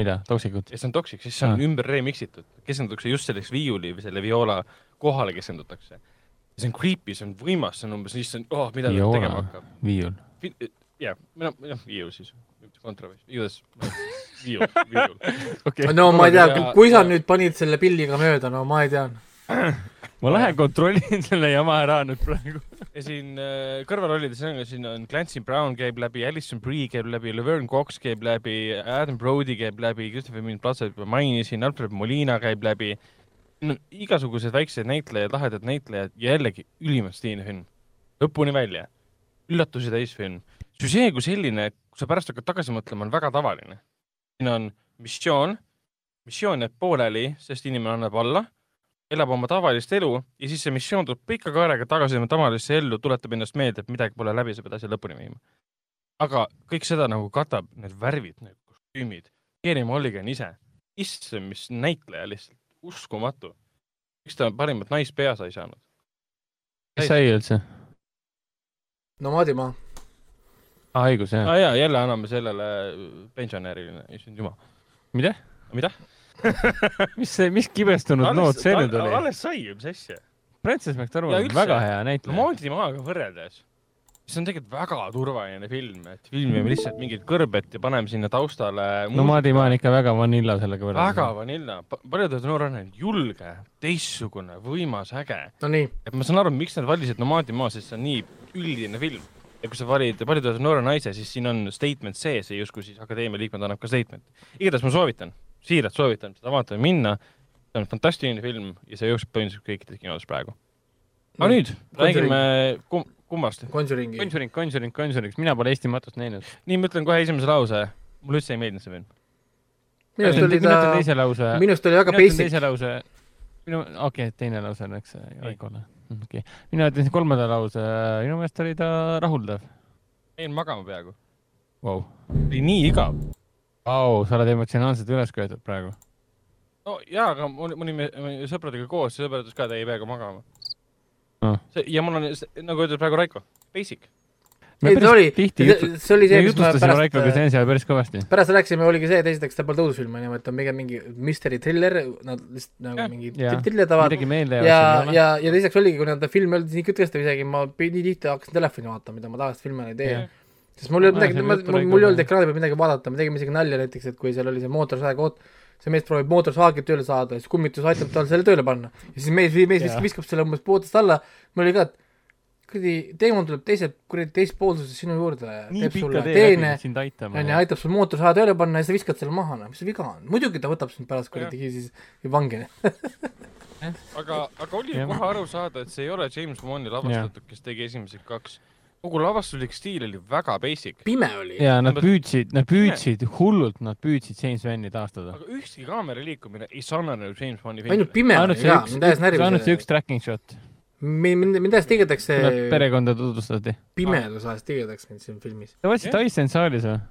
mida, ja see on Toxic, siis see on Ah. ümber remix itud, keskendutakse just selleks viiuli või selle viola kohale keskendutakse. see on creepy, see on võimas, see on umbes, issand, oh, mida ta Viola. tegema hakkab. viiul. jah, noh, jah, viiul siis, kontrabass, igatahes viiul, viiul. okei. no ma ei tea kui sa nüüd panid selle pilliga mööda, no ma ei tea. ma lähen kontrollin selle jama ära nüüd praegu. ja siin äh, kõrvalrollides on, siin on Clancy Brown käib läbi, Alison Brie käib läbi, Laverne Cox käib läbi, Adam Brody käib läbi, Christopher Mintz-Plaza juba mainisin, Alfred Molina käib läbi. on igasugused väiksed näitlejad, lahedad näitlejad ja jällegi ülimalt stiilne film. lõpuni välja. üllatusi täis film. süžee kui selline, kui sa pärast hakkad tagasi mõtlema, on väga tavaline. siin on missioon, missioon jääb pooleli, sest inimene annab alla elab oma tavalist elu ja siis see missioon tuleb pika kaarega tagasi oma tavalisse ellu, tuletab endast meelde, et midagi pole läbi, sa pead asja lõpuni viima. aga kõik seda nagu katab need värvid, need kostüümid, Keeri Mulligan ise, issand, mis näitleja lihtsalt, uskumatu. miks ta parimat naispea sai saanud? kes sai üldse? no Madimaa. aa, õigus, jah. aa jaa, jälle anname sellele pensionärile, issand jumal. mida? mida? mis see, mis kibestunud noot see nüüd oli? alles sai ju, mis asja? Frances Ja McDormand on väga hea näitleja. Moondimaaga võrreldes, see on tegelikult väga turvaline film, et filmime lihtsalt mingit kõrbet ja paneme sinna taustale no Madimaa on ikka väga vanilla sellega väga võrreldes. vanilla, paljud noor on julge, teistsugune, võimas, äge. no nii, et ma saan aru, miks nad valisid Nomaadi maa, sest see on nii üldine film. ja kui sa valid paljud noore naise, siis siin on statement sees ja justkui siis akadeemia liikmed annab ka statement. igatahes ma soovitan, siiralt soovitan seda vaatama minna. see on fantastiline film ja see jookseb põhimõtteliselt kõikides kinodes praegu. aga nüüd räägime kum-, kummast. Conjuringi. Conjuring, Conjuring, Conjuring, mina pole Eesti matust näinud. nii, ma ütlen kohe esimese lause. mulle üldse ei meeldinud see film. minu arust oli ta, teise lause. minu arust oli väga basic. teise lause, minu, okei okay,, teine lause läks Raikole. okei okay., mina ütlen siis kolmanda lause, minu meelest oli ta rahuldav jäin magama peaaegu. wow.. oli nii igav. Vau, sa oled emotsionaalselt üles köetud praegu. no jaa, aga me olime sõpradega koos, sõber ütles ka, et ei pea ka magama Ah. see ja mul on, nagu ütles praegu Raiko, basic. ei, ta oli, tihti see oli see, me mis ma jutustasime Raikoga pärast, seansi ajal päris kõvasti. pärast rääkisime, oligi see, et esiteks ta pole tõusufilm, onju, et ta on pigem mingi mystery thriller, nad lihtsalt nagu Jah. mingi Jah. triller tavad meelde ja, ja, ja teiseks oligi, kui nad film öeldi nii kütkestav isegi, ma nii tihti hakkasin telefoni vaatama, mida ma tavaliselt filmi ajal ei tee Jah.. Sest mul ei olnud midagi, mul ei olnud ekraani peal midagi vaadata, me tegime isegi nalja näiteks, et kui seal oli see mootorsaekoot, see mees proovib mootorsaagi tööle saada, siis kummitus aitab tal selle tööle panna. ja siis mees, mees viskab, viskab selle umbes pootest alla, mul oli ka, et kuradi, teemant tuleb teiselt, kuradi teist poolsusest sinu juurde, teeb sulle tee teene onju,. aitab sul mootorsaha tööle panna ja sa viskad selle maha, noh, mis viga on, muidugi ta võtab sind pärast kuradi siis vangi. aga, aga oli kohe aru saada, et see ei ole James Bondi lavastatud, kes tegi esimesed kaks. Kogu lavastuslik stiil oli väga basic, pime oli. ja nad püüdsid, nad püüdsid hullult, nad püüdsid James Vanni taastada. aga ükski kaamera liikumine ei sarnanenud James Bondi ainult filmile. pime ainult oli see ka, üks, mind ajas närvi ainult see üks tracking shot. mind, mind hästi tigedaks see perekonda tutvustati. pimedus ajast tigedaks mind siin filmis. Te vaatasite Jah. Iceland saalis või?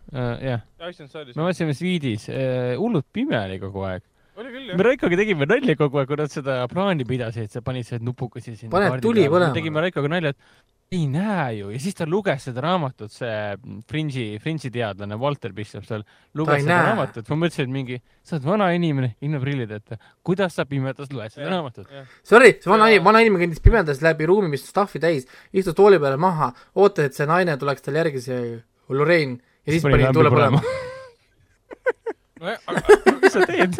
jah, me vaatasime Sweedis, hullult pime oli kogu aeg. Oli küll me jah. Raikoga tegime nalja kogu aeg, kui nad seda plaani pidasid, sa panid selle nupukesi sinna. Paned tuli põlema. tegime Raikoga nalja, et ei näe ju ja siis ta luges seda raamatut, see Fringe'i, Fringe'i teadlane Walter Bishop seal luges seda näe. raamatut, ma mõtlesin, et mingi, sa oled vana inimene, ilma prillideta, kuidas sa pimedas loed seda Jah. raamatut? Sorry, see vana Ja-, vana inimene kõndis pimedas läbi ruumi, mis stuff'i täis, istus tooli peale maha, ootas, et see naine tuleks talle järgi, see Lorraine, ja siis pani tule põlema. mis sa teed?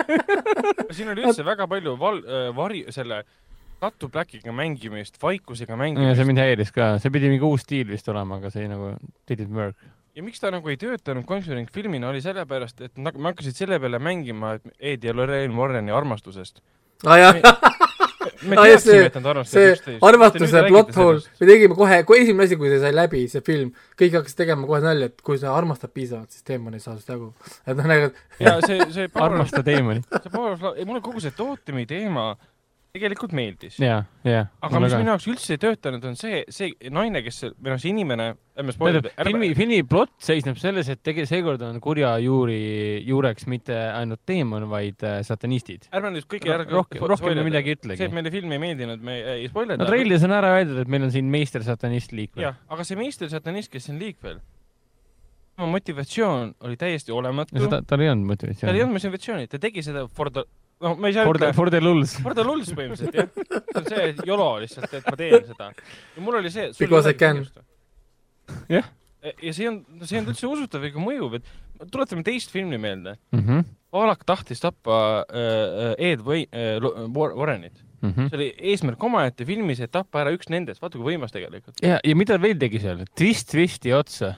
siin oli üldse väga palju val-, vari, selle Tatu Blackiga mängimist, vaikusega mängimist see mind häiris ka, see pidi mingi uus stiil vist olema, aga see nagu didn't work. ja miks ta nagu ei töötanud Conjuring filmina, oli sellepärast, et nad, me hakkasid selle peale mängima, et Ed ja Lorraine Warreni armastusest. aa jah, teadsime see-, et nad armastavad see üksteist. armastuse plot hole, me tegime kohe, kui esimene asi, kui see sai läbi, see film, kõik hakkasid tegema kohe nalja, et kui sa armastad piisavalt, siis teemon ei saa sinust jagu. et noh, nagu, ja see, see armasta Damonit. see Power of Love, ei mulle kogu see tootemi teema tegelikult meeldis. aga mis minu jaoks üldse ei töötanud, on see, see naine, kes, või noh, see inimene, ärme spoilida, filmi, filmi plott seisneb selles, et tege-, seekord on kurja juuri, juureks mitte ainult teemon, vaid äh, satanistid. ärme nüüd kõike järgi rohkem, rohkem midagi ei see, et ütlegi. meile film ei meeldinud, me ei spoilida no. treilis on ära öeldud, et meil on siin meister satanist liikvel. jah, aga see meister satanist, kes siin liikvel, tema motivatsioon oli täiesti olematu. tal ei olnud tal ei motivatsiooni. olnud motivatsiooni, ta tegi seda for the, noh, ma ei saa For the, for the lulls. for the lulls põhimõtteliselt jah. see on see YOLO lihtsalt, et ma teen seda. ja mul oli see. Because I can. Jah. ja see on, see ei olnud üldse usutav ega mõjuv, et tuletame teist filmi meelde. Mhm, Valak tahtis tappa äh, Ed või äh, War- Warrenit. mhm. see oli eesmärk omaette filmis, et tappa ära üks nendest, vaata kui võimas tegelikult. ja, ja mida veel tegi seal, twist twisti otsa.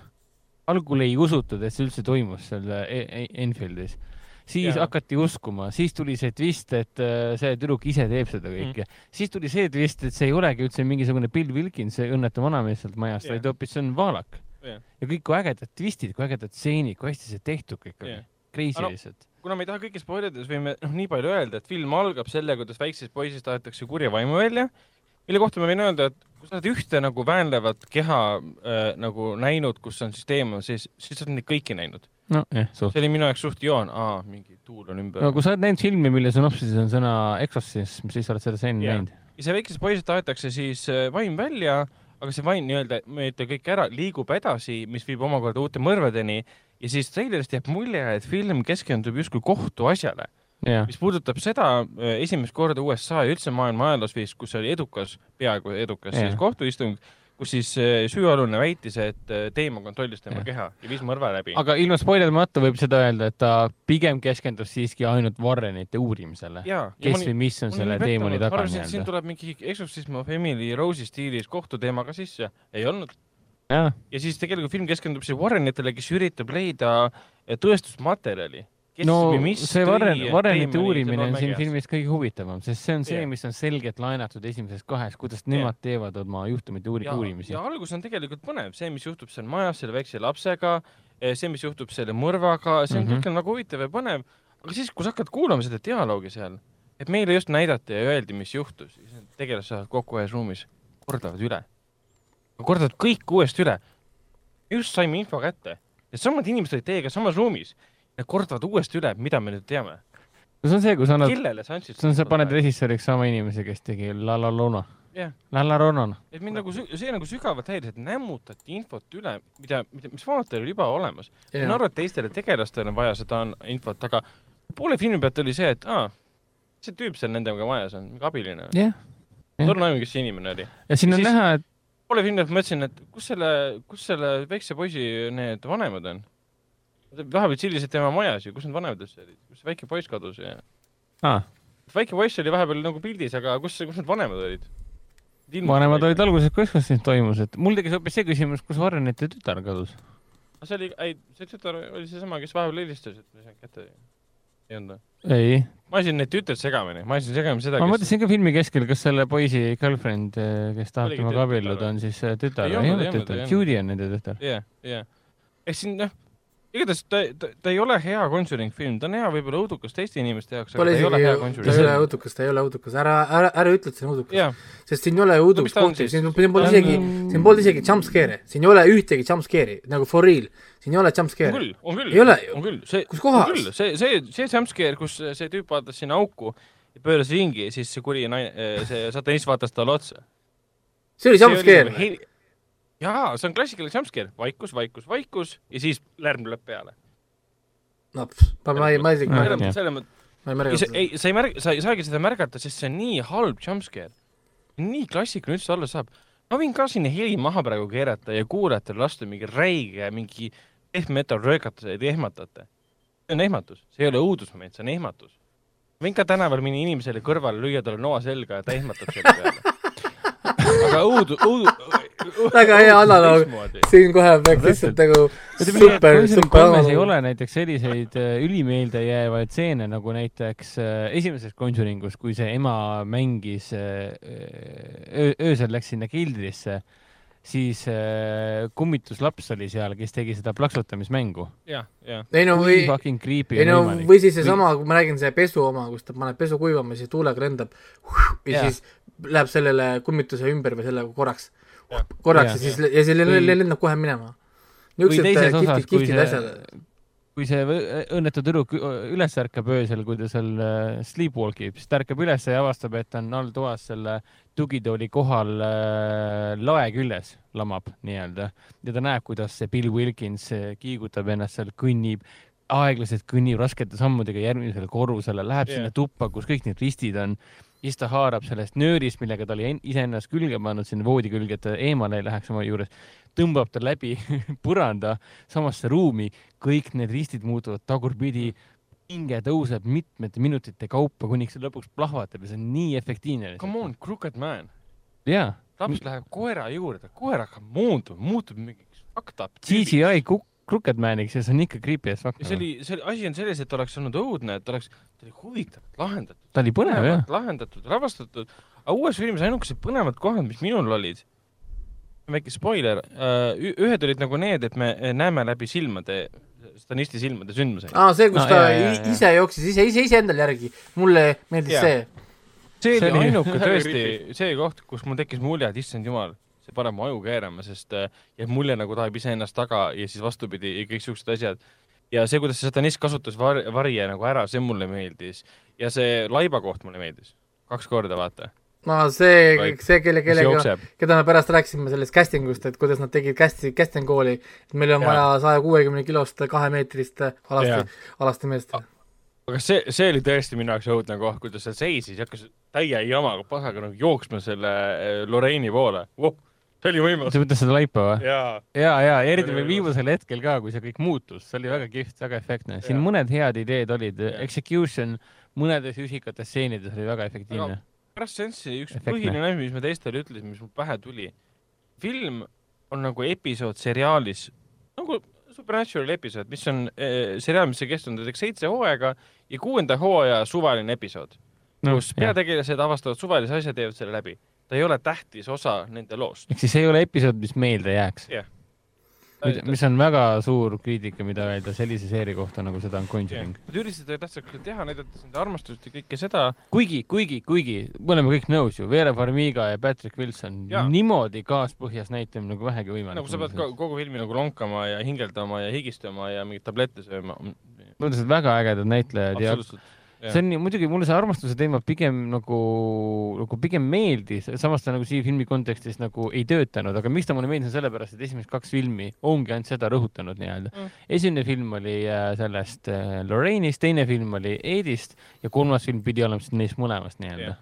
algul ei usutud, et see üldse toimus seal E- E- Enfieldis. Siis Jaa. hakati uskuma, siis tuli see twist, et äh, see tüdruk ise teeb seda kõike mm.. siis tuli see twist, et see ei olegi üldse mingisugune Bill Wilkins, see õnnetu vanamees sealt majast Jaa. vaid hoopis see on Valak. Jah. ja kõik kui ägedad twistid, kui ägedad stseenid, kui hästi see tehtud kõik oli Jah.. Crazy Aga no- lihtsalt. kuna me ei taha kõike spoilida, siis võime noh, nii palju öelda, et film algab sellega, kuidas väiksest poisist tahetakse kurja vaimu välja, mille kohta ma võin öelda, et kui sa oled ühte nagu väänlevat keha äh, nagu näinud, kus on siis teema, siis, siis sa oled neid kõiki näinud. nojah, suht. see oli minu jaoks suht joon, aa, mingi tuul on ümber no kui sa oled näinud filmi, mille sünopsises on sõna exorcism, siis sa oled seda stseeni Jaa. näinud. ja see väikesest poisist tahetakse siis äh, vaim välja, aga see vaim nii-öelda, ütle kõik ära, liigub edasi, mis viib omakorda uute mõrvadeni ja siis treilerist jääb mulje, et film keskendub justkui kohtuasjale, jah, mis puudutab seda äh, esimest korda USA ja üldse maailma ajaloos vist, kus oli edukas, peaaegu edukas Jah. siis kohtuistung, kus siis äh, süüalune väitis, et äh, teema kontrollis tema Jah. keha ja viis mõrva läbi. aga ilma spoilerdamata võib seda öelda, et ta pigem keskendus siiski ainult Warrenite uurimisele. kes või mis on selle teemani taga et siin nii-öelda. tuleb mingi Exorcism of Emily Rose'i stiilis kohtuteema ka sisse, ei olnud. ja siis tegelikult film keskendub siis Warrenitele, kes üritab leida eh, tõestusmaterjali. no see Warren, Warrenite uurimine on siin. filmis kõige huvitavam, sest see on see Jah., mis on selgelt laenatud esimeses kahes, kuidas nemad teevad oma juhtumite uuri-, uurimisi ja. algus on tegelikult põnev, see, mis juhtub seal majas selle väikse lapsega, see, mis juhtub selle mõrvaga, see on mm. -hmm. kõik on nagu huvitav ja põnev, aga siis, kui sa hakkad kuulama seda dialoogi seal, et meile just näidati ja öeldi, mis juhtus, siis need tegelased saavad kokku ühes ruumis, kordavad üle. kordavad kõik uuesti üle. just saime info kätte, needsamad inimesed olid teiega samas ruumis, nad kordavad uuesti üle, mida me nüüd teame. no see on see, kui sa annad, see on, sa paned režissööriks sama inimese, kes tegi La La Luna. jah, La La Luna. et mind nagu see nagu sügavalt häiris, et nämmutati infot üle, mida, mida, mis vaatajatel oli juba olemas. ma saan aru, et teistele tegelastele on vaja seda infot, aga poole filmi pealt oli see, et aa, see tüüp seal nendega majas on, mingi abiline. jah. ma arvan aimu, kes see inimene oli. ja siin Ja on siis- näha, et poole filmi pealt mõtlesin, et kus selle, kus selle väikse poisi need vanemad on. Vahepeal tšillisid tema majas ju, kus need vanemad üldse olid, kus see väike poiss kadus ja ah, väike poiss oli vahepeal nagu pildis, aga kus, kus need vanemad olid? vanemad olid alguses, kus siis toimus, et mul tekkis hoopis see küsimus, kus Warrenite tütar kadus. see oli, ei, see tütar oli seesama, kes vahepeal helistas, et ma ei saanud kätte. ei olnud või? ei, ma ajasin need tütred segamini, ma ajasin segamini seda, ma kes mõtlesin ka filmi keskel, kas selle poisi girlfriend, kes tahab temaga abielluda, on siis äh, tütar või ei olnud, tütar. Judy on nende tütar. jah, jah. ehk siin noh, igatahes ta, ta, ta ei ole hea Conjuring film, ta on hea võib-olla õudukas teiste inimeste jaoks, aga ta ei ole hea, ta ei Conjuring ole õudukas, ta ei ole õudukas, ära, ära, ära ütle, et see on õudukas. sest siin ei ole No ta on kohti, siin pole on- isegi, siin pole isegi jumpscare'e, siin ei ole ühtegi jumpscare'i, nagu for real, siin ei ole on jumpscare'e. küll, on küll. Ei ole ju. on küll, see, kus kohas? küll, see, see, see jumpscare, kus see tüüp vaatas sinna auku ja pööras ringi ja siis see kuri naine, see satanist vaatas talle otsa. see oli jumpscare. jaa, see on klassikaline jumpscare, vaikus, vaikus, vaikus ja siis lärm lööb peale. no ma, ma ei, ma isegi, ma ei selles mõttes, ei, märganud ei, sa ei märg-, sa ei saagi seda märgata, sest see on nii halb jumpscare. nii klassikaline üldse olla saab. ma võin ka sinna heli maha praegu keerata ja kuulajatele lasta mingi räige, mingi death metal röögata ja te ehmatate. see on ehmatus, see ei ole õudusmoment, see on ehmatus. võin ka tänaval minna inimesele kõrvale, lüüa talle noa selga ja ta ehmatab selle peale. aga õudu, õudu. väga hea analoog, siin kohe peaks lihtsalt nagu super, super kolmes ei analoog. ole näiteks selliseid äh, ülimeelde jäävaid stseene nagu näiteks äh, esimeses Conjuringus, kui see ema mängis äh, öö, öösel läks sinna keldrisse, siis kummituslaps oli seal, kes tegi seda plaksutamismängu. ei no või, fucking creepy ei no või siis seesama, kui ma räägin, see pesu oma, kus ta paneb pesu kuivama, siis tuulega lendab ja Jaa. siis läheb sellele kummituse ümber või selle korraks korraks Jaa. ja siis, ja see Või- lendab kohe minema. niisugused teises osas, kihvtid, kui kihvtid see asjad., kui see võ- õnnetu tüdruk üles ärkab öösel, kui ta seal äh, sleepwalk ib, siis ta ärkab üles ja avastab, et on all toas selle tugitooli kohal äh, lae küljes, lamab nii-öelda ja ta näeb, kuidas see Bill Wilkins äh, kiigutab ennast seal, kõnnib, aeglaselt kõnnib raskete sammudega järgmisele korrusele, läheb yeah. sinna tuppa, kus kõik need ristid on. Siis ta haarab sellest nöörist, millega ta oli en- iseennast külge pannud sinna voodi külge, et ta eemale ei läheks oma juures, tõmbab ta läbi põranda samasse ruumi, kõik need ristid muutuvad tagurpidi, hinge tõuseb mitmete minutite kaupa, kuniks see lõpuks plahvatab ja see on nii efektiivne. Come on, Crooked Man. jaa, laps läheb koera juurde, koer hakkab muutuma, muutub mingiks fucked up. CGI kuk-, Crookedmaniks ja see on ikka creepy as fuck. ja see oli, see oli, asi on selles, et oleks olnud õudne, et oleks, ta oli huvitavalt lahendatud. ta oli põnev jah. lahendatud, lavastatud, aga uues filmis ainukesed põnevad kohad, mis minul olid, väike spoiler, ühed olid nagu need, et me näeme läbi silmade, stanisti silmade sündmuseid. aa, see, kus Aa, ta jaa, jaa, jaa. ise jooksis ise, ise, iseendale järgi, mulle meeldis Jaa. see. see oli ainuke tõesti see koht, kus mul tekkis mulje, et issand jumal, paneb mu aju keerama, sest äh, jääb mulje nagu ta ajab iseennast taga ja siis vastupidi ja kõik siuksed asjad. ja see, kuidas see satanist kasutas var-, varje nagu ära, see mulle meeldis. ja see laiba koht mulle meeldis. kaks korda, vaata. no see see, kelle, kellega, keda me pärast rääkisime sellest casting ust, et kuidas nad tegid casting, casting kooli, et meil on Jaa. vaja saja kuuekümne kilost kahemeetrist Jaa. alasti, alasti meest. aga see, see oli tõesti minu jaoks õudne koht, kuidas ta seisis ja hakkas täie jamaga pasaga nagu jooksma selle äh, Lorraine'i poole wow,. See oli võimas sa. mõtled seda laipa või? jaa, ja, ja eriti veel viimasel hetkel ka, kui see kõik muutus, see oli väga kihvt, väga efektne. siin Jaa. mõned head ideed olid execution mõnedes üsikates stseenides oli väga efektiivne. pärast seanssi üks Efektne. põhiline asi, mis me teistele ütlesime, mis mul pähe tuli. film on nagu episood seriaalis, nagu Supernatural episood, mis on äh, seriaal, mis on kestnud näiteks seitse hooaega ja kuuenda hooaja suvaline episood no,, kus peategelased avastavad suvalise asja, teevad selle läbi. Ta ei ole tähtis osa nende loost. ehk siis ei ole episood, mis meelde jääks. mis on väga suur kriitika, mida öelda sellise seeria kohta, nagu seda on Conjuring. Nad üritasid tähtsalt küll teha, näidates nende armastust ja kõike seda. kuigi, kuigi, kuigi me oleme kõik nõus ju, Vera Farmiga ja Patrick Wilson Jaa. niimoodi kaaspõhjas näitlema nagu vähegi võimalik. nagu sa pead kogu filmi nagu lonkama ja hingeldama ja higistama ja mingeid tablette sööma. mõtlesin, et väga ägedad näitlejad ja. See on nii, muidugi mulle see armastuse teema pigem nagu, nagu pigem meeldis, samas ta nagu siia filmi kontekstis nagu ei töötanud, aga miks ta mulle meeldis, on sellepärast, et esimesed kaks filmi ongi ainult seda rõhutanud nii-öelda Mm. esimene film oli äh, sellest äh, Lorraine'ist, teine film oli Edist ja kolmas film pidi olema siis neist mõlemast nii-öelda Jah.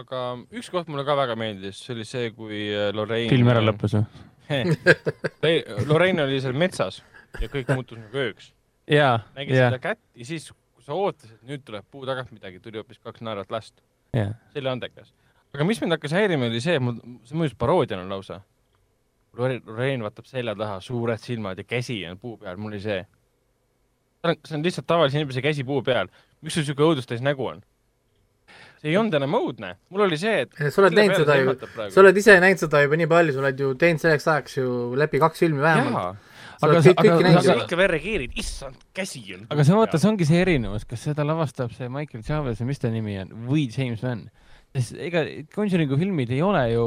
aga üks koht mulle ka väga meeldis, see oli see, kui äh, Lorraine. film ära lõppes või? Lorraine oli seal metsas ja kõik muutus nagu ööks. jaa, nägi jaa seda, kätt ja siis, sa ootasid, et nüüd tuleb puu tagant midagi, tuli hoopis kaks naervat last. jaa. see oli andekas. aga mis mind hakkas häirima, oli see, mul, see mõjus paroodiana lausa. Lorraine vaatab selja taha, suured silmad ja käsi on puu peal, mul oli see. see on, see on lihtsalt tavalise inimese käsi puu peal. miks sul siuke õudustäis nägu on? see ei olnud enam õudne, mul oli see, et sa oled näinud seda ju, sa oled ise näinud seda juba nii palju, sa oled ju teinud selleks ajaks ju läbi kaks filmi vähemalt. Sa Aga sa- aga- aga- juba. ikka veel reageerid, issand, käsi on. aga see vaata, see ongi see erinevus, kas seda lavastab see Michael Chavez või mis ta nimi on, või James Wan. sest ega Conjuringu filmid ei ole ju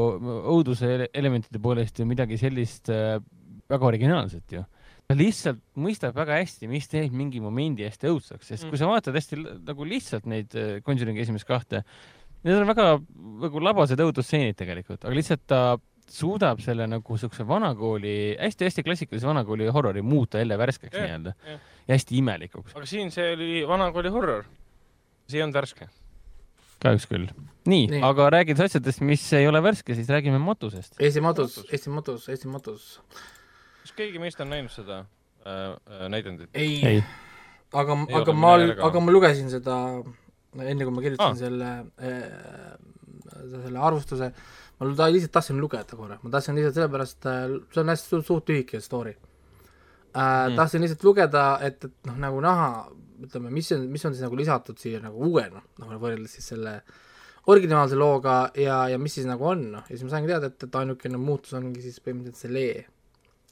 õuduse ele- elementide poolest ju midagi sellist äh, väga originaalset ju. ta lihtsalt mõistab väga hästi, mis teeb mingi momendi hästi õudseks, sest kui sa vaatad hästi nagu lihtsalt neid äh, Conjuringi esimest kahte, need on väga nagu labased õudusstseenid tegelikult, aga lihtsalt ta suudab selle nagu siukse vanakooli hästi,, hästi-hästi klassikalise vanakooli horrori muuta jälle värskeks Jah, nii-öelda jah. ja hästi imelikuks. aga siin see oli vanakooli horror. see ei olnud värske. kahjuks küll. nii, Nii. aga rääkides asjadest, mis ei ole värske, siis räägime matusest. Eesti matus, Eesti matus, Eesti matus. kas keegi meist on näinud seda äh, äh, näidendit? ei, ei ei., aga, aga ma aga ma lugesin seda, enne kui ma kirjutasin Ah. selle äh,, selle arvustuse, ma ta- lihtsalt tahtsin lugeda korra, ma tahtsin lihtsalt sellepärast, see on hästi suht, suht lühike story äh,. Mm. tahtsin lihtsalt lugeda, et, et noh, nagu näha, ütleme, mis on, mis on siis nagu lisatud siia nagu uuena, noh võrreldes siis selle originaalse looga ja, ja mis siis nagu on, noh, ja siis ma saingi teada, et, et ainukene muutus ongi siis põhimõtteliselt see Lee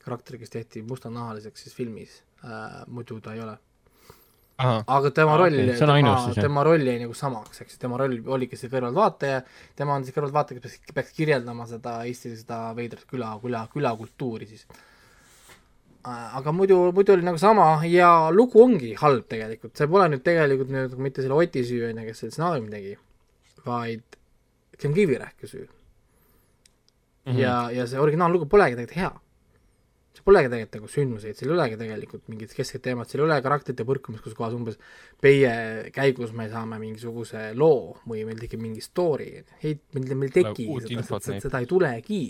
karakter, kes tehti mustanahaliseks siis filmis äh,, muidu ta ei ole. Aga tema roll ainus tema, tema roll jäi nagu samaks, eks tema roll oligi see kõrvaltvaataja, tema on siis kõrvaltvaataja, kes peaks, peaks kirjeldama seda Eesti seda veidrat küla, küla, külakultuuri siis. aga muidu, muidu oli nagu sama ja lugu ongi halb tegelikult, see pole nüüd tegelikult nüüd mitte selle Oti süü, on ju, kes selle stsenaariumi tegi, vaid see on Kivirähki süü mm. -hmm. ja, ja see originaallugu polegi tegelikult hea polegi tegelikult nagu sündmuseid, seal ei olegi tegelikult mingit keskset teemat, seal ei ole karakterite põrkumist, kus kohas umbes meie käigus me saame mingisuguse loo või meil tekib mingi story, ei, meil, meil ei teki uut seda, seda, neid. seda ei tulegi.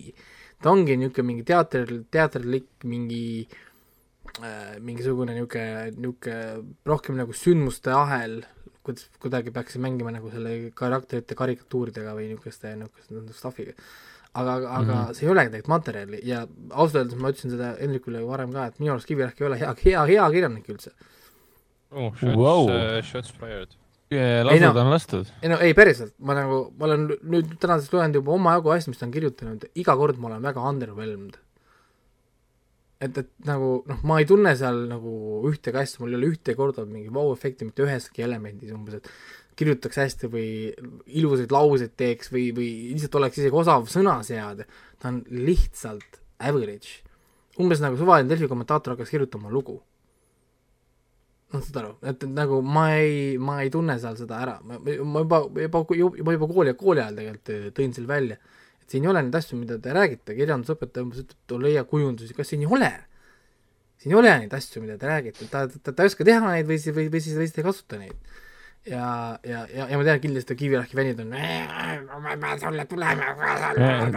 ta ongi niisugune mingi teater, teaterlik mingi äh, mingisugune niisugune, niisugune rohkem nagu sündmuste ahel, kuidas kuidagi peaks mängima nagu selle karakterite karikatuuridega või niisuguste, niisuguste stuff'iga aga, aga mm -hmm. see ei olegi tegelikult materjali ja ausalt öeldes ma ütlesin seda Hendrikule varem ka, et minu arust Kivirähk ei ole hea, hea, hea kirjanik üldse. oh, shots Wow. wow., shots fired. lasud no. on lastud. ei no ei, päriselt, ma nagu, ma olen nüüd tänaseks lugenud juba omajagu asju, mis ta on kirjutanud, iga kord ma olen väga underwhelmed. et, et nagu noh, ma ei tunne seal nagu ühtegi asja, mul ei ole ühtegi korda mingi vau-efekti mitte üheski elemendis umbes, et kirjutaks hästi või ilusaid lauseid teeks või, või lihtsalt oleks isegi osav sõnaseade, ta on lihtsalt average. umbes nagu suvaline Delfi kommentaator hakkas kirjutama lugu. noh, saad aru, et, nagu ma ei, ma ei tunne seal seda ära, ma, ma juba, juba, juba, juba kooli, kooli ajal tegelikult tõin selle välja, siin ei ole neid asju, mida te räägite, kirjandusõpetaja umbes ütleb, et leia kujundusi, kas siin ei ole? siin ei ole neid asju, mida te räägite, ta, ta, ta ei oska teha neid või siis, või, või siis, või siis ta ei kasuta neid. ja, ja, ja, ja ma tean kindlasti Kivirähki fännid on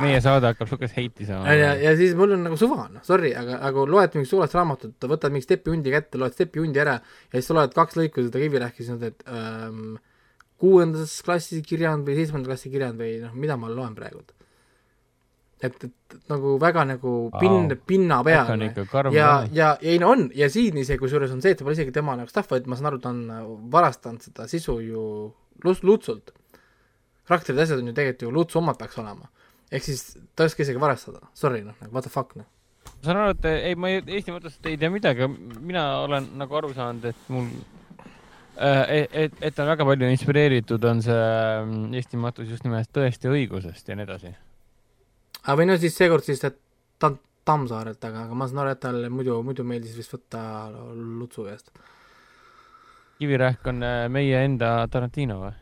meie saade hakkab siukest heiti saama. ja, ja siis mul on nagu suva, noh, sorry, aga, aga loed mingit suurest raamatut, võtad mingi stepihundi kätte, loed stepihundi ära ja siis sa loed kaks lõiku seda Kivirähki, siis mõtled, et ähm, kuuendas klassi kirjand või seitsmenda klassi kirjand või noh, mida ma loen praegu. et, et nagu väga nagu pin- Vau., pinnapealne on ikka karm ja raam., ja, ei no on ja siin isegi kusjuures on see, et pole isegi tema nagu stuff, vaid ma saan aru, ta on äh, varastanud seda sisu ju Luts-, Lutsult. karakterid ja asjad on ju tegelikult ju Lutsu omad peaks olema. ehk siis ta ei oska isegi varastada, sorry noh, nagu what the fuck noh. ma saan aru, et ei, ma Eesti mõttest ei tea midagi, mina olen nagu aru saanud, et mul äh,, et, et on väga palju inspireeritud, on see mm, Eesti matus just nimelt Tõest ja õigusest ja nii edasi. Aga või no siis seekord siis et Tam-, Tammsaarelt, aga, aga ma saan aru, et talle muidu, muidu meeldis vist võtta Lutsu käest. kivirähk on äh, meie enda Tarantino või?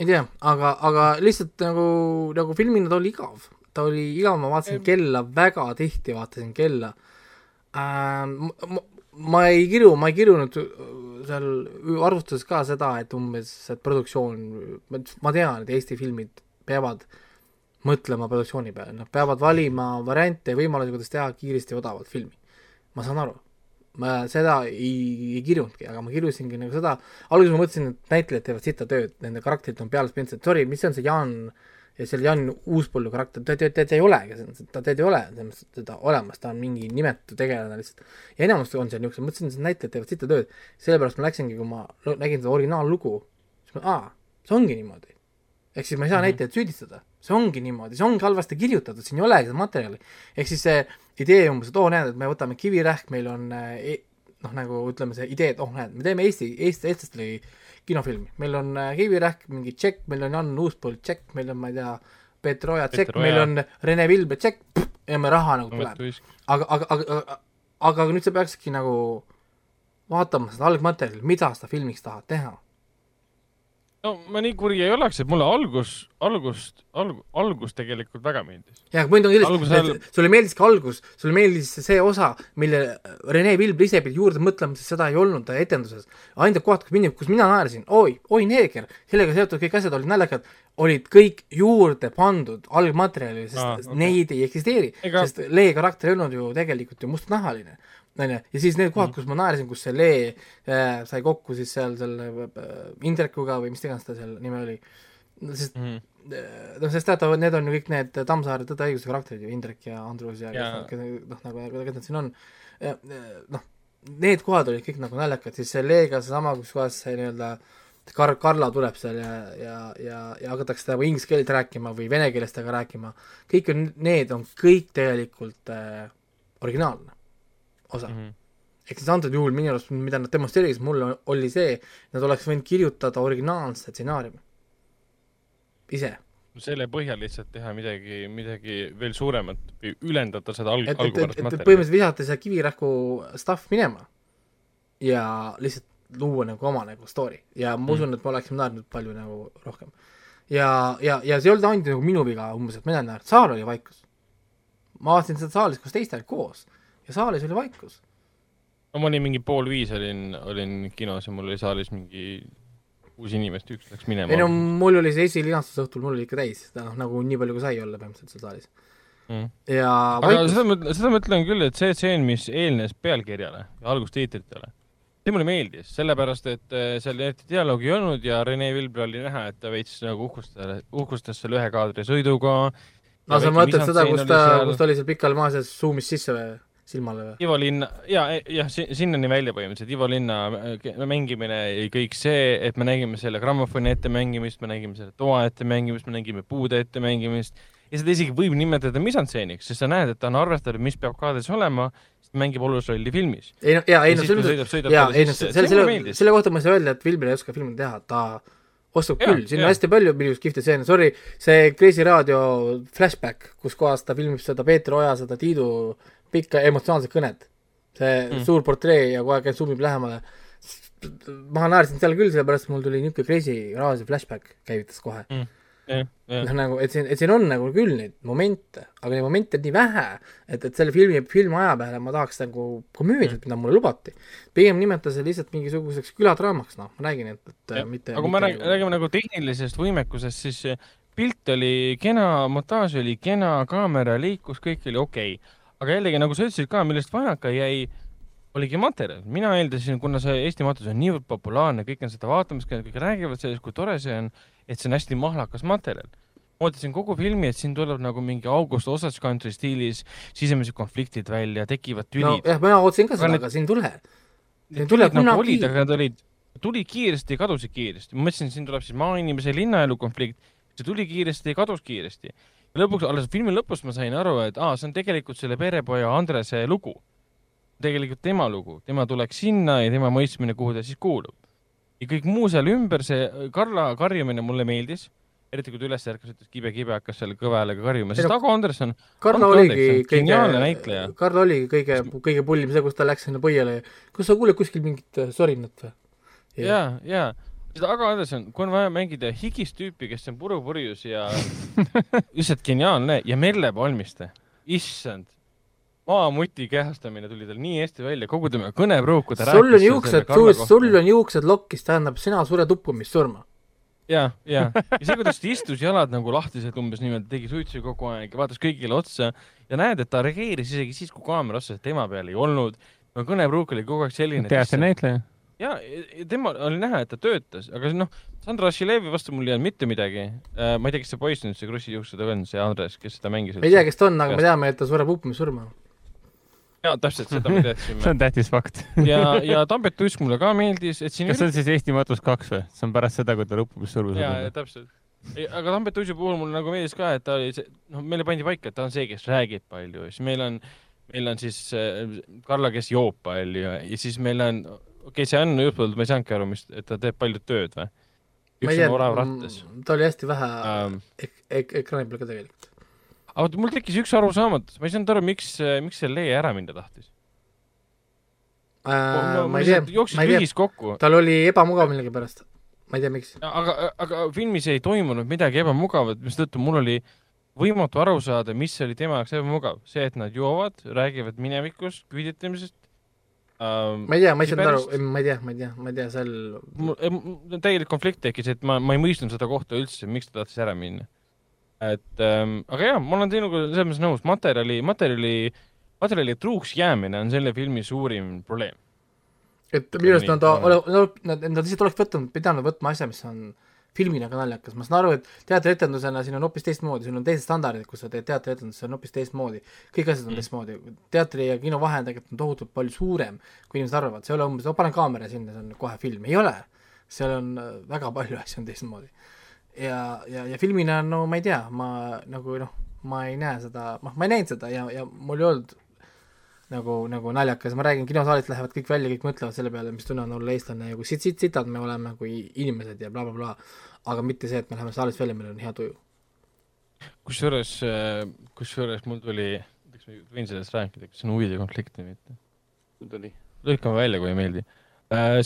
ei tea, aga, aga lihtsalt nagu, nagu filmina ta oli igav. ta oli igav, ma vaatasin kella väga tihti, vaatasin kella ähm,. Ma, ma ei kiru, ma ei kirunud seal arvustuses ka seda, et umbes, et produktsioon, ma tean, et Eesti filmid peavad mõtlema produktsiooni peale, nad peavad valima variante ja võimalusi, kuidas teha kiiresti ja odavalt filmi. ma saan aru, ma seda ei, ei kirjunudki, aga ma kirjusingi nagu seda, alguses ma mõtlesin, et näitlejad teevad sita tööd, nende karakterid on peale spintsed, sorry, mis on see Jaan ja seal Jan Uuspõllu karakter, ta, ta, ta, ta ei olegi, ta, ta ei ole teda olemas, ta on mingi nimetu tegelane lihtsalt. ja enamus on seal niisugused, mõtlesin, et näitlejad teevad sita tööd, sellepärast ma läksingi, kui ma nägin seda originaallugu, siis ma, aa, see ongi niimoodi. ehk siis ma ei saa mm -hmm. näitlejat süüdistada, see ongi niimoodi, see ongi halvasti kirjutatud, siin ei olegi seda materjali. ehk siis see idee umbes, et oo näed, et me võtame kivirähk, meil on äh, e noh, nagu ütleme, see idee, et oh näed, me teeme Eesti, Eesti, eestlastele kinofilmi, meil on äh, kivirähk, mingi tšekk, meil on Jan Uuspõld tšekk, meil on, ma ei tea, Peeter Oja tšekk, meil on Rene Vilbe tšekk ja me raha nagu tuleb. aga, aga, aga, aga, aga nüüd sa peaksidki nagu vaatama seda algmaterjali, mida sa filmiks tahad teha. No ma nii kuri ei oleks, et mulle algus, algust, alg-, algus tegelikult väga meeldis. jah, point on selles, et sulle meeldiski algus, sulle meeldis see osa, mille Rene Vilber ise pidi juurde mõtlema, sest seda ei olnud etenduses. ainsad kohad, kus mina, kus mina naersin, oi, oi neeger, sellega seotud kõik asjad olid naljakad, olid kõik juurde pandud algmaterjali, sest Aa, okay. neid ei eksisteeri Ega..., sest Lee karakter ei olnud ju tegelikult ju mustnahaline. onju, ja siis need kohad, kus ma naersin, kus see Lee äh, sai kokku siis seal selle äh, Indrekuga või mis iganes ta seal nimi oli, sest Mhm. noh, sest teatavalt need on ju kõik need Tammsaare Tõde ja õiguse karakterid ju, Indrek ja Andrus ja, ja. Noh, nagu, nagu kes nad siin on. noh, need kohad olid kõik nagu naljakad, siis see Leega seesama, kus kohas see nii-öelda Kar-, Karla tuleb seal ja, ja, ja, ja hakatakse nagu inglise keelt rääkima või vene keeles temaga rääkima, kõik on, need on kõik tegelikult äh, originaalne osa mm. -hmm. ehk siis antud juhul minu arust, mida nad demonstreerisid mulle, oli see, nad oleks võinud kirjutada originaalse stsenaariumi ise selle põhjal lihtsalt teha midagi, midagi veel suuremat või ülendada seda alg-, algupärast materjali. põhimõtteliselt visata see kivirähku stuff minema ja lihtsalt luua nagu oma nagu story ja ma usun, et me oleksime naernud palju nagu rohkem. ja, ja, ja see ei olnud ainult nagu minu viga umbes, et mina ei naernud, saal oli vaikus. ma vaatasin seda saalis koos teistega koos ja saalis oli vaikus. no ma olin mingi pool viis olin, olin kinos ja mul oli saalis mingi kuus inimest, üks läks minema ei no mul oli see esilinastus õhtul, mul oli ikka täis, noh nagu nii palju kui sai olla põhimõtteliselt seal saalis. mm.. ja aga vaikus, seda ma seda ma ütlen küll, et see tseen, mis eelnes pealkirjale ja algustiitritele, see mulle meeldis, sellepärast et äh, seal eriti dialoogi ei olnud ja Rene Vilber oli näha, et ta veits nagu uhkustas, uhkustas selle ühe kaadri sõiduga. no sa mõtled seda, kus ta, kus ta oli seal pikal maas ja suumis sisse või silmale? Ivo Linna ja, jah, sinnani välja põhimõtteliselt, Ivo Linna äh, mängimine ja kõik see, et me nägime selle grammofoni ettemängimist, me nägime selle toa ettemängimist, me nägime puude ettemängimist. Ja seda isegi võib nimetada misantseeniks, sest sa näed, et ta on arvestanud, mis peab kaadris olema, sest mängib olulist rolli filmis. ei no jaa, ei no selles sõidab jaa, ei no selle, selle, selle kohta ma ei saa öelda, et Vilber ei oska filmi teha, ta oskab küll, siin on hästi palju arust kihvte stseene, sorry, see Kreisi raadio flashback, kus kohas ta filmib seda Peeter Oja, seda Tiidu pikka emotsionaalset kõnet. see Mm. mm. suur portree ja kogu aeg suumib lähemale. ma naersin seal küll, sellepärast mul tuli niisugune Kreisi raadio flashback käivitas kohe. jah, jah, noh, nagu, et siin, et siin on nagu küll neid momente, aga neid momente on nii vähe, et, et selle filmi, filmi aja peale ma tahaks nagu komöödiat, mida mulle lubati. pigem nimeta see lihtsalt mingisuguseks küladraamaks, noh, ma räägin, et, et Jah. mitte aga kui me räägime, räägime nagu tehnilisest võimekusest, siis pilt oli kena, montaaž oli kena, kaamera liikus, kõik oli okei okay.. Aga jällegi, nagu sa ütlesid ka, millest vajaka jäi, oligi materjal. mina eeldasin, kuna see Eesti matus on niivõrd populaarne, kõik on seda vaatamas käinud, kõik räägivad sellest, kui tore see on, et see on hästi mahlakas materjal. ma ootasin kogu filmi, et siin tuleb nagu mingi August Osage Country stiilis sisemised konfliktid välja, tekivad no tülid. jah, mina ootasin ka Aga seda, need- aga siin ei tule. Need ei tule nagu kunagi. olid, aga nad olid, tulid kiiresti ja kadusid kiiresti. ma mõtlesin, siin tuleb siis maainimese linnaelu konflikt, see tuli kiiresti ja kadus kiiresti. Ja lõpuks, alles filmi lõpus ma sain aru, et aa, see on tegelikult selle perepoja Andrese lugu. tegelikult tema lugu, tema tuleks sinna ja tema mõistmine, kuhu ta siis kuulub. ja kõik muu seal ümber, see Karla karjumine mulle meeldis, eriti kui ta üles ärkas, ütles kibe-kibe, hakkas seal kõva häälega karjuma, sest Ago Anderson, Karla Andke oligi kõige Karla oligi kõige, kõige pullim see, kus ta läks sinna põiele ja kas sa kuuled kuskil mingit äh, sorinat või? ja, ja seda Ago Anderson, kui on vaja mängida higist tüüpi, kes on purupurjus ja lihtsalt geniaalne ja Merle Palmiste, issand, maamuti kehastamine tuli tal nii hästi välja, kogu tema kõnepruuk, kui ta sul on juuksed sul on juuksed lokkis, tähendab sina sured uppumissurma. ja, ja, ja see, kuidas ta istus, jalad nagu lahtised umbes niimoodi, tegi suitsu kogu aeg ja vaatas kõigile otsa ja näed, et ta reageeris isegi siis, kui kaamera otsas tema peal ei olnud. kõnepruuk oli kogu aeg selline. teater näitleja. ja, ja tema oli näha, et ta töötas, aga noh, Sandra Šilevi vastu mul ei olnud mitte midagi. ma ei tea, kes see poiss nüüd, see Krussi juuksedega on, see Andres, kes seda mängis. me ei tea, kes ta on, aga me teame, et ta sureb uppumissurma. jaa, täpselt seda me see teadsime. on tähtis fakt. ja, ja Tambet Tuisk mulle ka meeldis, et siin kas see on siis Eesti matus kaks või? see on pärast seda, kui ta lõpuks surma jaa, saab. täpselt. aga Tambet Uisu puhul mulle nagu meeldis ka, et ta oli see, noh, meile pandi paika, et ta on see, kes räägib palju, siis meil on, meil on siis äh, Karla, kes joob palju ja siis meil on, okei okay,, see on juhtpõld, ma ei saanudki aru, mis, et ta teeb palju tööd või? üks on orav rattas tea, ta oli hästi vähe ähm,. ek-, ek-, ekraani peal ka tegelikult. aga vot mul tekkis üks arusaamatus, ma ei saanud aru, miks, miks see Leia ära minna tahtis Äh, ma ei tea, ma ei tea, tal oli ebamugav millegipärast. ma ei tea, miks. aga, aga filmis ei toimunud midagi ebamugavat, mistõttu mul oli võimatu aru saada, mis oli tema jaoks ebamugav. see, et nad joovad, räägivad minevikust, küüditamisest ähm,. ma ei tea, ma ei saanud aru Pärast-, ma ei tea, ma ei tea, ma ei tea, seal mul täielik konflikt tekkis, et ma, ma ei mõistnud seda kohta üldse, miks ta tahtis ära minna. et ähm, aga jaa, ma olen teinuga selles mõttes nõus, materjali, materjali, materjali truuks jäämine on selle filmi suurim probleem. et minu arust nad nad, nad lihtsalt oleks võtnud, pidanud võtma asja, mis on filmina ka naljakas, ma saan aru, et teatrietendusena siin on hoopis teistmoodi, siin on teised standardid, kus sa teed teatrietendust, see on hoopis teistmoodi. kõik asjad on Mm. teistmoodi, teatri ja kino vahe on tegelikult tohutult palju suurem, kui inimesed arvavad, see ei ole umbes, no panen kaamera sinna, see on kohe film, ei ole. seal on äh, väga palju asju on teistmoodi. ja, ja, ja filmina no ma ei tea, ma nagu noh, ma ei näe seda, noh, ma ei näinud seda ja, ja mul ei olnud nagu, nagu naljakas, ma räägin, kinosaalist lähevad kõik välja, kõik mõtlevad selle peale, mis tunne on olla eestlane ja kui sit-, sit-, sitad me oleme kui inimesed ja blablabla bla,, bla, aga mitte see, et me läheme saalist välja, meil on hea tuju. kusjuures, kusjuures mul tuli, kas ma võin sellest rääkida, kas see on huvide konflikt või mitte? mul tuli, lõikame välja, kui ei meeldi.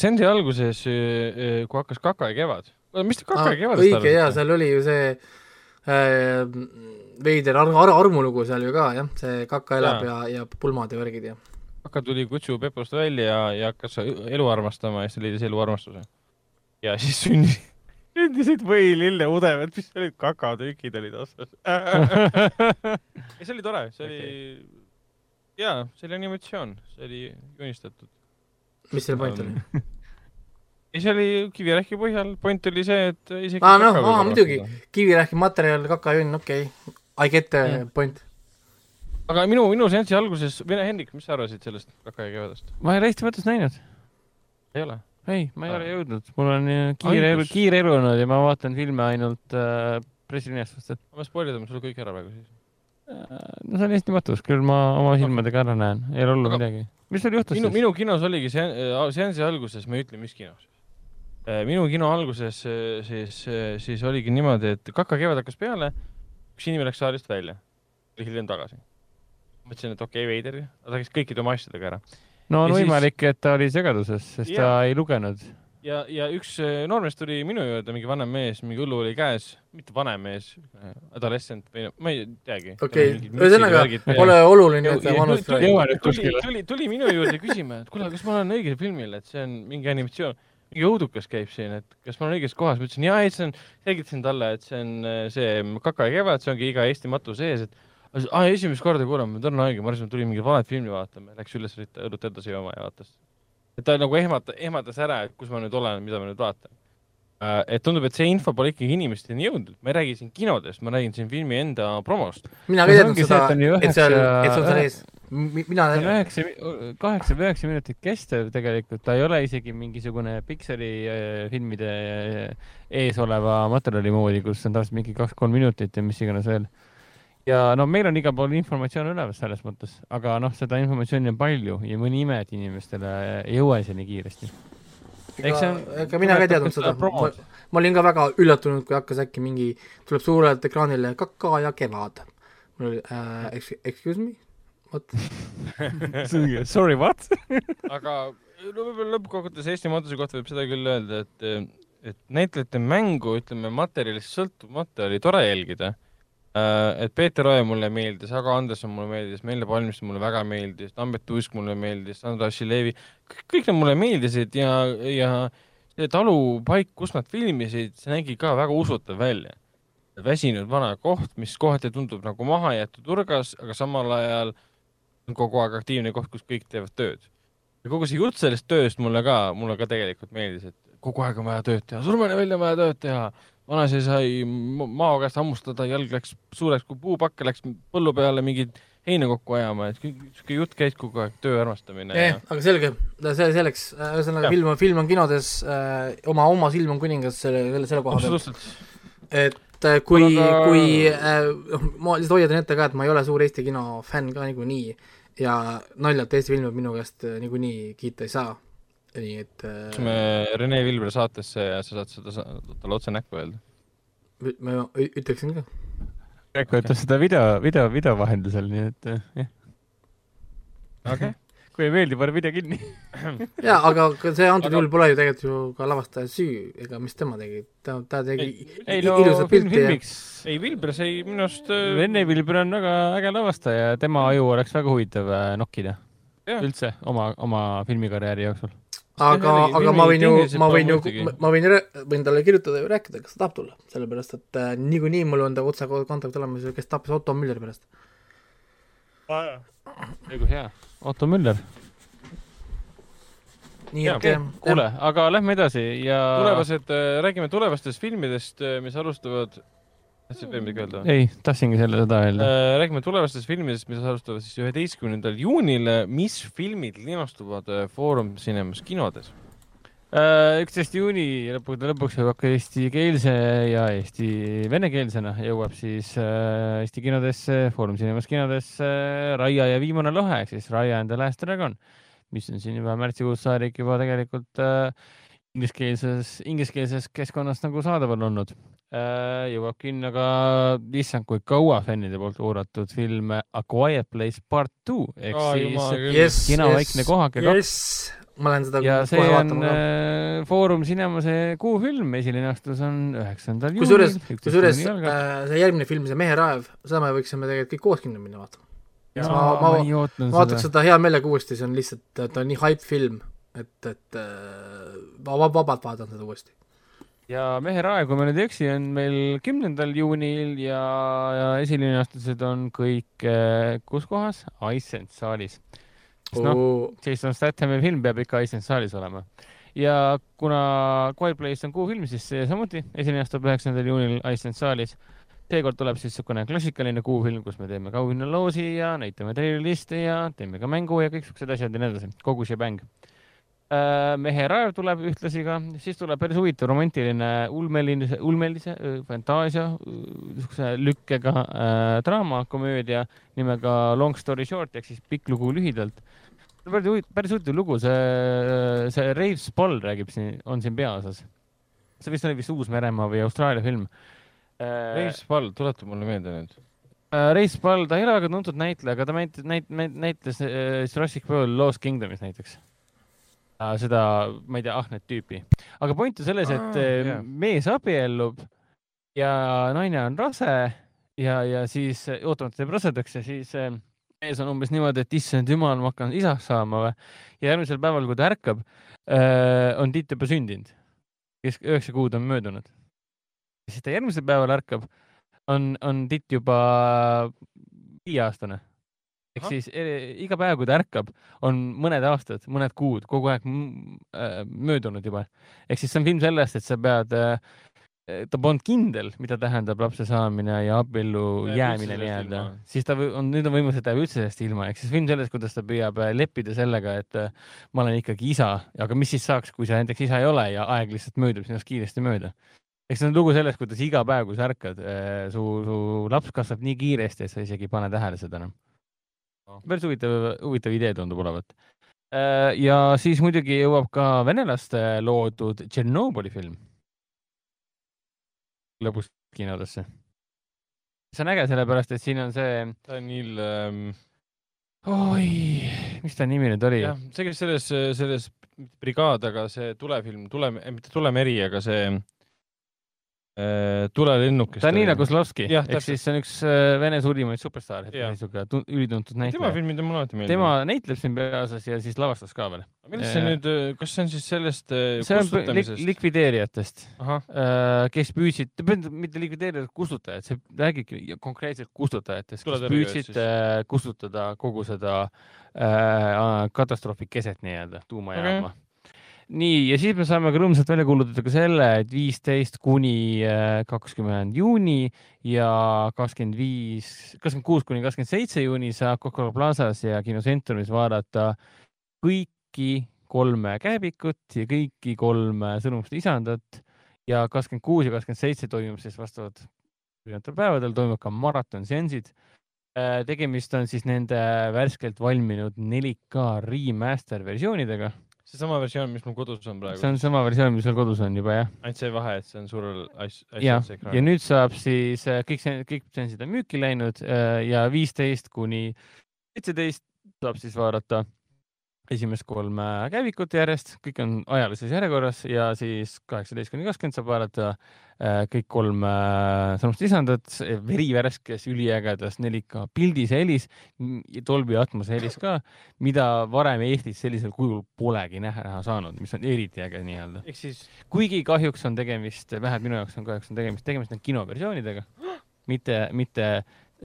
Sendi alguses, kui hakkas Kaka ja kevad, mis te Kaka ja kevadest Ah, õige jaa, seal oli ju see äh, veider ar-, ar- armulugu seal ju ka jah, see kaka elab ja, ja, ja pulmad ja värgid ja Kaka tuli kutsu Pepost välja ja, ja hakkas elu armastama ja siis leidis elu armastuse. ja siis sündis, sündisid võilille udemed, mis olid kakatükid olid otsas. ja see oli tore, see oli okay., jaa, see oli animatsioon, see oli joonistatud. mis selle point oli? ja see oli kivirähki põhjal, point oli see, et isegi aa noh, kaka võib aa muidugi kivirähki materjal, kakajunn, okei okay., I get the Jah. point. aga minu, minu seansi alguses, Vene Hendrik, mis sa arvasid sellest Kaka ja kevadest? ma ei ole Eesti mõttes näinud. ei ole? ei, ma ei ole jõudnud, mul on äh, kiire elu, kiire elu olnud ja ma vaatan filme ainult äh, pressilinastust, ma spoilerdame sulle kõik ära praegu siis. äh, no see on Eesti matus, küll ma oma silmadega ära näen, ei ole hullu Aga- midagi. mis sul juhtus minu, siis? minu kinos oligi see, seansi alguses, ma ei ütle, mis kinos. minu kino alguses siis, siis oligi niimoodi, et Kaka kevad hakkas peale, üks inimene läks saalist välja, tuli hiljem tagasi. mõtlesin, et okei okay,, veider, ta läks kõikide oma asjadega ära. No on ja siis- võimalik, et ta oli segaduses, sest Jaa. ta ei lugenud. ja, ja üks eh, noormees tuli minu juurde, mingi vanem mees, mingi õlu oli käes, mitte vanem mees, adolescent või ma ei teagi. okei, ühesõnaga pole oluline, et ta vanust nüüd tuli, tuli, tuli minu juurde küsima, et kuule, kas ma olen õigel filmil, et see on mingi animatsioon, mingi õudukas käib siin, et kas ma olen õiges kohas, ma ütlesin jaa, ei see on, selgitasin talle, et see on äh, see Kaka ja kevad, see ongi iga Eesti matu sees, et aa, esimest korda kuulen, ma tunnen haige, ma arvasin, et tuli mingi valet filmi vaatama, läks üles õlut edasi jooma ja vaatas. et ta nagu ehmata-, ehmatas ära, et kus ma nüüd olen, mida ma nüüd vaatan. et tundub, et see info pole ikkagi inimesteni jõudnud, ma ei räägi siin kinodest, ma räägin siin filmi enda promost. mina ka ei teadnud seda et on ju, et seal, et seal ees. mina on üheksa, kaheksa või üheksa minutit kestev tegelikult, ta ei ole isegi mingisugune Pixari äh, filmide äh, ees oleva materjali moodi, kus on tavaliselt mingi kaks-kolm minutit ja mis iganes veel. Ja no meil on igal pool informatsioon olemas selles mõttes, aga noh, seda informatsiooni on palju ja mõni ime, et inimestele ei jõua see nii kiiresti. on- ega mina ka ei teadnud seda, ma, ma olin ka väga üllatunud, kui hakkas äkki mingi, tuleb suurelt ekraanile Kaka ja kevad. mul oli äh,, excuse me, vot, Sorry, what? aga no võib-olla lõppkokkuvõttes Eesti matuse kohta võib seda küll öelda, et, et näitlejate mängu, ütleme materjalist sõltumata oli tore jälgida. Et Peeter Oja mulle meeldis, Ago Anderson mulle meeldis, Meele Palmiste mulle väga meeldis, Tambet Uisk mulle meeldis, Sandra Šilevi, kõik need mulle meeldisid ja, ja see talupaik, kus nad filmisid, see nägi ka väga usutav välja. väsinud vana koht, mis kohati tundub nagu maha jäetud nurgas, aga samal ajal on kogu aeg aktiivne koht, kus kõik teevad tööd ja kogu see jutt sellest tööst mulle ka, mulle ka tegelikult meeldis, et kogu aeg on vaja tööd teha, surmani välja on vaja tööd teha. Vanaisa sai ma- mao käest hammustada, jalg läks suureks kui puupakk, läks põllu peale mingit heina kokku ajama, et sihuke jutt käis kogu aeg, töö armastamine jah, aga selge, see selleks, ühesõnaga film, film on kinodes äh,, oma, oma silm on kuningas selle, selle, selle koha peal. absoluutselt. et äh, kui Aga- kui äh, noh, ma lihtsalt hoiatan ette ka, et ma ei ole suur Eesti kino fänn ka niikuinii ja naljalt Eesti filme minu käest äh, niikuinii kiita ei saa. Nii et kutsume äh, Rene Vilbre saatesse ja sa saad seda talle otse näkku öelda. ma ütleksin ka. Reiko ütles seda video, video, video vahendusel, nii et eh, jah. okei. kui ei meeldi, pane video kinni. jaa, aga see antud Aga- juhul pole ju tegelikult ju ka lavastaja süü, ega mis tema tegi, ta, ta tegi ei no ilusat film pilti ja ei, Vilbre sai minu arust äh, Rene Vilber on väga äge lavastaja ja tema aju oleks väga huvitav äh, nokkida üldse oma, oma filmikarjääri jooksul. Aga aga ma võin ju, ma võin ju ma võin, võin talle kirjutada ja rääkida, kas ta tahab tulla, sellepärast et äh, niikuinii mul on ta otse kontakt olemas, kes tappis Otto Mülleri pärast. õigus hea. Otto Müller. nii et kuule, aga lähme edasi ja. tulevased, räägime tulevastest filmidest, mis alustavad, tahtsid veel midagi öelda? ei, tahtsingi selle, seda öelda. räägime tulevastest filmidest, mis alustavad siis üheteistkümnendal juunil. mis filmid linastuvad äh, Foorum Cinemas kinodes? Äh, üksteist juuni lõppude lõpuks jõuab ka eestikeelse ja eesti venekeelsena jõuab siis äh, Eesti kinodesse, Foorum Cinemas kinodesse äh, Raia ja viimane lõhe ehk siis Raia and the Last Dragon, mis on siin juba märtsikuust saadik juba tegelikult äh, ingliskeelses, ingliskeelses keskkonnas nagu saadaval olnud äh,. Jõuab kinno ka, issand kui kaua fännide poolt oodatud film A Quiet Place Part Two ehk Aa, siis jess, kino vaikne kohake kaks jess, ma lähen seda ja see kohe on vaatama ka. äh, Foorum Cinemase kuufilm, esiline astus on üheksandal kusjuures juunil., kusjuures äh, äh, see järgmine film, see Mehe raev, seda me võiksime tegelikult kõik koos kinno minna vaatama. ma, ma- ma, ma- vaataks seda. hea meelega uuesti, see on lihtsalt, ta on nii hype film, et, et äh, ma vab- vabalt vaatan seda uuesti. Ja Mehe raev, kui ma nüüd ei eksi, on meil kümnendal juunil ja, ja esilinastused on kõik äh, kus kohas? Iceland saalis. sest noh, Jason Stathami film peab ikka Iceland saalis olema. ja kuna Quiet Place on kuufilm, siis see samuti esinestub üheksandal juunil Iceland saalis. seekord tuleb siis niisugune klassikaline kuufilm, kus me teeme kauhinnaloosi ja näitame treilerliste ja teeme ka mängu ja kõik siuksed asjad ja nii edasi, kogu see bäng. Mehe raev tuleb ühtlasi ka, siis tuleb päris huvitav romantiline ulmelise, ulmelise öö, fantaasia, niisuguse lükkega äh, draamakomöödia nimega Long story short ehk siis pikk lugu lühidalt. päris päris huvitav lugu, see, see Rave Spall räägib siin, on siin peaosas. see vist oli vist Uus-Meremaa või Austraalia film. Reis Pall, tuleta mulle meelde nüüd. Reis Spall, ta ei ole väga tuntud näitleja, aga ta näit-, näit-, näitles äh, Jurassic World Lost Kingdomis näiteks. seda, ma ei tea, ahnet tüüpi. aga point on selles, et äh, jaa. mees abiellub ja naine on rase ja, ja siis äh, ootamata jääb rasedaks ja siis äh, mees on umbes niimoodi, et issand jumal, ma hakkan isaks saama või. ja järgmisel päeval, kui ta ärkab, on Tiit juba sündinud. kes üheksa kuud on möödunud. siis ta järgmisel päeval ärkab, on, on Tiit juba viieaastane. Ehk siis eh, iga päev, kui ta ärkab, on mõned aastad, mõned kuud kogu aeg äh, möödunud juba. ehk siis see on film sellest, et sa pead äh, ta polnud kindel, mida tähendab lapse saamine ja abiellu jäämine nii-öelda siis ta on, nüüd on võimalus, et ta jääb üldse sellest ilma, ehk siis film sellest, kuidas ta püüab äh, leppida sellega, et äh, ma olen ikkagi isa, aga mis siis saaks, kui sa näiteks isa ei ole ja aeg lihtsalt möödub sinust kiiresti mööda. eks see on lugu sellest, kuidas iga päev, kui sa ärkad, su, su laps kasvab nii kiiresti, et sa isegi ei pane tähele seda enam No.. Päris huvitav, huvitav idee tundub olevat. ja siis muidugi jõuab ka venelaste loodud Tšernobõli film lõbus kinodesse. see on äge, sellepärast et siin on see, Danil ähm,, oi, mis ta nimi nüüd oli? see, kes selles, selles brigaad, aga see tulefilm, tule, mitte Tulemeri, aga see äh, tulelennuk. Danila Kozlovski, Jah, ehk täpselt. siis see on üks äh, Vene suurimaid superstaare, niisugune tu- ülituntud tema näitleja. filmid on mulle alati meeldinud. tema näitleb siin peaosas ja siis lavastas ka veel. millest see nüüd, kas see on siis sellest äh, see on lik kustutamisest? likvideerijatest, kes püüdsid, mitte likvideerijad, kustutajad, see räägibki konkreetselt kustutajatest, kes püüdsid äh, kustutada kogu seda äh, katastroofi keset nii-öelda, tuumajaama okay.. nii, ja siis me saame ka rõõmsalt välja kuulutada ka selle, et viisteist kuni äh, kakskümmend juuni ja kakskümmend viis, kakskümmend kuus kuni kakskümmend seitse juuni saab Coca-Cola Plazas ja Kinocentrumis vaadata kõiki kolme käebikut ja kõiki kolme sõnumist lisandat ja kakskümmend kuus ja kakskümmend seitse toimub siis vastavalt erinevatel päevadel toimuvad ka maratonseansid. tegemist on siis nende värskelt valminud 4K remaster versioonidega. Seesama versioon, mis mul kodus on praegu. see on sama versioon, mis sul kodus on juba jah? ainult see vahe, et see on suurel ja, ja nüüd saab siis kõik see, kõik seansid on müüki läinud ja viisteist kuni seitseteist saab siis vaadata esimest kolme käivikut järjest, kõik on ajalises järjekorras ja siis kaheksateist kuni kakskümmend saab vaadata äh, kõik kolm äh, samast lisandat, verivärskes, üliägedas 4K pildis helis, Dolby Atmose helis ka, mida varem Eestis sellisel kujul polegi näha, näha saanud, mis on eriti äge nii-öelda. ehk siis. kuigi kahjuks on tegemist, vähemalt minu jaoks on kahjuks on tegemist, tegemist on kinoversioonidega, mitte, mitte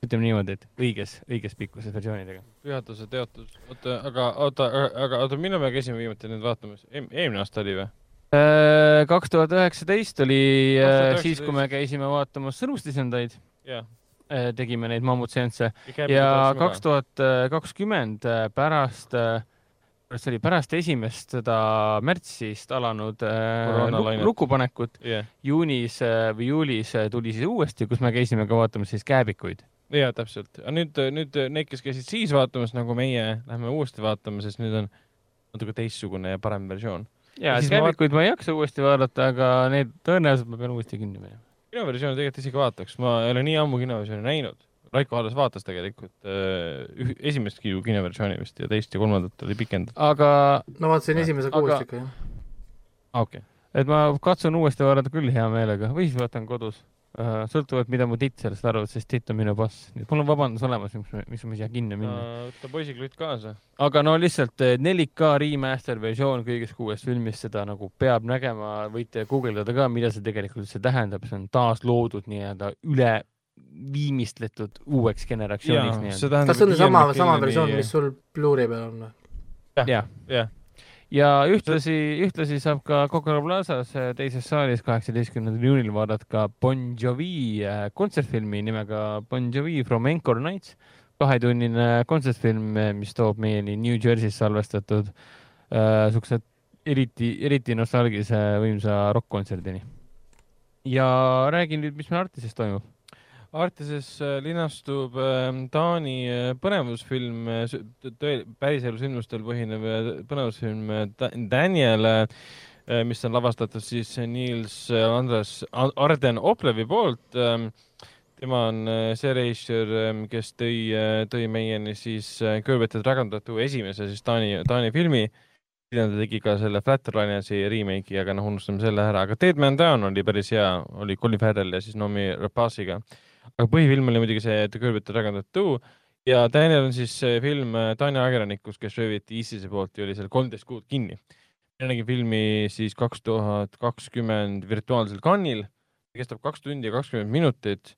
ütleme niimoodi, et õiges, õiges pikkuses versioonidega. pühaduse teotus, oota, aga oota, aga oota, millal me käisime viimati nüüd vaatamas e? eelmine aasta oli või? Äh, kaks tuhat üheksateist oli 2019. Äh, siis, kui me käisime vaatamas sõnustisendaid yeah.. Äh, tegime neid mammutseansse ja kaks tuhat kakskümmend pärast, see oli pärast esimest seda märtsist alanud lukupanekut yeah. juunis või juulis tuli siis uuesti, kus me käisime ka vaatamas siis kääbikuid ja täpselt, aga nüüd, nüüd need, kes käisid siis vaatamas, nagu meie, lähme uuesti vaatama, sest nüüd on natuke teistsugune ja parem versioon. ja, et käivikuid ma ei jaksa uuesti vaadata, aga need tõenäoliselt ma pean uuesti kinni minema. kinoversiooni tegelikult isegi vaataks, ma ei ole nii ammu kinoversiooni näinud. Raiko alles vaatas tegelikult äh, esimest kinoversiooni vist ja teist ja kolmandat oli pikendatud. aga. no vaatasin esimese kuus ikka, jah. okei okay.. et ma katsun uuesti vaadata küll hea meelega või siis vaatan kodus sõltuvalt, mida mu titt sellest arvab, sest titt on minu boss. nii et mul on vabandus olemas, miks, miks ma ei saa kinno minna. võta poisiklutt kaasa. aga no lihtsalt 4K eh, remaster versioon kõigest kuuest filmist, seda nagu peab nägema, võite guugeldada ka, mida see tegelikult üldse tähendab, see on taasloodud nii-öelda üle viimistletud uueks generatsiooniks. kas see on sama, sama versioon, mis sul Blu-ray peal on või? jah, jah ja ühtlasi, ühtlasi saab ka Coca-Cola Plazas äh, teises saalis kaheksateistkümnendal juunil vaadata Bon Jovi äh, kontsertfilmi nimega Bon Jovi From Encore Nights, kahetunnine kontsertfilm, äh, mis toob meieni New Jersey's salvestatud äh, siukse eriti, eriti nostalgilise võimsa rokk-kontserdini. ja räägi nüüd, mis meil Artises toimub Artises äh, linastub ähm, Taani äh, põnevusfilm, äh, päriselu sündmustel põhinev põnevusfilm Daniel, mis on lavastatud siis Niels Andres Arden Oplevi poolt. Ähm, tema on see režissöör, ähm, kes tõi, tõi meieni siis Curvet the Dragon Tattoo esimese siis Taani, Taani filmi hiljem ta tegi ka selle Flatlinesi remake'i, aga noh, unustame selle ära, aga Dead Man Down oli päris hea, oli Colin Farrell ja siis Nomi Rapace'iga aga põhifilm oli muidugi see The Curved Dragon Tattoo ja Daniel on siis film äh, Taani ajakirjanikus, kes rööviti ISISe poolt ja oli seal kolmteist kuud kinni. mina nägin filmi siis kaks tuhat kakskümmend virtuaalsel kannil, kestab kaks tundi ja kakskümmend minutit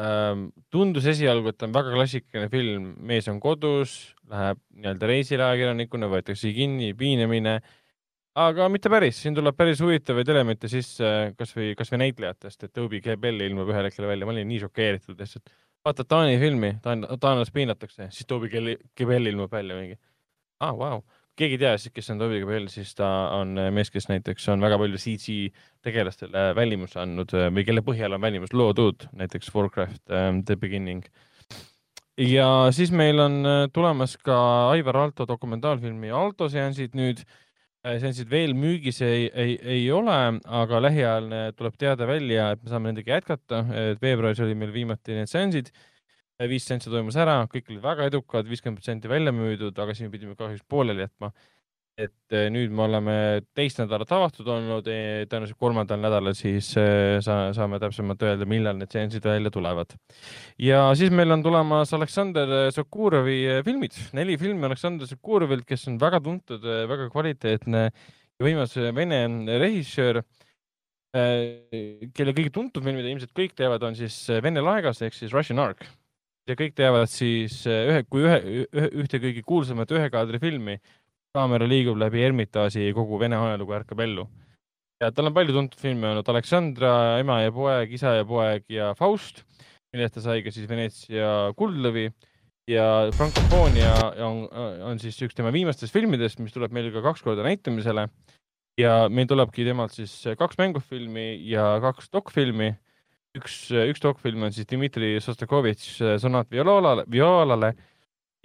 ähm,. tundus esialgu, et ta on väga klassikaline film, mees on kodus, läheb nii-öelda reisile ajakirjanikuna, võetakse kinni, piinamine aga mitte päris, siin tuleb päris huvitavaid elemente sisse, kasvõi, kasvõi näitlejatest, et Toby Kebbell ilmub ühel hetkel välja, ma olin nii šokeeritud lihtsalt. vaatad Taani filmi, taan-, taanlast piinatakse, siis Toby Kebbell ilmub välja mingi. aa ah,, vau, keegi ei tea siis, kes on Toby Kebbell, siis ta on mees, kes näiteks on väga palju CG tegelastele välimuse andnud või kelle põhjal on välimus loodud, näiteks Warcraft um, The Beginning ja siis meil on tulemas ka Aivar Alto dokumentaalfilmi Alto seansid nüüd Äh, seansid veel müügis ei, ei, ei ole, aga lähiajal tuleb teade välja, et me saame nendega jätkata. veebruaris oli meil viimati need seansid, äh, viis seanssi toimus ära, kõik olid väga edukad, viiskümmend protsenti välja müüdud, aga siis me pidime kahjuks pooleli jätma et eh, nüüd me oleme teist nädalat avatud olnud, tõenäoliselt kolmandal nädalal siis eh, sa, saame täpsemalt öelda, millal need seansid välja tulevad. ja siis meil on tulemas Aleksander Sokurovi filmid, neli filmi Aleksander Sokurovilt, kes on väga tuntud, väga kvaliteetne ja võimas vene režissöör, kelle kõige tuntum film, mida ilmselt kõik teavad, on siis Vene laegas ehk siis Russian Ark. ja kõik teavad siis ühe, kui ühe, ühe, ühte kõige kuulsamat ühe kaadri filmi kaamera liigub läbi Ermitaaži, kogu Vene ajalugu ärkab ellu. ja tal on palju tuntud filme olnud, Aleksandra, Ema ja poeg, Isa ja poeg ja Faust, millest ta sai ka siis Veneetsia kuldlõvi ja Frankofoonia on, on siis üks tema viimastest filmidest, mis tuleb meil ka kaks korda näitamisele. ja meil tulebki temalt siis kaks mängufilmi ja kaks dokfilmi. üks, üks dokfilm on siis Dmitri Sostakovitš Sonat violaalale, violale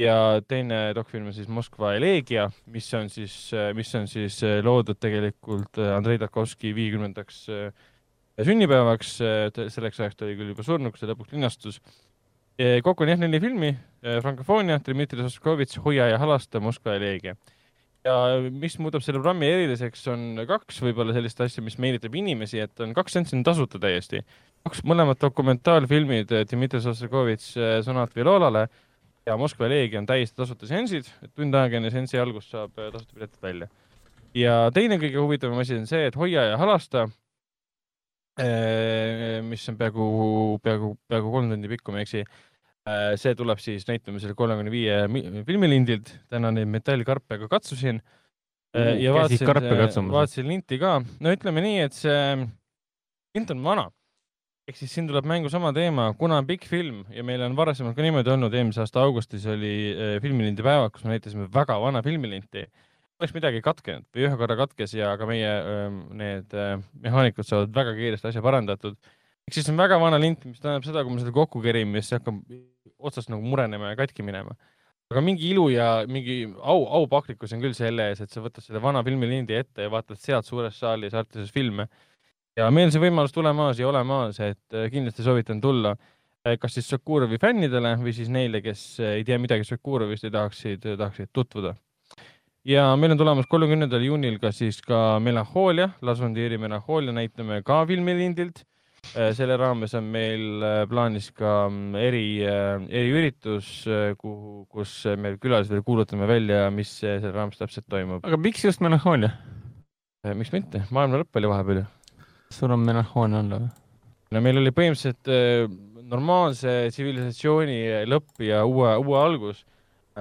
ja teine dokfilm on siis Moskva eleegia, mis on siis, mis on siis äh, loodud tegelikult äh, Andrei Tarkovski viiekümnendaks äh, sünnipäevaks. selleks ajaks ta oli küll juba surnud, kui see lõpuks linastus. kokku on jah neli filmi, Frankofoonia, Dmitri Sostakovitš, Hoia ja halasta, Moskva eleegia. ja mis muudab selle programmi eriliseks, on kaks võib-olla sellist asja, mis meelitab inimesi, et on kaks seanssi on tasuta täiesti. kaks mõlemad dokumentaalfilmid, Dmitri Sostakovitš Sonat violaalale ja Moskva eleegia on täiesti tasuta seansid, et tund aega enne seansi algust saab äh, tasuta piletid välja. ja teine kõige huvitavam asi on see, et Hoia ja halasta, mis on peaaegu, peaaegu, peaaegu kolm tundi pikk, kui ma ei eksi. see tuleb siis näitamisele kolmekümne viie mi- filmilindilt, täna neid metallkarpe ka katsusin. ja vaatasin vaatasin linti ka, no ütleme nii, et see lint on vana ehk siis siin tuleb mängu sama teema, kuna on pikk film ja meil on varasemalt ka niimoodi olnud, eelmise aasta augustis oli äh, filmilindi päevad, kus me näitasime väga vana filmilinti. oleks midagi katkenud või ühe korra katkes ja ka meie ähm, need äh, mehaanikud saavad väga kiiresti asja parandatud. ehk siis on väga vana lint, mis tähendab seda, kui me seda kokku kerime, siis see hakkab otsast nagu murenema ja katki minema. aga mingi ilu ja mingi au, aupaklikkus on küll selle ees, et sa võtad selle vana filmilindi ette ja vaatad sealt suures saalis Artises filme ja meil see võimalus tulemaas ja olemaas, et äh, kindlasti soovitan tulla. kas siis Sokurovi fännidele või siis neile, kes äh, ei tea midagi Sokurovist ja tahaksid, tahaksid tutvuda. ja meil on tulemas kolmekümnendal juunil ka siis ka von Trieri Melanhoolia näitame ka filmilindilt. selle raames on meil äh, plaanis ka mm, eri, eriüritus, kuhu, kus me külalised kuulutame välja, mis äh, selle raames täpselt toimub. aga miks just melanhoolia? miks mitte, maailma lõpp oli vahepeal ju on melanhoolia olla või? no meil oli põhimõtteliselt äh, normaalse tsivilisatsiooni lõpp ja uue, uue algus.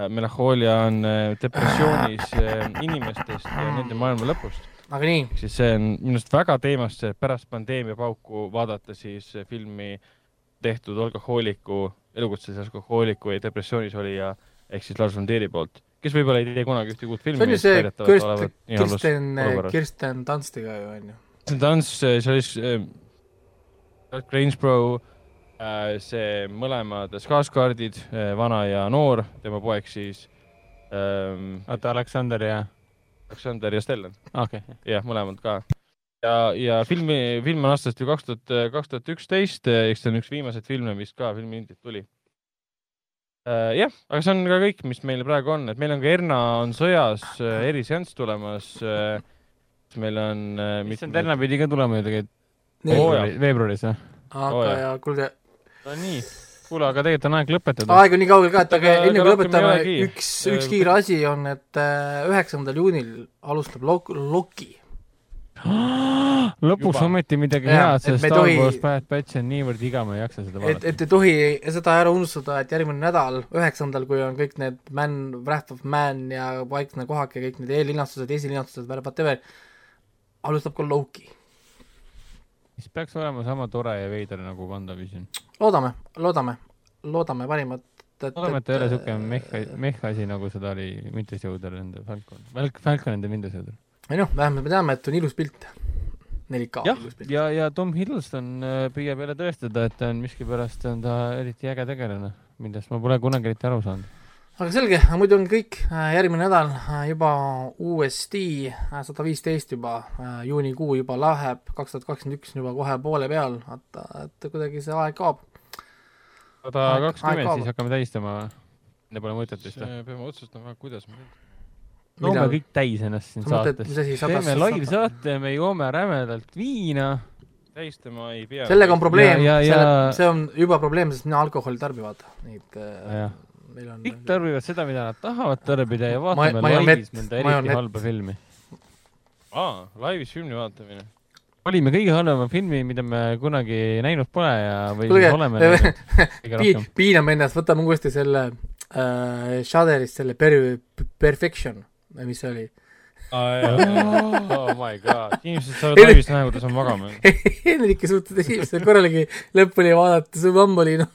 melanhoolia on äh, depressioonis äh, inimestest ja nende maailma lõpust. aga nii, siis see on minu arust väga teemasse pärast pandeemia pauku vaadata siis äh, filmi tehtud alkohooliku, elukutselise alkohooliku ja depressioonis olija ehk siis Lars von Trieri poolt, kes võib-olla ei tee kunagi ühtegi uut filmi. see on ju see Kirsten, Kirsten, Kirsten Dunstiga ju onju. See tants, see oli äh, Grangebrough, see mõlemad Skarsgårdid, vana ja noor, tema poeg siis ähm, oota, Aleksander ja, Aleksander ja Stellan, okei okay.. jah, mõlemad ka. ja, ja filmi, film on aastast ju kaks tuhat, kaks tuhat üksteist, eks see on üks viimaseid filme, mis ka filmilindilt tuli. jah, aga see on ka kõik, mis meil praegu on, et meil on ka Erna on sõjas äh, eriseanss tulemas. Meil on äh, mis on Terna pidi ka tulema ju tegelikult veebruaris, veebruaris või? aga jah. ja kuulge, no nii, kuule, aga tegelikult on aeg lõpetada. aeg on nii kaugel ka, et aga enne kui lõpetame üks, Äh, üks kiire asi on, et üheksandal juunil alustab Lok-, Loki. lõpuks Juba. ometi midagi head, et ei Star tohi- Wars Bad Batch on niivõrd iga, ma ei jaksa seda et, vaadata. et ei tohi seda ära unustada, et järgmine nädal, üheksandal, kui on kõik need Man, Wrath of Man ja Vaikne kohak ja kõik need eellinastused, esilinastused, whatever, alustab ka Loki. mis peaks olema sama tore ja veider nagu WandaVision. loodame, loodame, loodame parimat. loodame, et ta ei ole siuke mehh, mehh asi, nagu seda oli Winter Soldier nende Falcon, Falcon nende Winter Soldier. ei noh, vähemalt me teame, et on ilus pilt. 4K jah ja, ja Tom Hiddleston äh, püüab jälle tõestada, et ta on miskipärast on ta eriti äge tegelane, millest ma pole kunagi eriti aru saanud. Aga selge, muidu on kõik, järgmine nädal äh, juba uuesti, sada viisteist juba, juunikuu juba läheb, kaks tuhat kakskümmend üks on juba kohe poole peal, vaata, et kuidagi see aeg kaob. sada kakskümmend, siis hakkame tähistama. Enne pole mõtet vist või? peame otsustama, kuidas me loome Millal? kõik täis ennast siin saates teeme live-saate, me joome rämedalt viina. tähistama ei pea. sellega on probleem, Ja- see on juba probleem, sest mina alkoholi tarbi, vaata, äh, jah, meil on kõik tarbivad seda, mida nad tahavad tarbida ja Ma- vaatame majonett- laivis mõnda eriti halba filmi. aa, laivis filmi vaatamine. valime kõige halvema filmi, mida me kunagi näinud pole ja, või Kuulge, siis oleme näinud kõige rohkem. piiname ennast, võtame uuesti selle äh, Shudderist selle per-, Perfection, mis see oli oh my god. inimesed saavad laivis näha, kuidas ma magama jään. Henrik ei suutnud esimesel korralgi lõpuni vaadata, su mamm oli noh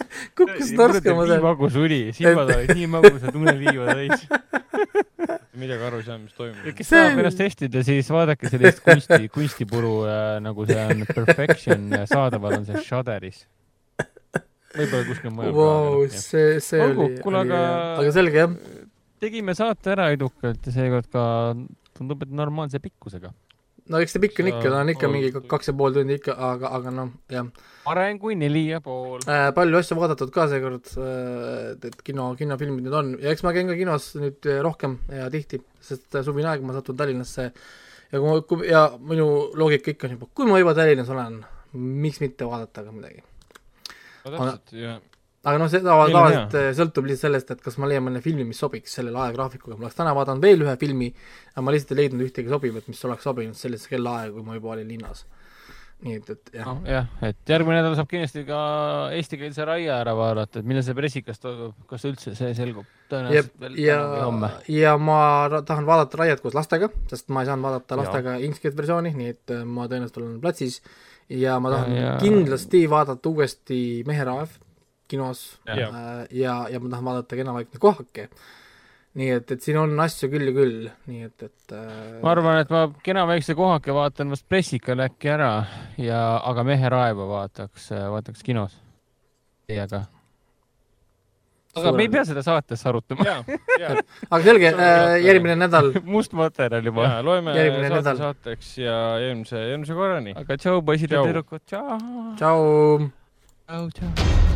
kukkus norskama nii seal. magus uni, silmad olid nii magusad, uneliiva täis. midagi aru ei saanud, mis toimub. kes See- tahab ennast testida, siis vaadake sellist kunsti, kunstipuru äh, nagu see on Perfection saadaval on see Shudderis. võib-olla kuskil mujal Vau, ka. see, see Olgu, oli, kuule, aga- aga selge jah. tegime saate ära edukalt ja seekord ka tundub, et normaalse pikkusega. no eks see pikk on ikka, ta on ikka mingi kaks ja pool tundi ikka, aga, aga noh, jah parem kui neli ja pool. äh,. palju asju vaadatud ka seekord äh,, et kino, kinofilmid nüüd on ja eks ma käin ka kinos nüüd äh, rohkem ja tihti, sest äh, suvine aeg ma satun Tallinnasse ja kui ma, kui ja minu loogika ikka on juba, kui ma juba Tallinnas olen, miks mitte vaadata ka midagi. no täpselt, ja aga noh, on tavaliselt äh, sõltub lihtsalt sellest, et kas ma leian mõne filmi, mis sobiks sellele ajagraafikuga, ma oleks täna vaadanud veel ühe filmi, aga ma lihtsalt ei leidnud ühtegi sobivat, mis oleks sobinud sellisesse kellaaega, kui ma juba olin linnas. Nii et, et jah noh, jah, et järgmine nädal saab kindlasti ka eestikeelse raia ära vaadata, et millal see pressikas toimub, kas üldse see selgub? ja tõenäoliselt, veel ja täna või homme., ja ma tahan vaadata Raiet koos lastega, sest ma ei saanud vaadata lastega ingliskeelset versiooni, nii et äh, ma tõenäoliselt olen platsis ja ma tahan Ja- ja, ja- kindlasti vaadata uuesti Meheraev kinos Jah. ja, ja, ja ma tahan vaadata Kena vaikne kohake. Nii et, et siin on asju küll ja küll, nii et, et äh, ma arvan, et ma kena väikse kohake vaatan vast pressikal äkki ära ja, aga Mehe raeva vaataks, vaataks kinos teiega. aga me ei pea seda saates arutama. ja, ja, aga selge äh,, järgmine nädal must materjal juba. ja loeme Järgmine saate nädal. saateks ja eelmise, eelmise korrani. aga tšau, poisid ja tüdrukud, tšau. tšau. tšau, tšau.